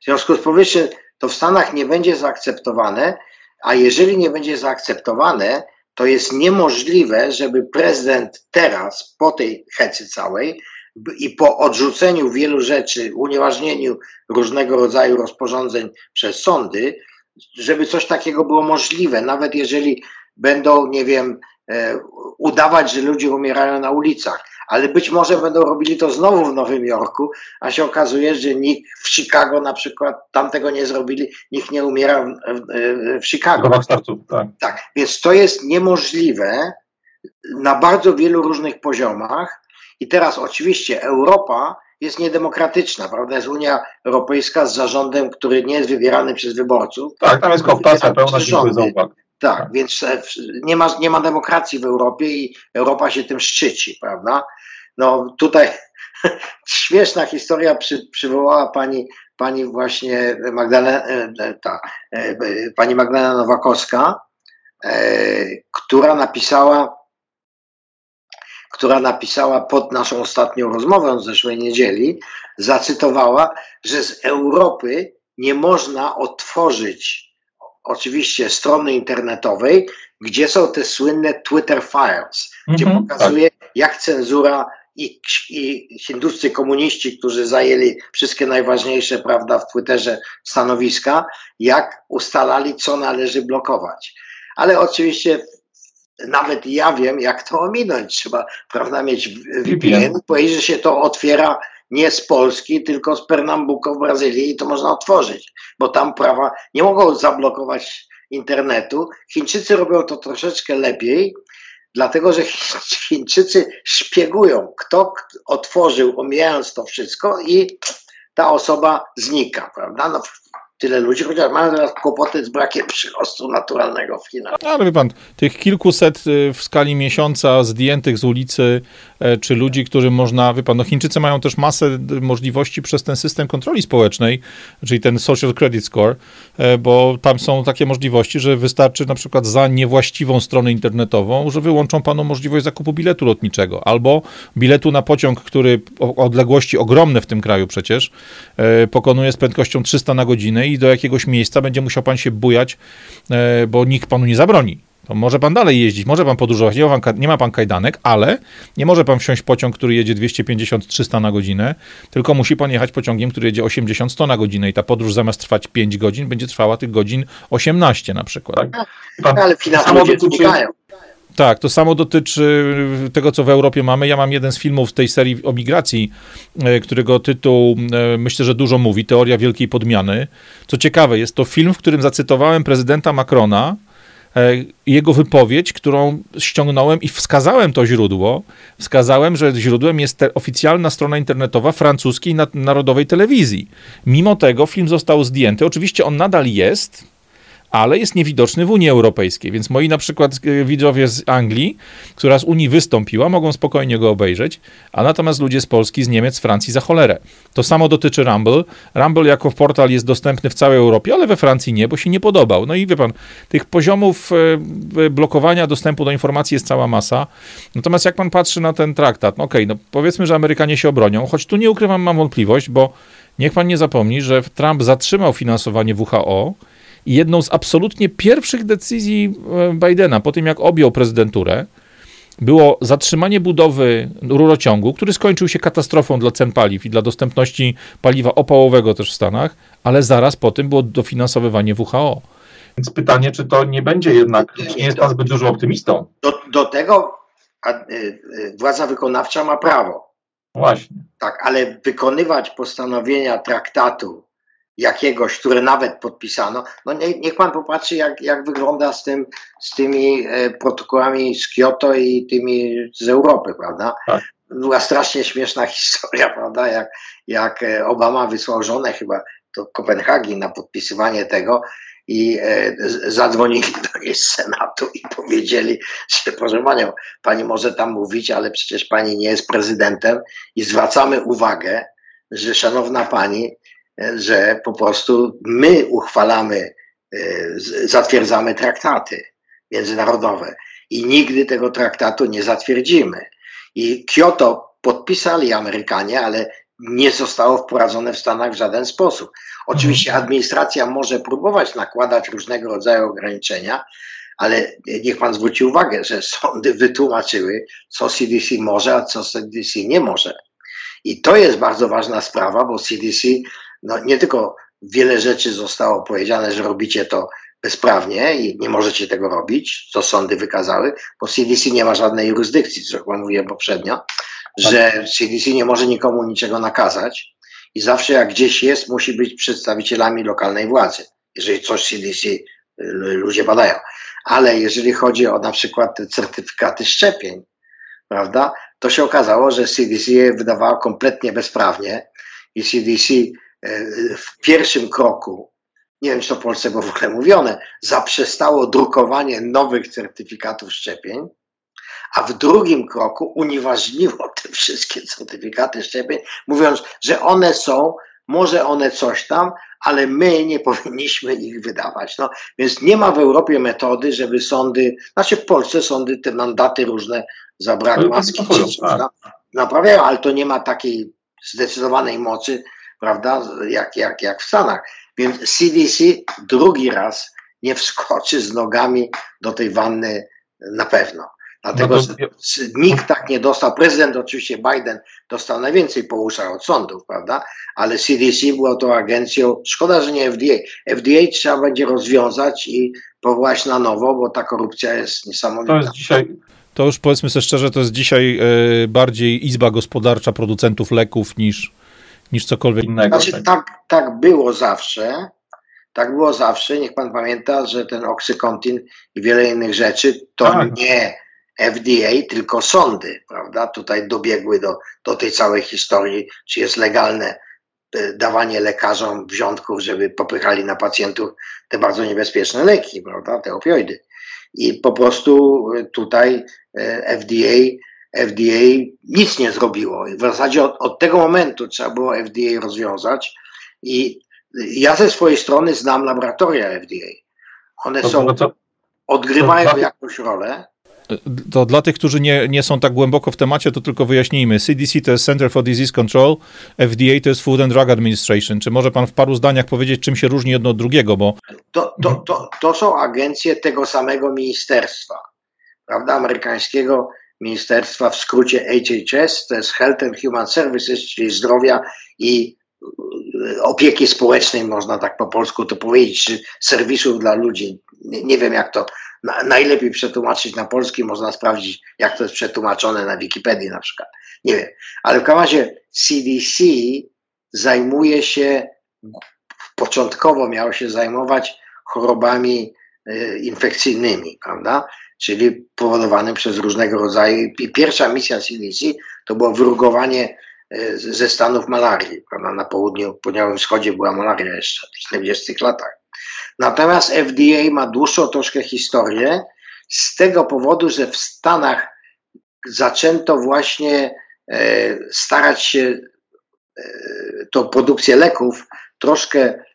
Speaker 3: W związku z powyższym, to w Stanach nie będzie zaakceptowane, a jeżeli nie będzie zaakceptowane, to jest niemożliwe, żeby prezydent teraz, po tej hecy całej i po odrzuceniu wielu rzeczy, unieważnieniu różnego rodzaju rozporządzeń przez sądy, żeby coś takiego było możliwe, nawet jeżeli będą, nie wiem, e, udawać, że ludzie umierają na ulicach ale być może będą robili to znowu w Nowym Jorku, a się okazuje, że nikt w Chicago na przykład tam tego nie zrobili, nikt nie umiera w, w, w Chicago.
Speaker 2: tak.
Speaker 3: tak, więc to jest niemożliwe na bardzo wielu różnych poziomach. I teraz oczywiście Europa jest niedemokratyczna, prawda? Jest Unia Europejska z zarządem, który nie jest wybierany przez wyborców.
Speaker 2: Tak, tam jest kooptacja pełna siły za uwagę.
Speaker 3: Tak, tak, więc e, nie ma, nie ma demokracji w Europie i Europa się tym szczyci, prawda? No tutaj śmieszna historia przy, przywołała pani, pani właśnie Magdalena, e, e, ta, pani Magdalena Nowakowska, która napisała, która napisała pod naszą ostatnią rozmowę z zeszłej niedzieli, zacytowała, że z Europy nie można otworzyć oczywiście strony internetowej, gdzie są te słynne Twitter Files, gdzie -hmm, pokazuje, tak. jak cenzura i, i hinduscy komuniści, którzy zajęli wszystkie najważniejsze, prawda, w Twitterze stanowiska, jak ustalali, co należy blokować. Ale oczywiście nawet ja wiem, jak to ominąć. Trzeba, prawda, mieć VPN, powiedzieć, że się to otwiera nie z Polski, tylko z Pernambuco w Brazylii i to można otworzyć, bo tam prawa nie mogą zablokować internetu. Chińczycy robią to troszeczkę lepiej, dlatego że Chińczycy szpiegują, kto otworzył, omijając to wszystko i ta osoba znika, prawda? No, tyle ludzi, chociaż mają teraz kłopoty z brakiem przyrostu naturalnego w Chinach.
Speaker 1: Ale wie pan, tych kilkuset y, w skali miesiąca zdjętych z ulicy, e, czy ludzi, którym można, wie pan, no Chińczycy mają też masę możliwości przez ten system kontroli społecznej, czyli ten Social Credit Score, e, bo tam są takie możliwości, że wystarczy na przykład za niewłaściwą stronę internetową, że wyłączą panu możliwość zakupu biletu lotniczego, albo biletu na pociąg, który odległości ogromne w tym kraju przecież, e, pokonuje z prędkością 300 na godzinę i do jakiegoś miejsca będzie musiał pan się bujać, e, bo nikt panu nie zabroni. To może pan dalej jeździć, może pan podróżować, nie ma pan, nie ma pan kajdanek, ale nie może pan wsiąść pociąg, który jedzie 250-300 na godzinę, tylko musi pan jechać pociągiem, który jedzie 80-100 na godzinę i ta podróż zamiast trwać 5 godzin, będzie trwała tych godzin 18 na przykład.
Speaker 3: Tak. Ale finanse ludzie znikają.
Speaker 1: Tak, to samo dotyczy tego, co w Europie mamy. Ja mam jeden z filmów tej serii o migracji, e, którego tytuł e, myślę, że dużo mówi, Teoria Wielkiej Podmiany. Co ciekawe, jest to film, w którym zacytowałem prezydenta Macrona, jego wypowiedź, którą ściągnąłem i wskazałem to źródło. Wskazałem, że źródłem jest oficjalna strona internetowa francuskiej narodowej telewizji. Mimo tego film został zdjęty. Oczywiście on nadal jest, ale jest niewidoczny w Unii Europejskiej, więc moi na przykład e, widzowie z Anglii, która z Unii wystąpiła, mogą spokojnie go obejrzeć, a natomiast ludzie z Polski, z Niemiec, z Francji za cholerę. To samo dotyczy Rumble. Rumble jako portal jest dostępny w całej Europie, ale we Francji nie, bo się nie podobał. No i wie pan, tych poziomów e, blokowania dostępu do informacji jest cała masa. Natomiast jak pan patrzy na ten traktat, no okej, okay, no powiedzmy, że Amerykanie się obronią, choć tu nie ukrywam, mam wątpliwość, bo niech pan nie zapomni, że Trump zatrzymał finansowanie WHO, i jedną z absolutnie pierwszych decyzji e, Bidena po tym, jak objął prezydenturę, było zatrzymanie budowy rurociągu, który skończył się katastrofą dla cen paliw i dla dostępności paliwa opałowego też w Stanach, ale zaraz po tym było dofinansowywanie WHO.
Speaker 2: Więc pytanie, czy to nie będzie jednak, czy nie jest pan zbyt dużo optymistą?
Speaker 3: Do, do tego a, y, władza wykonawcza ma prawo.
Speaker 2: Właśnie.
Speaker 3: Tak, ale wykonywać postanowienia traktatu jakiegoś, które nawet podpisano, no nie, niech pan popatrzy, jak, jak wygląda z, tym, z tymi e, protokołami z Kyoto i tymi z Europy, prawda? Tak. Była strasznie śmieszna historia, prawda? Jak, jak e, Obama wysłał żonę chyba do Kopenhagi na podpisywanie tego i e, zadzwonili do niej z Senatu i powiedzieli, że proszę panią, pani może tam mówić, ale przecież pani nie jest prezydentem i zwracamy uwagę, że szanowna pani, że po prostu my uchwalamy, e, zatwierdzamy traktaty międzynarodowe i nigdy tego traktatu nie zatwierdzimy. I Kyoto podpisali Amerykanie, ale nie zostało wprowadzone w Stanach w żaden sposób. Oczywiście mhm. administracja może próbować nakładać różnego rodzaju ograniczenia, ale niech pan zwróci uwagę, że sądy wytłumaczyły, co CDC może, a co CDC nie może. I to jest bardzo ważna sprawa, bo CDC no, nie tylko wiele rzeczy zostało powiedziane, że robicie to bezprawnie i nie możecie tego robić, co sądy wykazały, bo CDC nie ma żadnej jurysdykcji, co mówiłem poprzednio, że CDC nie może nikomu niczego nakazać i zawsze jak gdzieś jest, musi być przedstawicielami lokalnej władzy, jeżeli coś CDC y, ludzie badają. Ale jeżeli chodzi o na przykład certyfikaty szczepień, prawda, to się okazało, że CDC je wydawało kompletnie bezprawnie i CDC w pierwszym kroku nie wiem, czy to w Polsce było w ogóle mówione, zaprzestało drukowanie nowych certyfikatów szczepień, a w drugim kroku unieważniło te wszystkie certyfikaty szczepień, mówiąc, że one są, może one coś tam, ale my nie powinniśmy ich wydawać. No, więc nie ma w Europie metody, żeby sądy, znaczy w Polsce sądy te mandaty różne za brak maski tak. naprawiają, ale to nie ma takiej zdecydowanej mocy, prawda, jak, jak, jak w Stanach. Więc CDC drugi raz nie wskoczy z nogami do tej wanny na pewno. Dlatego no to... nikt tak nie dostał. Prezydent oczywiście Biden dostał najwięcej po uszach od sądów, prawda? Ale CDC było tą agencją. Szkoda, że nie FDA. FDA trzeba będzie rozwiązać i powołać na nowo, bo ta korupcja jest niesamowita.
Speaker 1: To jest dzisiaj. To już powiedzmy sobie szczerze, to jest dzisiaj y, bardziej izba gospodarcza producentów leków niż, niż cokolwiek innego.
Speaker 3: Znaczy, tak, tak było zawsze. Tak było zawsze. Niech pan pamięta, że ten Oxycontin i wiele innych rzeczy to tak. nie FDA, tylko sądy, prawda? Tutaj dobiegły do, do tej całej historii, czy jest legalne e, dawanie lekarzom wziątków, żeby popychali na pacjentów te bardzo niebezpieczne leki, prawda? Te opioidy. I po prostu e, tutaj e, FDA FDA nic nie zrobiło. W zasadzie od, od tego momentu trzeba było FDA rozwiązać i ja ze swojej strony znam laboratoria FDA. One są, odgrywają jakąś rolę.
Speaker 1: To dla tych, którzy nie, nie są tak głęboko w temacie, to tylko wyjaśnijmy. CDC to jest Center for Disease Control, FDA to jest Food and Drug Administration. Czy może pan w paru zdaniach powiedzieć, czym się różni jedno od drugiego? Bo...
Speaker 3: To, to, to, to są agencje tego samego ministerstwa, prawda, amerykańskiego ministerstwa, w skrócie HHS, to jest Health and Human Services, czyli zdrowia i e, opieki społecznej, można tak po polsku to powiedzieć, czy serwisów dla ludzi. Nie, wiem, jak to na, najlepiej przetłumaczyć na polski, można sprawdzić, jak to jest przetłumaczone na Wikipedii na przykład. Nie wiem. Ale w każdym razie CDC zajmuje się, początkowo miało się zajmować chorobami e, infekcyjnymi, prawda? Czyli powodowanym przez różnego rodzaju. I pierwsza misja CDC to było wyrugowanie e, ze stanów malarii. Prawda? Na południu, południowym wschodzie była malaria jeszcze w 40 latach. Natomiast FDA ma dłuższą troszkę historię z tego powodu, że w Stanach zaczęto właśnie e, starać się e, tą produkcję leków troszkę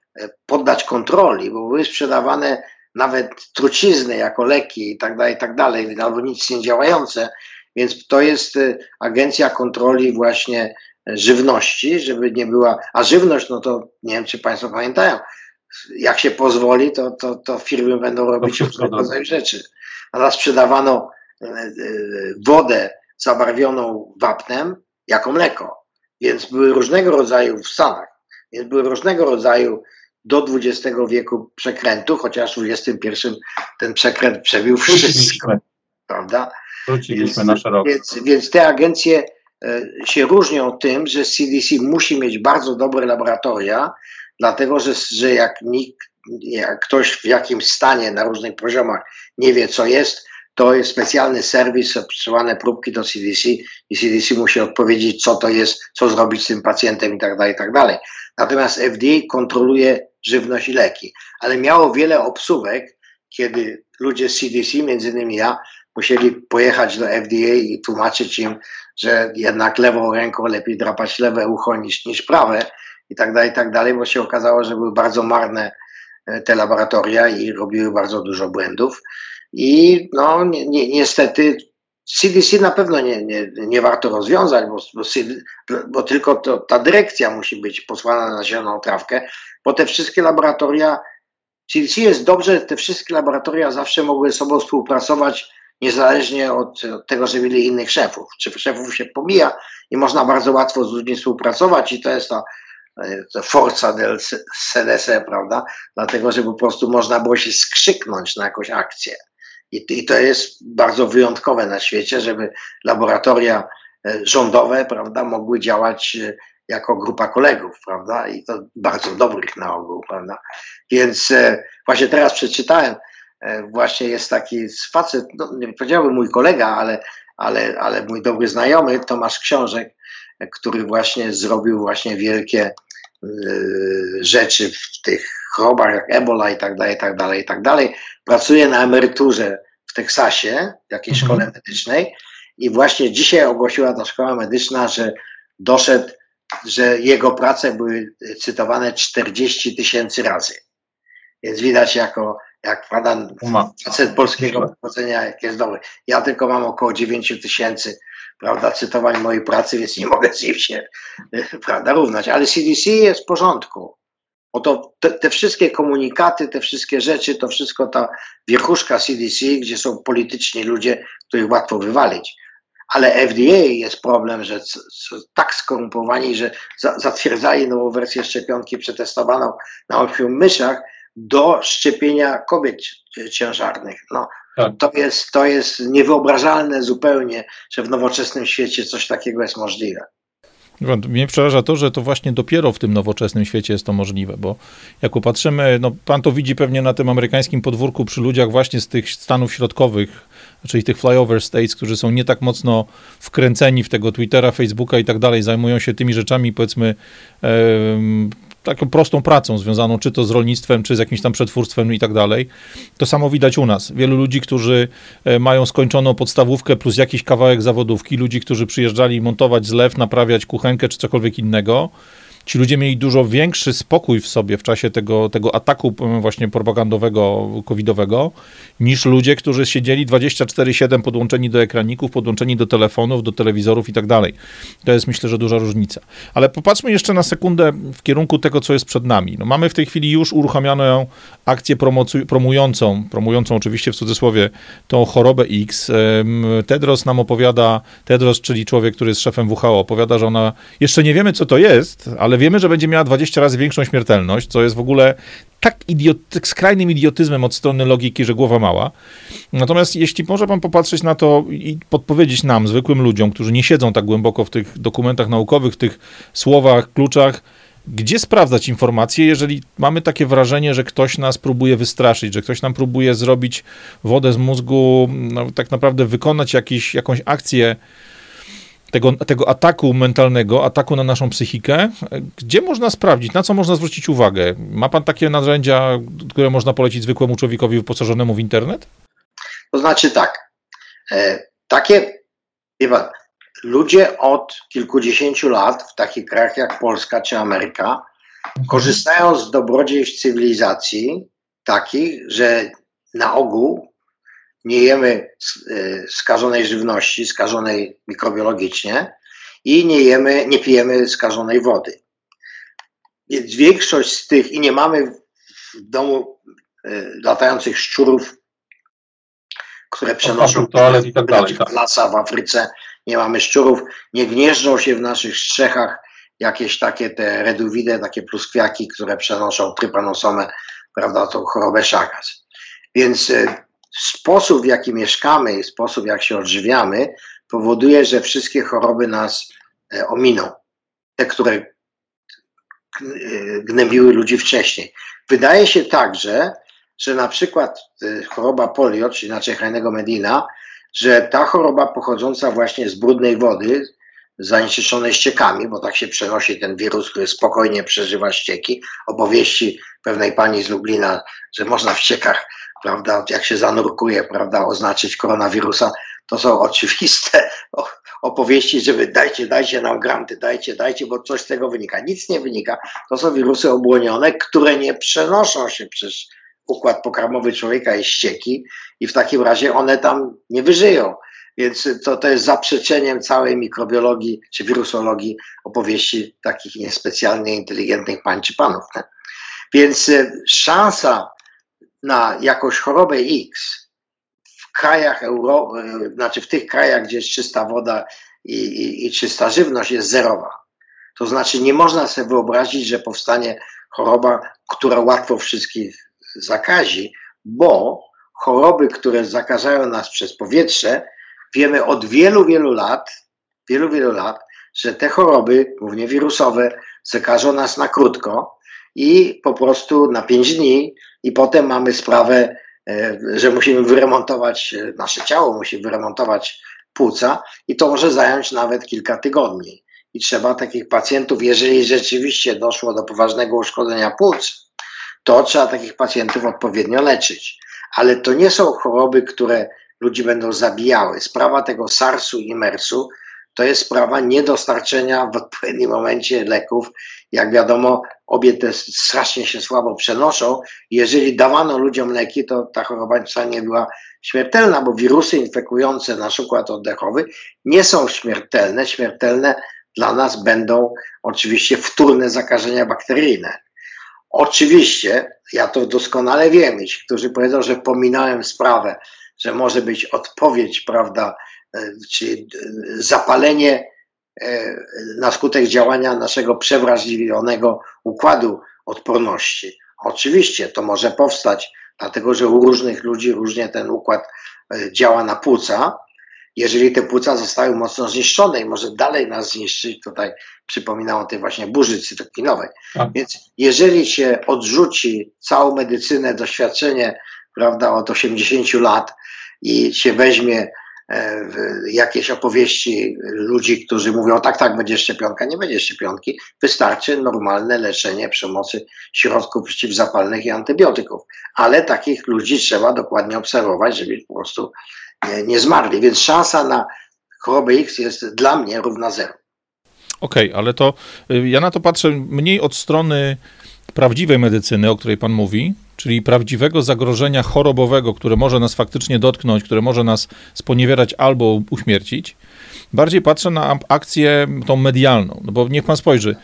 Speaker 3: poddać kontroli, bo były sprzedawane nawet trucizny jako leki i tak dalej, i tak dalej, albo nic nie działające. Więc to jest y, agencja kontroli właśnie żywności, żeby nie była, a żywność, no to nie wiem, czy Państwo pamiętają, jak się pozwoli, to, to, to firmy będą robić różnego rodzaju rzeczy. A sprzedawano y, y, wodę zabarwioną wapnem jako mleko. Więc były różnego rodzaju w Stanach, więc były różnego rodzaju do XX wieku przekrętu, chociaż w XXI ten przekręt przebił wszystko. Prawda?
Speaker 1: Wróciliśmy na szeroko.
Speaker 3: Więc, więc te agencje e, się różnią tym, że CDC musi mieć bardzo dobre laboratoria, dlatego że, że jak, nikt, jak ktoś w jakimś stanie na różnych poziomach nie wie, co jest, to jest specjalny serwis, przesyłane próbki do CDC i CDC musi odpowiedzieć, co to jest, co zrobić z tym pacjentem i tak dalej, i tak dalej. Natomiast FDA kontroluje żywność i leki. Ale miało wiele obsówek, kiedy ludzie z CDC, między innymi ja, musieli pojechać do FDA i tłumaczyć im, że jednak lewą ręką lepiej drapać lewe ucho niż, niż prawe i tak dalej, i tak dalej, bo się okazało, że były bardzo marne e, te laboratoria i robiły bardzo dużo błędów. I no, ni ni niestety CDC na pewno nie, nie, nie warto rozwiązać, bo, bo, bo tylko to, ta dyrekcja musi być posłana na zieloną trawkę, bo te wszystkie laboratoria, CDC jest dobrze, te wszystkie laboratoria zawsze mogły ze sobą współpracować niezależnie od, od tego, że mieli innych szefów. Czy szefów się pomija i można bardzo łatwo z ludźmi współpracować i to jest ta, ta forza del CDC, prawda? Dlatego, że po prostu można było się skrzyknąć na jakąś akcję. I, I to jest bardzo wyjątkowe na świecie, żeby laboratoria e, rządowe, prawda, mogły działać e, jako grupa kolegów, prawda, i to bardzo dobrych na ogół, prawda. Więc e, właśnie teraz przeczytałem, właśnie jest taki facet, no, nie powiedziałbym mój kolega, ale, ale, ale mój dobry znajomy, Tomasz Książek, który właśnie zrobił właśnie wielkie rzeczy w tych chorobach jak Ebola i tak dalej, i tak dalej, i tak dalej. Pracuje na emeryturze w Teksasie, w jakiejś mhm. szkole medycznej i właśnie dzisiaj ogłosiła ta szkoła medyczna, że doszedł, że jego prace były cytowane 40 tysięcy razy. Więc widać jako, jak pan facet polskiego pochodzenia, jak jest dobry. Ja tylko mam około 9 tysięcy prawda, cytowań mojej pracy, więc nie mogę z nim się prawda, równać. Ale CDC jest w porządku. Oto te, te, wszystkie komunikaty, te wszystkie rzeczy, to wszystko ta wierchuszka CDC, gdzie są polityczni ludzie, których łatwo wywalić. Ale FDA jest problem, że są tak skorumpowani, że za, zatwierdzali nową wersję szczepionki przetestowaną na ośmiu myszach do szczepienia kobiet ciężarnych. No, tak. to, jest, to jest niewyobrażalne zupełnie, że w nowoczesnym świecie coś takiego jest możliwe.
Speaker 1: Mnie przeraża to, że to właśnie dopiero w tym nowoczesnym świecie jest to możliwe, bo jak popatrzymy, no pan to widzi pewnie na tym amerykańskim podwórku przy ludziach właśnie z tych stanów środkowych, czyli tych flyover states, którzy są nie tak mocno wkręceni w tego Twittera, Facebooka i tak dalej, zajmują się tymi rzeczami, powiedzmy, taką prostą pracą związaną czy to z rolnictwem, czy z jakimś tam przetwórstwem i tak dalej. To samo widać u nas. Wielu ludzi, którzy e, mają skończoną podstawówkę plus jakiś kawałek zawodówki, ludzi, którzy przyjeżdżali montować zlew, naprawiać kuchenkę czy cokolwiek innego, ci ludzie mieli dużo większy spokój w sobie w czasie tego, tego ataku właśnie propagandowego, covidowego, niż ludzie, którzy siedzieli 24-7 podłączeni do ekraników, podłączeni do telefonów, do telewizorów i tak dalej. To jest myślę, że duża różnica. Ale popatrzmy jeszcze na sekundę w kierunku tego, co jest przed nami. No, mamy w tej chwili już uruchamianą akcję promującą, promującą oczywiście w cudzysłowie tą chorobę X. Tedros nam opowiada, Tedros, czyli człowiek, który jest szefem WHO, opowiada, że ona, jeszcze nie wiemy, co to jest, ale ale wiemy, że będzie miała 20 razy większą śmiertelność, co jest w ogóle tak idiot, skrajnym idiotyzmem od strony logiki, że głowa mała. Natomiast jeśli może pan popatrzeć na to i podpowiedzieć nam, zwykłym ludziom, którzy nie siedzą tak głęboko w tych dokumentach naukowych, w tych słowach, kluczach, gdzie sprawdzać informacje, jeżeli mamy takie wrażenie, że ktoś nas próbuje wystraszyć, że ktoś nam próbuje zrobić wodę z mózgu, no, tak naprawdę wykonać jakiś, jakąś akcję, tego, tego ataku mentalnego, ataku na naszą psychikę, gdzie można sprawdzić, na co można zwrócić uwagę? Ma pan takie narzędzia, które można polecić zwykłemu człowiekowi wyposażonemu w internet?
Speaker 3: To znaczy tak, e, takie, wie pan, ludzie od kilkudziesięciu lat w takich krajach jak Polska czy Ameryka korzystają z dobrodziejstw cywilizacji takich, że na ogół nie jemy e, skażonej żywności, skażonej mikrobiologicznie i nie jemy, nie pijemy skażonej wody. Więc większość z tych i nie mamy w domu e, latających szczurów, które przenoszą
Speaker 2: toalet i tak dalej.
Speaker 3: Tak. lasa w Afryce, nie mamy szczurów, nie gnieżdżą się w naszych strzechach jakieś takie te reduwidy, takie pluskwiaki, które przenoszą trypanosomę, prawda, tą chorobę Chagas. Więc e, sposób, w jaki mieszkamy i sposób, jak się odżywiamy, powoduje, że wszystkie choroby nas e, ominą. Te, które e, gnębiły ludzi wcześniej. Wydaje się także, że na przykład e, choroba polio, czy inaczej Heinego Medina, że ta choroba pochodząca właśnie z brudnej wody, zanieczyszczone ściekami, bo tak się przenosi ten wirus, który spokojnie przeżywa ścieki. Opowieści pewnej pani z Lublina, że można w ściekach, prawda, jak się zanurkuje, prawda, oznaczyć koronawirusa, to są oczywiste opowieści, żeby dajcie, dajcie nam granty, dajcie, dajcie, bo coś z tego wynika. Nic nie wynika. To są wirusy obłonione, które nie przenoszą się przez układ pokarmowy człowieka i ścieki i w takim razie one tam nie wyżyją. Więc to, to jest zaprzeczeniem całej mikrobiologii czy wirusologii opowieści takich niespecjalnie inteligentnych pań czy panów. Nie? Więc e, szansa na jakąś chorobę X w krajach Euro, e, znaczy w tych krajach, gdzie jest czysta woda i, i, i czysta żywność, jest zerowa. To znaczy nie można sobie wyobrazić, że powstanie choroba, która łatwo wszystkich zakazi, bo choroby, które zakażają nas przez powietrze, wiemy od wielu, wielu lat, wielu, wielu lat, że te choroby, głównie wirusowe, zakażą nas na krótko i po prostu na pięć dni i potem mamy sprawę, e, że musimy wyremontować e, nasze ciało, musimy wyremontować płuca i to może zająć nawet kilka tygodni. I trzeba takich pacjentów, jeżeli rzeczywiście doszło do poważnego uszkodzenia płuc, to trzeba takich pacjentów odpowiednio leczyć. Ale to nie są choroby, które ludzi będą zabijały. Sprawa tego SARS-u i MERS-u to jest sprawa niedostarczenia w odpowiednim momencie leków. Jak wiadomo, obie te strasznie się słabo przenoszą. Jeżeli dawano ludziom leki, to ta choroba nie była śmiertelna, bo wirusy infekujące nasz układ oddechowy nie są śmiertelne. Śmiertelne dla nas będą oczywiście wtórne zakażenia bakteryjne. Oczywiście, ja to doskonale wiem, ci, którzy powiedzą, że pominąłem sprawę, że może być odpowiedź, prawda, e, czy e, zapalenie e, na skutek działania naszego przewrażliwionego układu odporności. Oczywiście to może powstać, dlatego że u różnych ludzi różnie ten układ działa na płuca, jeżeli te płuca zostały mocno zniszczone i może dalej nas zniszczyć, tutaj przypominam o tej właśnie burzy cytokinowej. Tak. Więc jeżeli się odrzuci całą medycynę, doświadczenie, prawda, od 80 lat i się weźmie e, jakieś opowieści ludzi, którzy mówią, tak, tak, będzie szczepionka, nie będzie szczepionki, wystarczy normalne leczenie przemocy środków przeciwzapalnych i antybiotyków. Ale takich ludzi trzeba dokładnie obserwować, żeby po prostu nie, nie zmarli. Więc szansa na chorobę X jest dla mnie równa zero.
Speaker 1: Okej, okay, ale to y, ja na to patrzę mniej od strony prawdziwej medycyny, o której Pan mówi, czyli prawdziwego zagrożenia chorobowego, które może nas faktycznie dotknąć, które może nas sponiewierać albo uśmiercić. Bardziej patrzę na akcję tą medialną, no bo niech pan spojrzy.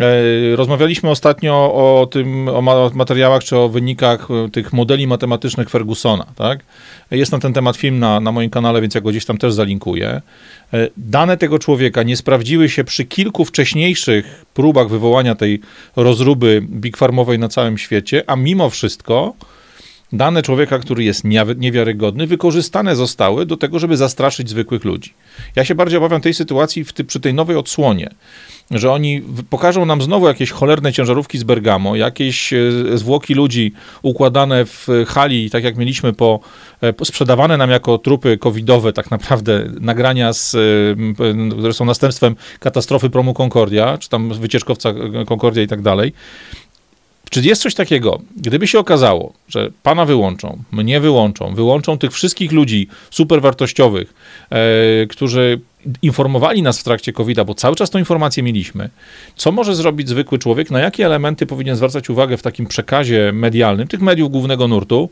Speaker 1: E, rozmawialiśmy ostatnio o tym, o materiałach czy o wynikach e, tych modeli matematycznych Fergusona, tak? Jest na ten temat film na, na moim kanale, więc ja go gdzieś tam też zalinkuję. E, dane tego człowieka nie sprawdziły się przy kilku wcześniejszych próbach wywołania tej rozruby big farmowej na całym świecie, a mimo wszystko dane człowieka, który jest niewiarygodny, wykorzystane zostały do tego, żeby zastraszyć zwykłych ludzi. Ja się bardziej obawiam tej sytuacji ty, przy tej nowej odsłonie, że oni pokażą nam znowu jakieś cholerne ciężarówki z Bergamo, jakieś e, zwłoki ludzi układane w hali, tak jak mieliśmy po, e, po sprzedawane nam jako trupy covidowe, tak naprawdę nagrania, z, e, które są następstwem katastrofy promu Concordia, czy tam wycieczkowca Concordia i tak dalej. Czy jest coś takiego, gdyby się okazało, że pana wyłączą, mnie wyłączą, wyłączą tych wszystkich ludzi superwartościowych, e, którzy informowali nas w trakcie COVID-a, bo cały czas tą informację mieliśmy, co może zrobić zwykły człowiek, na jakie elementy powinien zwracać uwagę w takim przekazie medialnym, tych mediów głównego nurtu,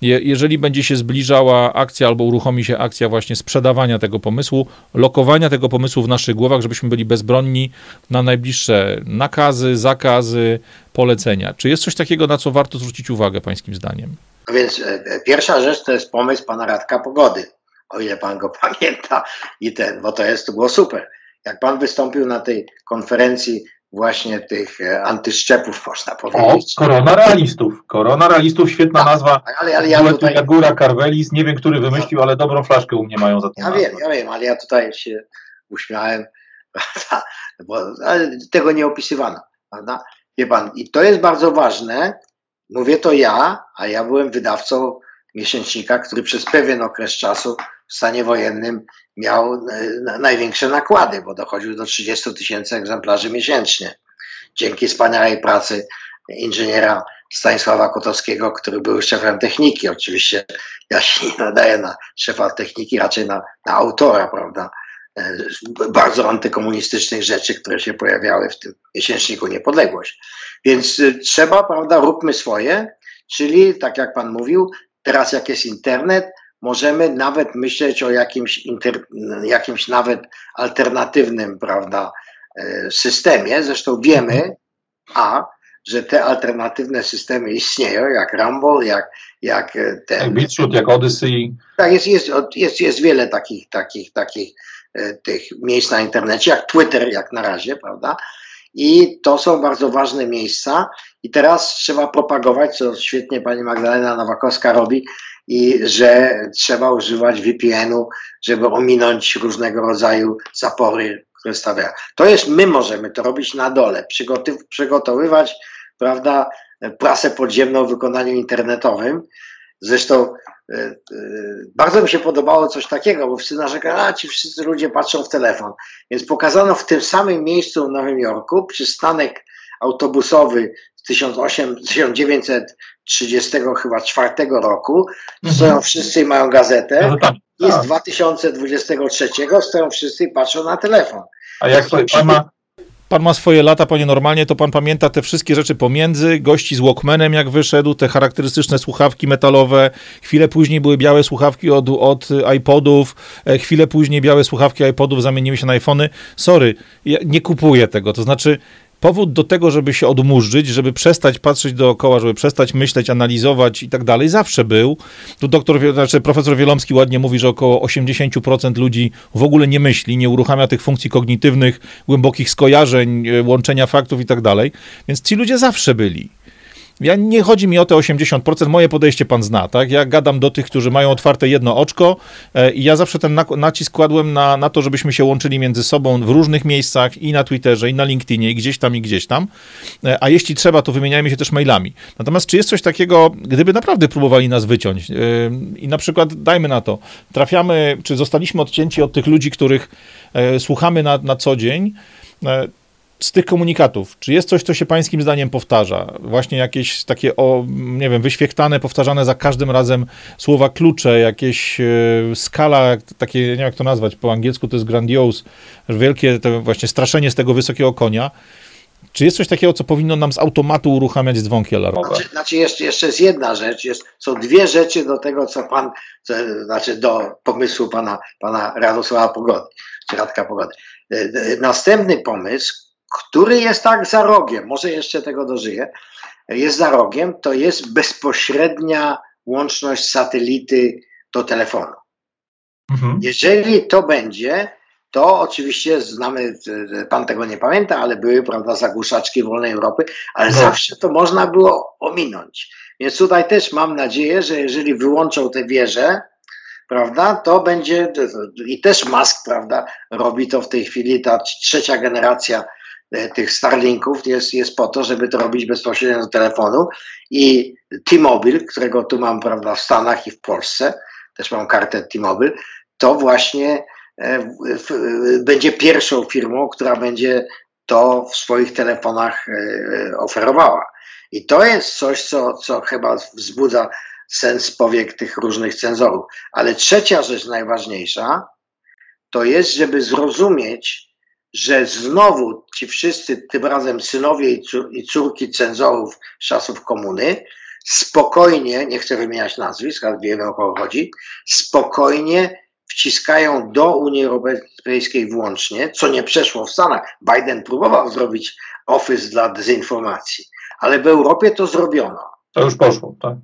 Speaker 1: je, jeżeli będzie się zbliżała akcja albo uruchomi się akcja właśnie sprzedawania tego pomysłu, lokowania tego pomysłu w naszych głowach, żebyśmy byli bezbronni na najbliższe nakazy, zakazy, polecenia. Czy jest coś takiego, na co warto zwrócić uwagę pańskim zdaniem?
Speaker 3: No więc e, e, pierwsza rzecz to jest pomysł pana Radka Pogody, o ile pan go pamięta i ten, bo to jest, to było super. Jak pan wystąpił na tej konferencji właśnie tych e, antyszczepów, można powiedzieć.
Speaker 2: O, korona realistów. Korona realistów, świetna tak, nazwa. Ale, ale ja tutaj... Jagura, Carvelis, nie wiem, który wymyślił, ale dobrą flaszkę u mnie mają za to.
Speaker 3: Ja wiem, ja wiem, ale ja tutaj się uśmiałem, bo tego nie opisywano, prawda? Wie pan, i to jest bardzo ważne. Mówię to ja, a ja byłem wydawcą miesięcznika, który przez pewien okres czasu w stanie wojennym miał e, największe nakłady, bo dochodził do 30 tysięcy egzemplarzy miesięcznie. Dzięki wspaniałej pracy inżyniera Stanisława Kotowskiego, który był szefem techniki. Oczywiście ja się nie nadaję na szefa techniki, raczej na, na autora, prawda? E, bardzo antykomunistycznych rzeczy, które się pojawiały w tym miesięczniku Niepodległość. Więc e, trzeba, prawda, róbmy swoje, czyli tak jak pan mówił, teraz jak jest internet, możemy nawet myśleć o jakimś, inter, jakimś nawet alternatywnym, prawda, e, systemie. Zresztą wiemy, a że te alternatywne systemy istnieją, jak Rumble, jak, jak ten.
Speaker 2: Jak jak Odyssey.
Speaker 3: Tak, jest, jest, jest, jest wiele takich, takich, takich e, tych miejsc na internecie, jak Twitter, jak na razie, prawda? I to są bardzo ważne miejsca. I teraz trzeba propagować, co świetnie pani Magdalena Nowakowska robi, i że trzeba używać VPN-u, żeby ominąć różnego rodzaju zapory, które stawiają. To jest, my możemy to robić na dole, przygotowywać prawda, prasę podziemną w wykonaniu internetowym. Zresztą e, e, bardzo mi się podobało coś takiego, bo wszyscy narzekają, a ci wszyscy ludzie patrzą w telefon. Więc pokazano w tym samym miejscu w Nowym Jorku przystanek autobusowy z 1930 chyba czwartego roku. Mhm. Stoją wszyscy i mają gazetę. No tak, Jest 2023, stoją wszyscy i patrzą na telefon.
Speaker 2: A jak to pan ma,
Speaker 1: Pan ma swoje lata, panie normalnie, to pan pamięta te wszystkie rzeczy pomiędzy, gości z Walkmanem jak wyszedł, te charakterystyczne słuchawki metalowe, chwilę później były białe słuchawki od, od iPodów, e, chwilę później białe słuchawki iPodów zamieniły się na iPhony. Sorry, ja nie kupuję tego, to znaczy powód do tego, żeby się odmurzyć, żeby przestać patrzeć dookoła, żeby przestać myśleć, analizować i tak dalej, zawsze był. Tu doktor, znaczy profesor Wielomski ładnie mówi, że około 80% ludzi w ogóle nie myśli, nie uruchamia tych funkcji kognitywnych, głębokich skojarzeń, e, łączenia faktów i tak dalej. Więc ci ludzie zawsze byli. Ja nie chodzi mi o te 80%, moje podejście pan zna, tak? Ja gadam do tych, którzy mają otwarte jedno oczko e, i ja zawsze ten nacisk kładłem na, na to, żebyśmy się łączyli między sobą w różnych miejscach i na Twitterze, i na LinkedInie, i gdzieś tam, i gdzieś tam. E, a jeśli trzeba, to wymieniajmy się też mailami. Natomiast czy jest coś takiego, gdyby naprawdę próbowali nas wyciąć e, i na przykład, dajmy na to, trafiamy, czy zostaliśmy odcięci od tych ludzi, których słuchamy na, na co dzień, z tych komunikatów, czy jest coś, co się pańskim zdaniem powtarza? Właśnie jakieś takie, o, nie wiem, wyświechtane, powtarzane za każdym razem słowa klucze, jakieś e, skala, takie, nie wiem jak to nazwać, po angielsku to jest grandiose, wielkie to właśnie straszenie z tego wysokiego konia. Czy jest coś takiego, co powinno nam z automatu uruchamiać dzwonki alarmowe?
Speaker 3: Znaczy, znaczy jeszcze, jeszcze jest jedna rzecz, jest, są dwie rzeczy do tego, co pan, co, znaczy do pomysłu pana, pana Radosława Pogody, czy Radka Pogody. E, e, następny pomysł, który jest tak za rogiem, może jeszcze tego dożyje, jest za rogiem, to jest bezpośrednia łączność satelity do telefonu. Mhm. Jeżeli to będzie, to oczywiście znamy, pan tego nie pamięta, ale były, prawda, zagłuszaczki wolnej Europy, ale no. zawsze to można było ominąć. Więc tutaj też mam nadzieję, że jeżeli wyłączą te wieże, prawda, to będzie, i też Musk, prawda, robi to w tej chwili, ta trzecia generacja tych Starlinków jest, jest po to, żeby to robić bezpośrednio do telefonu i T-Mobile, którego tu mam prawda, w Stanach i w Polsce, też mam kartę T-Mobile, to właśnie e, w, będzie pierwszą firmą, która będzie to w swoich telefonach e, oferowała. I to jest coś, co, co chyba wzbudza sens powiek tych różnych cenzorów. Ale trzecia rzecz najważniejsza to jest, żeby zrozumieć, że znowu ci wszyscy, tym razem synowie i córki cenzorów czasów komuny, spokojnie, nie chcę wymieniać nazwisk, ale wiemy o kogo chodzi, spokojnie wciskają do Unii Europejskiej włącznie, co nie przeszło w Stanach. Biden próbował zrobić office dla dezinformacji, ale w Europie to zrobiono.
Speaker 2: To już poszło, tak?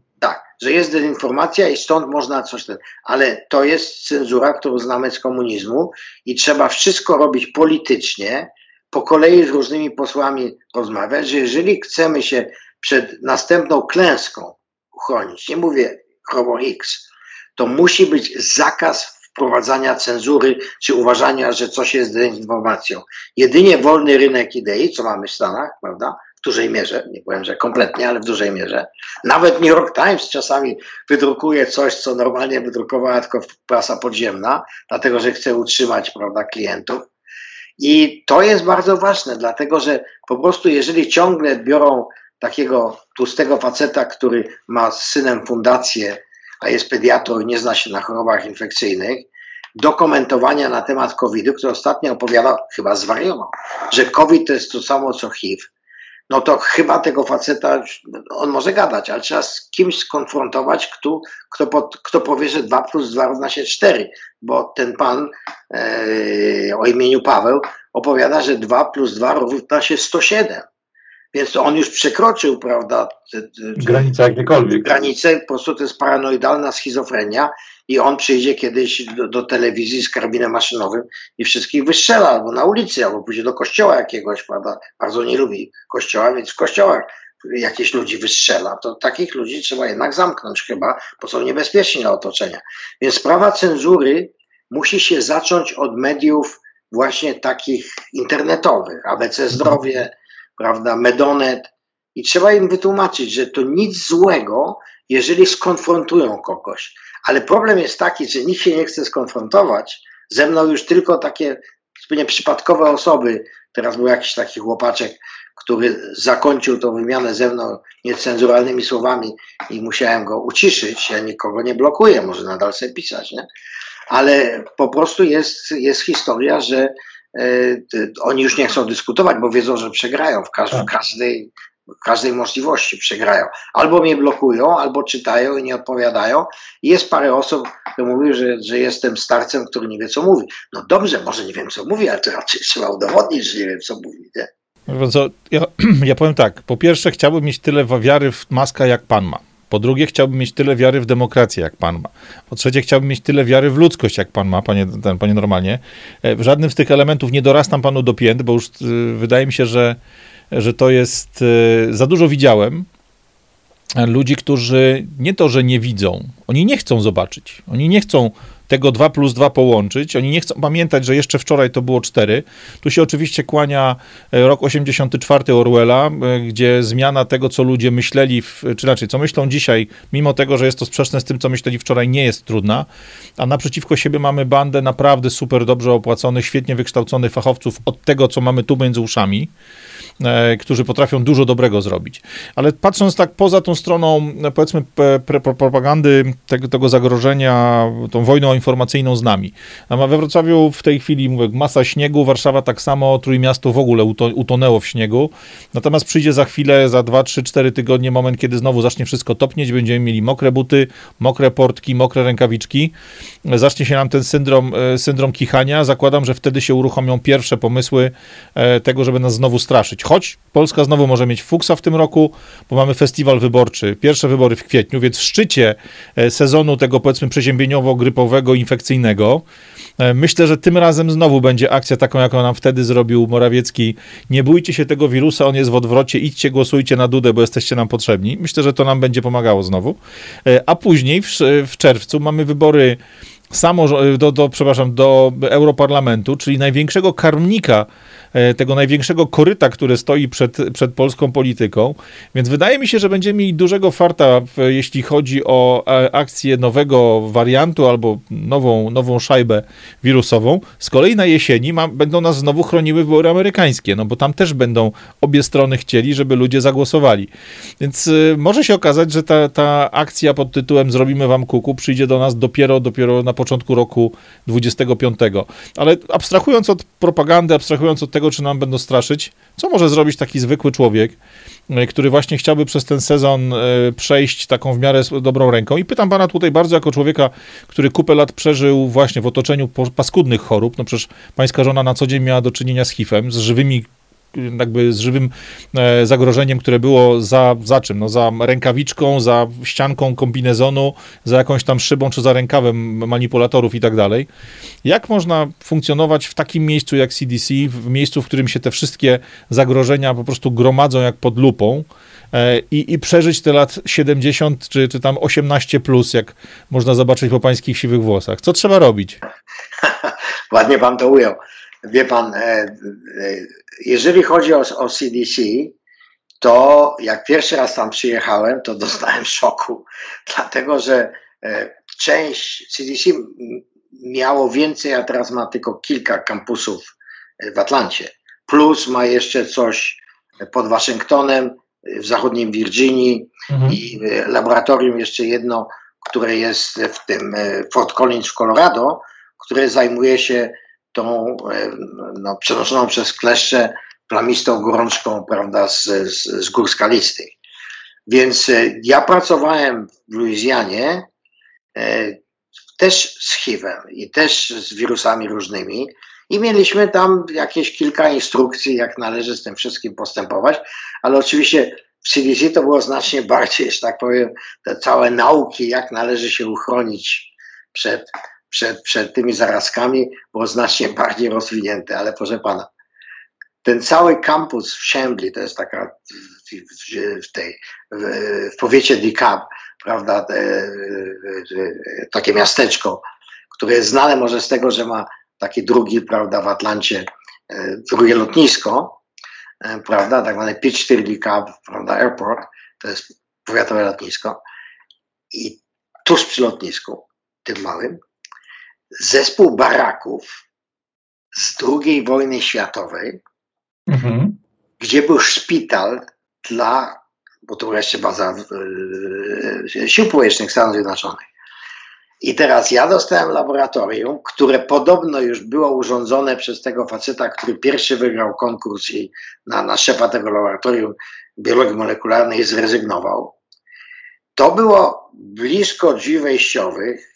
Speaker 3: Że jest dezinformacja i stąd można coś ten, ale to jest cenzura, którą znamy z komunizmu i trzeba wszystko robić politycznie, po kolei z różnymi posłami rozmawiać, że jeżeli chcemy się przed następną klęską uchronić, nie mówię chorobą X, to musi być zakaz wprowadzania cenzury czy uważania, że coś jest dezinformacją. Jedynie wolny rynek idei, co mamy w Stanach, prawda? W dużej mierze, nie powiem, że kompletnie, ale w dużej mierze. Nawet New York Times czasami wydrukuje coś, co normalnie wydrukowała tylko prasa podziemna, dlatego że chce utrzymać prawda, klientów. I to jest bardzo ważne, dlatego że po prostu jeżeli ciągle biorą takiego tłustego faceta, który ma z synem fundację, a jest pediatrą i nie zna się na chorobach infekcyjnych, do komentowania na temat COVID-u, który ostatnio opowiadał, chyba zwariował, że COVID to jest to samo co HIV, no to chyba tego faceta, on może gadać, ale trzeba z kimś skonfrontować, kto, kto, pod, kto powie, że 2 plus 2 równa się 4, bo ten pan e, o imieniu Paweł opowiada, że 2 plus 2 równa się 107. Więc on już przekroczył, prawda,
Speaker 2: granicę jakiekolwiek.
Speaker 3: Granicę, po prostu to jest paranoidalna schizofrenia i on przyjdzie kiedyś do, do, telewizji z karabinem maszynowym i wszystkich wystrzela, albo na ulicy, albo pójdzie do kościoła jakiegoś, prawda, bardzo nie lubi kościoła, więc w kościołach jakieś ludzi wystrzela, to takich ludzi trzeba jednak zamknąć chyba, bo są niebezpieczni dla otoczenia. Więc sprawa cenzury musi się zacząć od mediów właśnie takich internetowych, ABC Zdrowie, prawda, Medonet i trzeba im wytłumaczyć, że to nic złego, jeżeli skonfrontują kogoś. Ale problem jest taki, że nikt się nie chce skonfrontować. Ze mną już tylko takie zupełnie przypadkowe osoby. Teraz był jakiś taki chłopaczek, który zakończył tą wymianę ze mną niecenzuralnymi słowami i musiałem go uciszyć. Ja nikogo nie blokuję, może nadal sobie pisać, nie? Ale po prostu jest, jest historia, że oni już nie chcą dyskutować, bo wiedzą, że przegrają w, każ w tak. każdej każdej możliwości przegrają. Albo mnie blokują, albo czytają i nie odpowiadają. Jest parę osób, które mówią, że, że jestem starcem, który nie wie, co mówi. No dobrze, może nie wiem, co mówi, ale to raczej trzeba udowodnić, że nie wiem, co mówi. Nie?
Speaker 1: Ja, ja powiem tak. Po pierwsze, chciałbym mieć tyle wiary w Maska, jak pan ma. Po drugie, chciałbym mieć tyle wiary w demokrację, jak pan ma. Po trzecie, chciałbym mieć tyle wiary w ludzkość, jak pan ma, panie, ten, panie normalnie. E, w żadnym z tych elementów nie dorastam panu do pięt, bo już y, wydaje mi się, że że to jest, e, za dużo widziałem ludzi, którzy nie to, że nie widzą, oni nie chcą zobaczyć, oni nie chcą tego 2 plus 2 połączyć. Oni nie chcą pamiętać, że jeszcze wczoraj to było 4. Tu się oczywiście kłania e, rok 84 Orwella, e, gdzie zmiana tego, co ludzie myśleli, w, czy raczej co myślą dzisiaj, mimo tego, że jest to sprzeczne z tym, co myśleli wczoraj, nie jest trudna. A naprzeciwko siebie mamy bandę naprawdę super dobrze opłaconych, świetnie wykształconych fachowców od tego, co mamy tu między uszami. E, którzy potrafią dużo dobrego zrobić. Ale patrząc tak poza tą stroną, powiedzmy, propagandy tego, tego zagrożenia, tą wojną informacyjną z nami. A we Wrocławiu w tej chwili, mówię, masa śniegu, Warszawa tak samo, Trójmiasto w ogóle utonęło w śniegu. Natomiast przyjdzie za chwilę, za 2, 3, 4 tygodnie moment, kiedy znowu zacznie wszystko topnieć, będziemy mieli mokre buty, mokre portki, mokre rękawiczki. Zacznie się nam ten syndrom, e, syndrom kichania. Zakładam, że wtedy się uruchomią pierwsze pomysły e, tego, żeby nas znowu straszyć choć Polska znowu może mieć fuksa w tym roku, bo mamy festiwal wyborczy, pierwsze wybory w kwietniu, więc w szczycie e, sezonu tego powiedzmy przeziębieniowo-grypowego, infekcyjnego, e, myślę, że tym razem znowu będzie akcja taką, jaką nam wtedy zrobił Morawiecki. Nie bójcie się tego wirusa, on jest w odwrocie, idźcie, głosujcie na Dudę, bo jesteście nam potrzebni. Myślę, że to nam będzie pomagało znowu. E, a później w, w czerwcu mamy wybory samo, do, do, przepraszam, do Europarlamentu, czyli największego karmnika tego największego koryta, które stoi przed, przed polską polityką. Więc wydaje mi się, że będziemy mieli dużego farta, jeśli chodzi o e, akcję nowego wariantu albo nową, nową szajbę wirusową. Z kolei na jesieni ma, będą nas znowu chroniły wybory amerykańskie, no bo tam też będą obie strony chcieli, żeby ludzie zagłosowali. Więc y, może się okazać, że ta, ta akcja pod tytułem Zrobimy wam kuku przyjdzie do nas dopiero, dopiero na początku roku 25. Ale abstrahując od propagandy, abstrahując od tego, tego, czy nam będą straszyć, co może zrobić taki zwykły człowiek, e, który właśnie chciałby przez ten sezon e, przejść taką w miarę dobrą ręką. I pytam pana tutaj bardzo jako człowieka, który kupę lat przeżył właśnie w otoczeniu paskudnych chorób. No przecież pańska żona na co dzień miała do czynienia z HIV-em, z żywymi jakby z żywym e, zagrożeniem, które było za, za czym? No za rękawiczką, za ścianką kombinezonu, za jakąś tam szybą czy za rękawem manipulatorów i tak dalej. Jak można funkcjonować w takim miejscu jak CDC, w miejscu, w którym się te wszystkie zagrożenia po prostu gromadzą jak pod lupą e, i, i przeżyć te lat 70 czy, czy tam 18 plus, jak można zobaczyć po pańskich siwych włosach? Co trzeba robić?
Speaker 3: Ładnie pan to ujął. Wie pan, e, jeżeli chodzi o, o CDC, to jak pierwszy raz tam przyjechałem, to dostałem szoku, dlatego że e, część CDC miało więcej, a teraz ma tylko kilka kampusów w Atlancie. Plus ma jeszcze coś pod Waszyngtonem, w zachodnim Virginii mhm. i laboratorium jeszcze jedno, które jest w tym Fort Collins w Colorado, które zajmuje się tą no, przenoszoną przez kleszcze plamistą gorączką, prawda, z, z, z gór skalistych. Więc e, ja pracowałem w Luizjanie e, też z HIV-em i też z wirusami różnymi i mieliśmy tam jakieś kilka instrukcji, jak należy z tym wszystkim postępować, ale oczywiście w CDC to było znacznie bardziej, że tak powiem, te całe nauki, jak należy się uchronić przed, przed, przed tymi zarazkami, było znacznie bardziej rozwinięte, ale proszę pana, ten cały kampus w Chambly, to jest taka w, w tej, w, w powiecie DeKalb, prawda, takie miasteczko, które jest znane może z tego, że ma taki drugi, prawda, w Atlancie, e, drugie lotnisko, e, prawda, tak zwane Pittsburgh DeKalb, prawda, airport, to jest powiatowe lotnisko i tuż przy lotnisku, tym małym, zespół baraków z II wojny światowej, mhm. gdzie był szpital dla, bo to była jeszcze baza e, sił powietrznych Stanów Zjednoczonych. I teraz ja dostałem laboratorium, które podobno już było urządzone przez tego faceta, który pierwszy wygrał konkurs i na, na szefa tego laboratorium biologii molekularnej zrezygnował. To było blisko drzwi wejściowych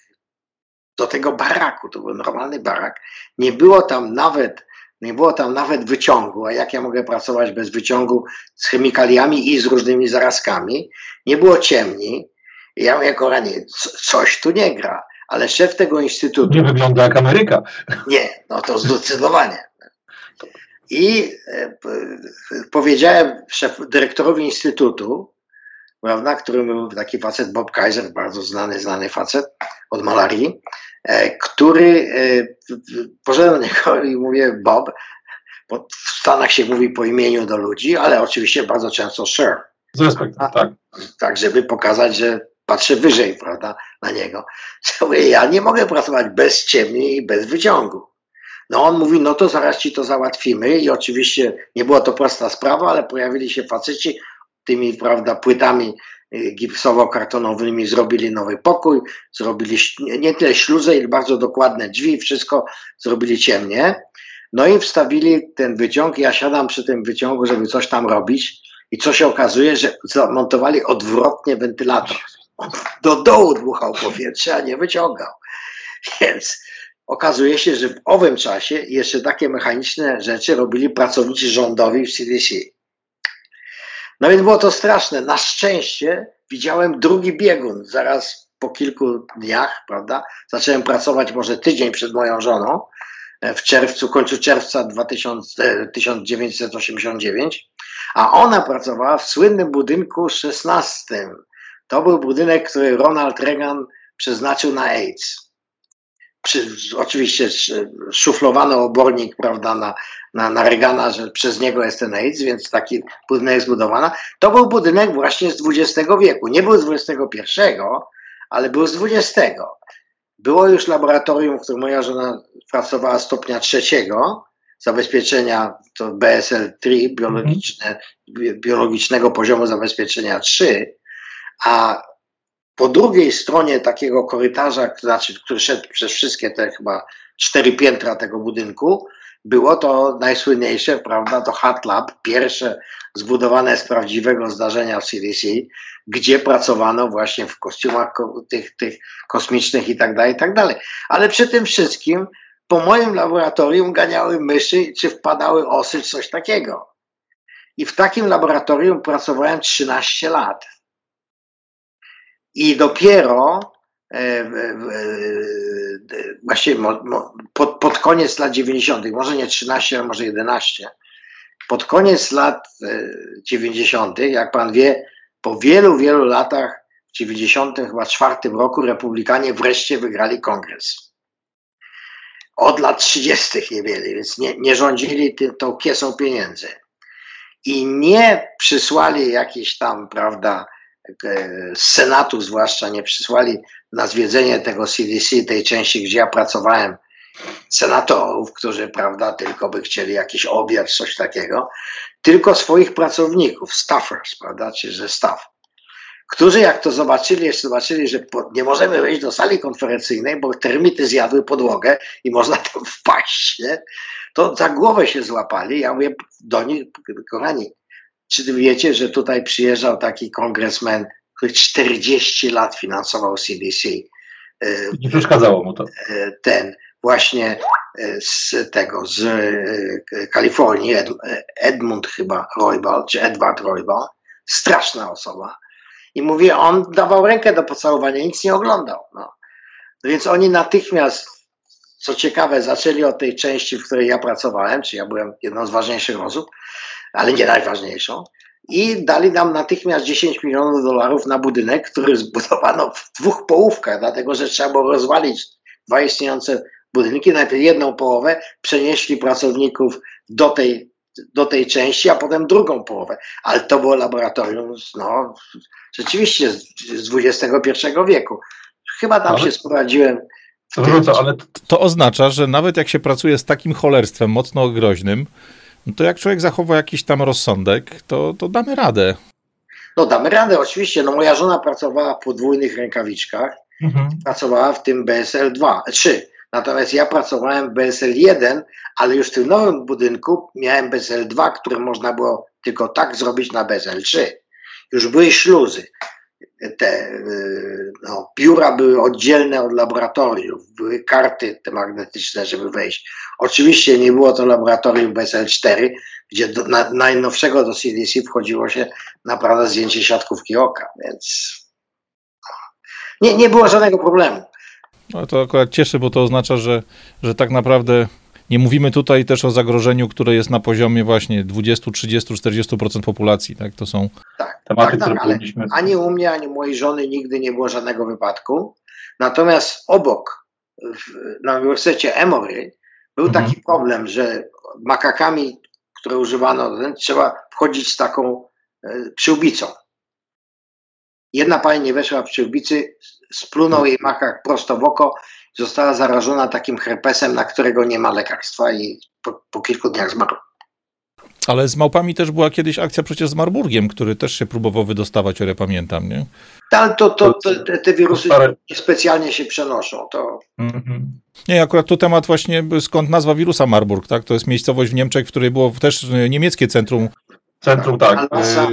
Speaker 3: do tego baraku, to był normalny barak. Nie było tam nawet nie było tam nawet wyciągu, a jak ja mogę pracować bez wyciągu z chemikaliami i z różnymi zarazkami? Nie było ciemni. I ja mówię, kochanie, coś tu nie gra. Ale szef tego instytutu...
Speaker 2: Nie wygląda jak Ameryka.
Speaker 3: Nie, no to zdecydowanie. I e, powiedziałem szef, dyrektorowi instytutu, prawda, który był taki facet, Bob Kaiser, bardzo znany, znany facet od malarii, E, który e, poszedłem do niego i mówię Bob, bo w Stanach się mówi po imieniu do ludzi, ale oczywiście bardzo często sir.
Speaker 2: Z respektem, tak.
Speaker 3: Tak, żeby pokazać, że patrzę wyżej, prawda, na niego. Ja nie mogę pracować bez ciemni i bez wyciągu. No on mówi, no to zaraz ci to załatwimy i oczywiście nie była to prosta sprawa, ale pojawili się faceci tymi, prawda, płytami Y, gipsowo-kartonowymi zrobili nowy pokój, zrobili nie tyle śluzę, ile bardzo dokładne drzwi, wszystko zrobili ciemnie. No i wstawili ten wyciąg. Ja siadam przy tym wyciągu, żeby coś tam robić. I co się okazuje, że zamontowali odwrotnie wentylator. On do dołu dmuchał powietrze, a nie wyciągał. Więc okazuje się, że w owym czasie jeszcze takie mechaniczne rzeczy robili pracownicy rządowi w CDC. No więc było to straszne. Na szczęście widziałem drugi biegun zaraz po kilku dniach, prawda? Zacząłem pracować może tydzień przed moją żoną e, w czerwcu, końcu czerwca 2000, 1989, e, a ona pracowała w słynnym budynku 16. To był budynek, który Ronald Reagan przeznaczył na AIDS przy, oczywiście szuflowano obornik prawda, na, na, na Reagana, że przez niego jest ten AIDS, więc taki budynek jest zbudowany. To był budynek właśnie z XX wieku. Nie był z XXI, ale był z XX. Było już laboratorium, w którym moja żona pracowała stopnia trzeciego, zabezpieczenia to BSL-3, biologiczne, biologicznego poziomu zabezpieczenia 3, a po drugiej stronie takiego korytarza, znaczy, który szedł przez wszystkie te chyba cztery piętra tego budynku, było to najsłynniejsze, prawda, to Hot Lab, pierwsze zbudowane z prawdziwego zdarzenia w CDC, gdzie pracowano właśnie w kostiumach tych, tych kosmicznych i tak dalej, i tak dalej. Ale przy tym wszystkim po moim laboratorium ganiały myszy, czy wpadały osy, coś takiego. I w takim laboratorium pracowałem 13 lat. I dopiero e, e, właściwie pod, pod koniec lat 90., może nie 13, ale może 11, pod koniec lat 90., e, jak pan wie, po wielu, wielu latach, w 90 chyba czwartym roku republikanie wreszcie wygrali kongres. Od lat 30. nie mieli, więc nie, nie rządzili tym, tą kiesą pieniędzy. i nie przysłali jakiejś tam, prawda, z Senatu zwłaszcza nie przysłali na zwiedzenie tego CDC, tej części, gdzie ja pracowałem, senatorów, którzy, prawda, tylko by chcieli jakiś obiad, coś takiego, tylko swoich pracowników, staffers, prawda, czy że staff, którzy jak to zobaczyli, zobaczyli, że nie możemy wejść do sali konferencyjnej, bo termity zjadły podłogę i można tam wpaść, nie? to za głowę się złapali. Ja mówię do nich, kochani, czy wiecie, że tutaj przyjeżdżał taki kongresmen, który 40 lat finansował CDC?
Speaker 2: E, nie przeszkadzało mu to.
Speaker 3: E, ten właśnie e, z tego, z Kalifornii, Ed, Edmund chyba Roybal, czy Edward Roybal, straszna osoba. I mówię, on dawał rękę do pocałowania, nic nie oglądał. No. Więc oni natychmiast, co ciekawe, zaczęli od tej części, w której ja pracowałem, czy ja byłem jedną z ważniejszych osób, ale nie najważniejszą. I dali nam natychmiast 10 milionów dolarów na budynek, który zbudowano w dwóch połówkach, dlatego że trzeba było rozwalić dwa istniejące budynki. Najpierw jedną połowę przenieśli pracowników do tej, do tej części, a potem drugą połowę. Ale to było laboratorium, no, rzeczywiście z, z XXI wieku. Chyba tam ale... się sprowadziłem.
Speaker 1: Wrócę, ale to oznacza, że nawet jak się pracuje z takim cholerstwem mocno groźnym, no to jak człowiek zachowa jakiś tam rozsądek, to, to damy radę.
Speaker 3: No damy radę, oczywiście. No moja żona pracowała w podwójnych rękawiczkach, mhm. pracowała w tym BSL 2, 3. Natomiast ja pracowałem w BSL 1, ale już w tym nowym budynku miałem BSL 2, które można było tylko tak zrobić na BSL 3. Już były śluzy te y, no, biura były oddzielne od laboratoriów, były karty te magnetyczne, żeby wejść. Oczywiście nie było to laboratorium BSL-4, gdzie do, na, najnowszego do CDC wchodziło się naprawdę zdjęcie siatkówki oka, więc no, nie, nie było żadnego problemu.
Speaker 1: No to akurat cieszy, bo to oznacza, że, że tak naprawdę nie mówimy tutaj też o zagrożeniu, które jest na poziomie właśnie 20, 30, 40% populacji. Tak, to są
Speaker 3: tematy, tak, tak, ale ani u mnie, ani u mojej żony nigdy nie było żadnego wypadku. Natomiast obok, w, na Uniwersytecie Emory, był mhm. taki problem, że makakami, które używano, trzeba wchodzić z taką e, przyłbicą. Jedna pani nie weszła w przyłbicy, splunął jej makak prosto w oko została zarażona takim herpesem, na którego nie ma lekarstwa i po, po kilku dniach zmarła.
Speaker 1: Ale z małpami też była kiedyś akcja przecież z Marburgiem, który też się próbował wydostawać, o ile pamiętam, nie?
Speaker 3: Ale to, to, to te, wirusy specjalnie się przenoszą. To... Mhm.
Speaker 1: Nie, akurat tu temat właśnie, skąd nazwa wirusa Marburg, tak? To jest miejscowość w Niemczech, w której było też niemieckie centrum.
Speaker 2: Centrum, tak.
Speaker 3: Alasa,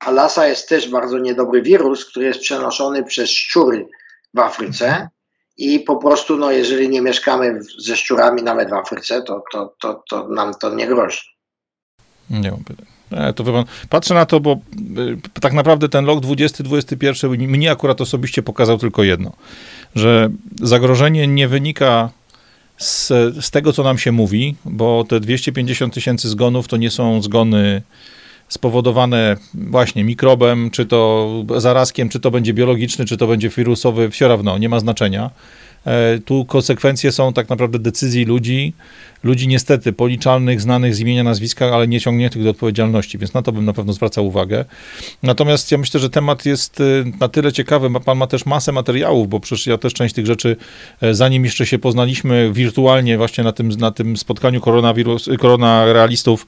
Speaker 3: Alasa jest też bardzo niedobry wirus, który jest przenoszony przez szczury w Afryce i po prostu, no, jeżeli nie mieszkamy ze szczurami nawet w Afryce, to, to, to, to nam to nie grozi.
Speaker 1: Nie mam pytań. E, to pan, patrzę na to, bo y, tak naprawdę ten rok 20-21 mnie akurat osobiście pokazał tylko jedno, że zagrożenie nie wynika z, z tego, co nam się mówi, bo te 250 tysięcy zgonów to nie są zgony spowodowane właśnie mikrobem, czy to zarazkiem, czy to będzie biologiczny, czy to będzie wirusowy, wsio nie ma znaczenia. E, tu konsekwencje są tak naprawdę decyzji ludzi, ludzi niestety policzalnych, znanych z imienia, nazwiska, ale nie ciągniętych do odpowiedzialności, więc na to bym na pewno zwracał uwagę. Natomiast ja myślę, że temat jest y, na tyle ciekawy, pan ma też masę materiałów, bo przecież ja też część tych rzeczy, e, zanim jeszcze się poznaliśmy wirtualnie właśnie na tym, na tym spotkaniu koronawirus, korona realistów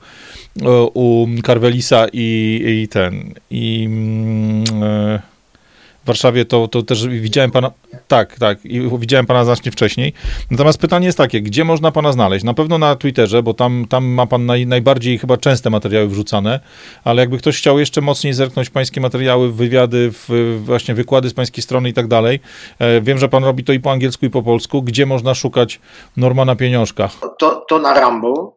Speaker 1: u Carvelisa i, i ten, i... Yy, w Warszawie, to, to też widziałem pana, tak, tak, i widziałem pana znacznie wcześniej. Natomiast pytanie jest takie, gdzie można pana znaleźć? Na pewno na Twitterze, bo tam, tam ma pan naj, najbardziej chyba częste materiały wrzucane, ale jakby ktoś chciał jeszcze mocniej zerknąć pańskie materiały, wywiady, w, właśnie wykłady z pańskiej strony i tak dalej, e, wiem, że pan robi to i po angielsku, i po polsku, gdzie można szukać Normana Pieniążka?
Speaker 3: To, to na Rambo.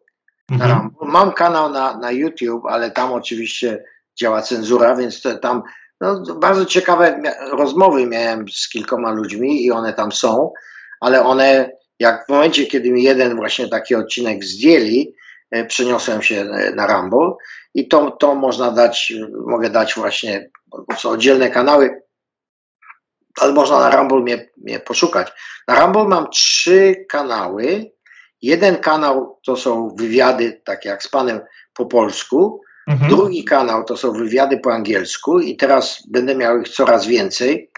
Speaker 3: Na mhm. Rambo. Mam kanał na, na YouTube, ale tam oczywiście działa cenzura, więc to, tam no, bardzo ciekawe rozmowy miałem z kilkoma ludźmi i one tam są, ale one, jak w momencie, kiedy mi jeden właśnie taki odcinek zdjęli, e, przeniosłem się e, na Rumble i to, to można dać, mogę dać właśnie, są oddzielne kanały, ale można na Rumble mnie, mnie poszukać. Na Rumble mam trzy kanały. Jeden kanał to są wywiady, takie jak z panem po polsku, Mhm. Drugi kanał to są wywiady po angielsku i teraz będę miał ich coraz więcej,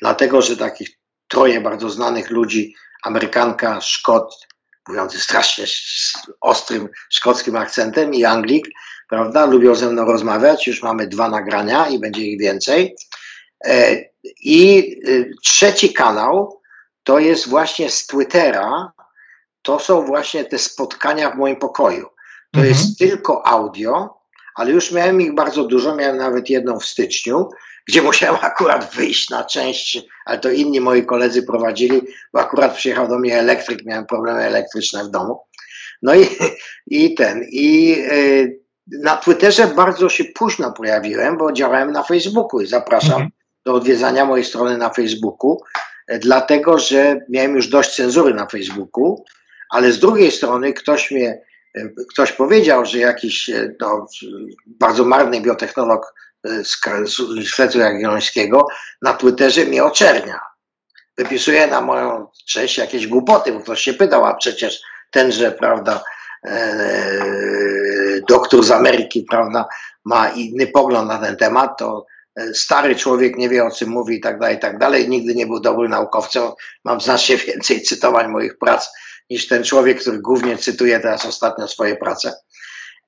Speaker 3: dlatego że takich troje bardzo znanych ludzi, Amerykanka, Szkot, mówiący strasznie ostrym szkockim akcentem i Anglik, prawda, lubią ze mną rozmawiać. Już mamy dwa nagrania i będzie ich więcej. E, I y, trzeci kanał to jest właśnie z Twittera. To są właśnie te spotkania w moim pokoju. To mhm. jest tylko audio, ale już miałem ich bardzo dużo. Miałem nawet jedną w styczniu, gdzie musiałem akurat wyjść na część, ale to inni moi koledzy prowadzili, bo akurat przyjechał do mnie elektryk, miałem problemy elektryczne w domu. No i, i ten, i y, na Twitterze bardzo się późno pojawiłem, bo działałem na Facebooku i zapraszam mhm. do odwiedzania mojej strony na Facebooku, e, dlatego że miałem już dość cenzury na Facebooku, ale z drugiej strony ktoś mnie, ktoś powiedział, że jakiś e, no, bardzo marny biotechnolog z Szwecu Jagiellońskiego na Twitterze mnie oczernia. Wypisuje na moją cześć jakieś głupoty, bo ktoś się pytał, a przecież tenże, prawda, e, doktor z Ameryki, prawda, ma inny pogląd na ten temat, to e, stary człowiek nie wie o czym mówi i tak dalej, i tak dalej. Nigdy nie był dobrym naukowcem. Mam znacznie więcej cytowań moich prac niż ten człowiek, który głównie cytuje teraz ostatnio swoje prace.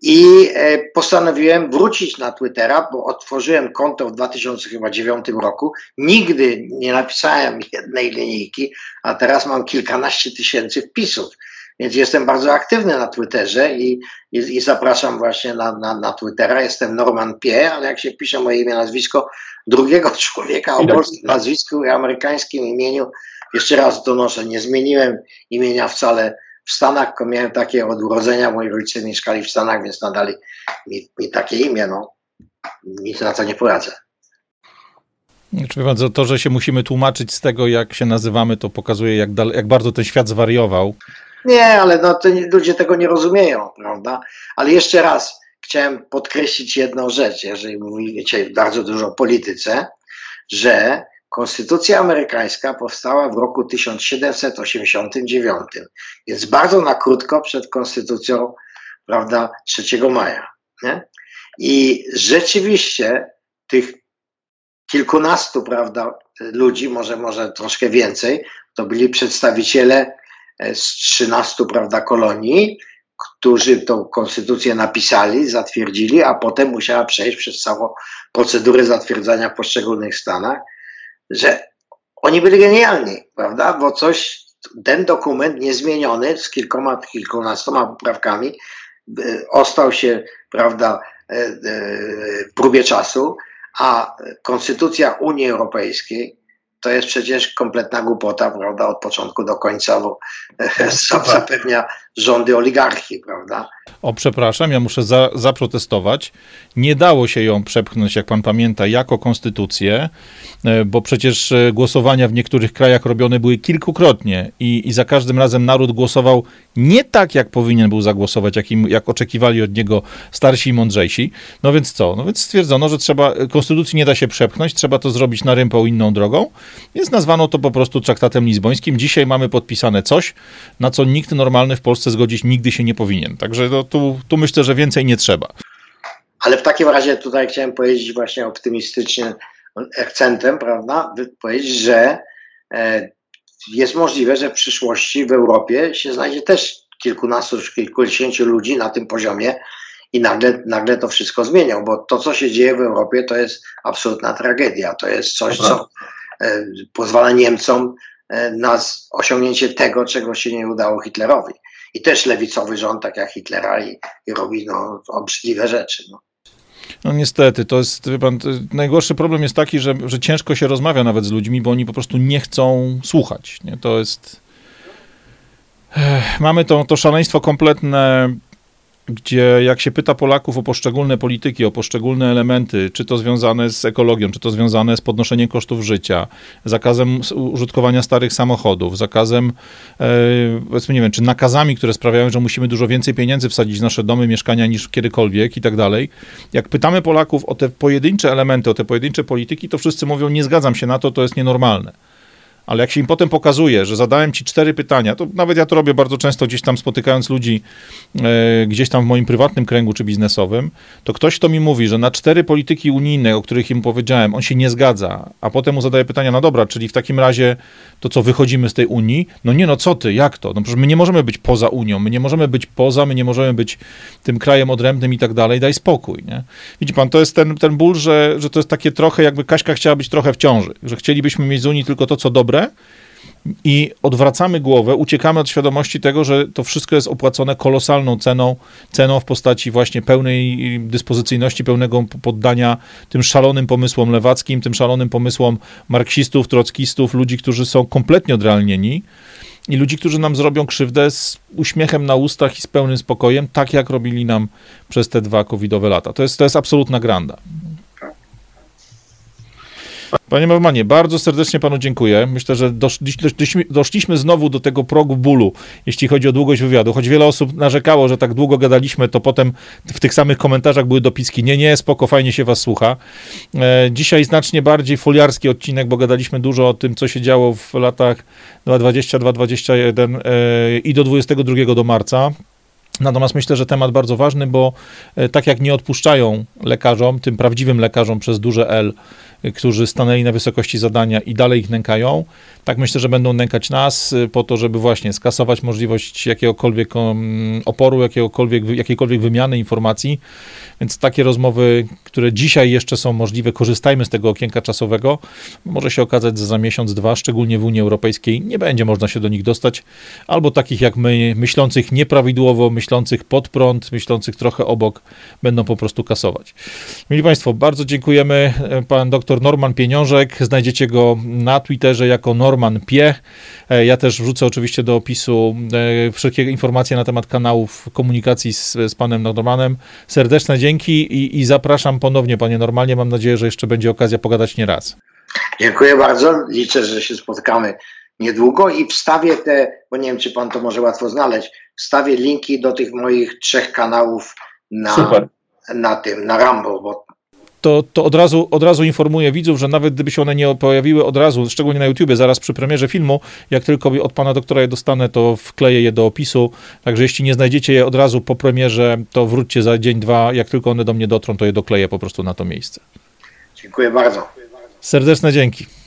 Speaker 3: I e, postanowiłem wrócić na Twittera, bo otworzyłem konto w 2009 roku. Nigdy nie napisałem jednej linijki, a teraz mam kilkanaście tysięcy wpisów. Więc jestem bardzo aktywny na Twitterze i, i, i zapraszam właśnie na, na, na, Twittera. Jestem Norman Pie, ale jak się pisze moje imię, nazwisko drugiego człowieka o polskim nazwisku i amerykańskim imieniu, jeszcze raz donoszę, nie zmieniłem imienia wcale w Stanach, tylko miałem takie od urodzenia, moi rodzice mieszkali w Stanach, więc nadali mi, mi takie imię, no nic na to nie poradzę.
Speaker 1: Znaczy, bardzo, to, że się musimy tłumaczyć z tego, jak się nazywamy, to pokazuje, jak, dal, jak bardzo ten świat zwariował.
Speaker 3: Nie, ale no, to ludzie tego nie rozumieją, prawda? Ale jeszcze raz chciałem podkreślić jedną rzecz, jeżeli mówicie bardzo dużo o polityce, że Konstytucja amerykańska powstała w roku 1789, więc bardzo na krótko przed konstytucją, prawda, 3 maja. Nie? I rzeczywiście tych kilkunastu, prawda, ludzi, może, może troszkę więcej, to byli przedstawiciele e, z 13, prawda, kolonii, którzy tą konstytucję napisali, zatwierdzili, a potem musiała przejść przez całą procedurę zatwierdzania w poszczególnych stanach że oni byli genialni, prawda? Bo coś, ten dokument niezmieniony z kilkoma, kilkunastoma poprawkami e, ostał się, prawda, e, w próbie czasu, a konstytucja Unii Europejskiej to jest przecież kompletna głupota, prawda, od początku do końca, bo zapewnia rządy oligarchii, prawda.
Speaker 1: O, przepraszam, ja muszę za, zaprotestować. Nie dało się ją przepchnąć, jak pan pamięta, jako konstytucję, e, bo przecież e, głosowania w niektórych krajach robione były kilkukrotnie i, i za każdym razem naród głosował nie tak, jak powinien był zagłosować, jak, im, jak oczekiwali od niego starsi i mądrzejsi. No więc co? No więc stwierdzono, że trzeba, konstytucji nie da się przepchnąć, trzeba to zrobić na rympą inną drogą, więc nazwano to po prostu traktatem lizbońskim. Dzisiaj mamy podpisane coś, na co nikt normalny w Polsce zgodzić nigdy się nie powinien. Także no, tu, tu myślę, że więcej nie trzeba.
Speaker 3: Ale w takim razie tutaj chciałem powiedzieć właśnie optymistycznie akcentem, prawda, powiedzieć, że e, jest możliwe, że w przyszłości w Europie się znajdzie też kilkunastu, kilkudziesięciu ludzi na tym poziomie i nagle, nagle to wszystko zmienią, bo to, co się dzieje w Europie, to jest absolutna tragedia. To jest coś, co e, pozwala Niemcom e, na osiągnięcie tego, czego się nie udało Hitlerowi i też lewicowy rząd, tak jak Hitlera, i, i robi no, obrzydliwe rzeczy. No.
Speaker 1: No niestety, to jest, pan, najgorszy problem jest taki, że, że ciężko się rozmawia nawet z ludźmi, bo oni po prostu nie chcą słuchać. Nie? To jest... Mamy to, to szaleństwo kompletne gdzie jak się pyta Polaków o poszczególne polityki, o poszczególne elementy, czy to związane z ekologią, czy to związane z podnoszeniem kosztów życia, zakazem użytkowania starych samochodów, zakazem, e, powiedzmy, nie wiem, czy nakazami, które sprawiają, że musimy dużo więcej pieniędzy wsadzić w nasze domy, mieszkania niż kiedykolwiek i tak dalej. Jak pytamy Polaków o te pojedyncze elementy, o te pojedyncze polityki, to wszyscy mówią, nie zgadzam się na to, to jest nienormalne. Ale jak się im potem pokazuje, że zadałem ci cztery pytania, to nawet ja to robię bardzo często gdzieś tam spotykając ludzi e, gdzieś tam w moim prywatnym kręgu czy biznesowym, to ktoś, kto mi mówi, że na cztery polityki unijne, o których im powiedziałem, on się nie zgadza, a potem mu zadaje pytania, no dobra, czyli w takim razie to co, wychodzimy z tej Unii? No nie, no co ty, jak to? No przecież my nie możemy być poza Unią, my nie możemy być poza, my nie możemy być tym krajem odrębnym i tak dalej, daj spokój, nie? Widzi pan, to jest ten, ten ból, że, że to jest takie trochę, jakby Kaśka chciała być trochę w ciąży, że chcielibyśmy mieć z Unii tylko to, co dobre, i odwracamy głowę, uciekamy od świadomości tego, że to wszystko jest opłacone kolosalną ceną, ceną w postaci właśnie pełnej dyspozycyjności, pełnego poddania tym szalonym pomysłom lewackim, tym szalonym pomysłom marksistów, trockistów, ludzi, którzy są kompletnie odrealnieni i ludzi, którzy nam zrobią krzywdę z uśmiechem na ustach i z pełnym spokojem, tak jak robili nam przez te dwa covidowe lata. To jest, to jest absolutna granda. Panie Normanie, bardzo serdecznie panu dziękuję. Myślę, że doszliśmy, doszliśmy znowu do tego progu bólu, jeśli chodzi o długość wywiadu. Choć wiele osób narzekało, że tak długo gadaliśmy, to potem w tych samych komentarzach były dopiski. Nie, nie, spoko, fajnie się was słucha. E, dzisiaj znacznie bardziej foliarski odcinek, bo gadaliśmy dużo o tym, co się działo w latach 2020-2021 e, i do 22 do marca. Natomiast myślę, że temat bardzo ważny, bo e, tak jak nie odpuszczają lekarzom, tym prawdziwym lekarzom przez duże L, którzy stanęli na wysokości zadania i dalej ich nękają, tak myślę, że będą nękać nas y, po to, żeby właśnie skasować możliwość jakiegokolwiek um, oporu, jakiegokolwiek, jakiejkolwiek wymiany informacji. Więc takie rozmowy, które dzisiaj jeszcze są możliwe, korzystajmy z tego okienka czasowego. Może się okazać, że za miesiąc, dwa, szczególnie w Unii Europejskiej, nie będzie można się do nich dostać, albo takich jak my, myślących nieprawidłowo, myślących pod prąd, myślących trochę obok, będą po prostu kasować. Mili Państwo, bardzo dziękujemy. Pan dr Norman Pieniążek, znajdziecie go na Twitterze jako Norman Pie. E, ja też wrzucę oczywiście do opisu e, wszelkie informacje na temat kanałów komunikacji z, z panem Normanem. Serdeczne dzięki i, i zapraszam ponownie, panie Normalnie. Mam nadzieję, że jeszcze będzie okazja pogadać nie raz.
Speaker 3: Dziękuję bardzo. Liczę, że się spotkamy niedługo i wstawię te, bo nie wiem, czy pan to może łatwo znaleźć, wstawię linki do tych moich trzech kanałów na, na tym, na Rambo, bo
Speaker 1: to, to od, razu, od razu informuję widzów, że nawet gdyby się one nie pojawiły od razu, szczególnie na YouTubie, zaraz przy premierze filmu, jak tylko od pana doktora je dostanę, to wkleję je do opisu. Także jeśli nie znajdziecie je od razu po premierze, to wróćcie za dzień, dwa. Jak tylko one do mnie dotrą, to je dokleję po prostu na to miejsce.
Speaker 3: Dziękuję bardzo.
Speaker 1: Serdeczne dzięki.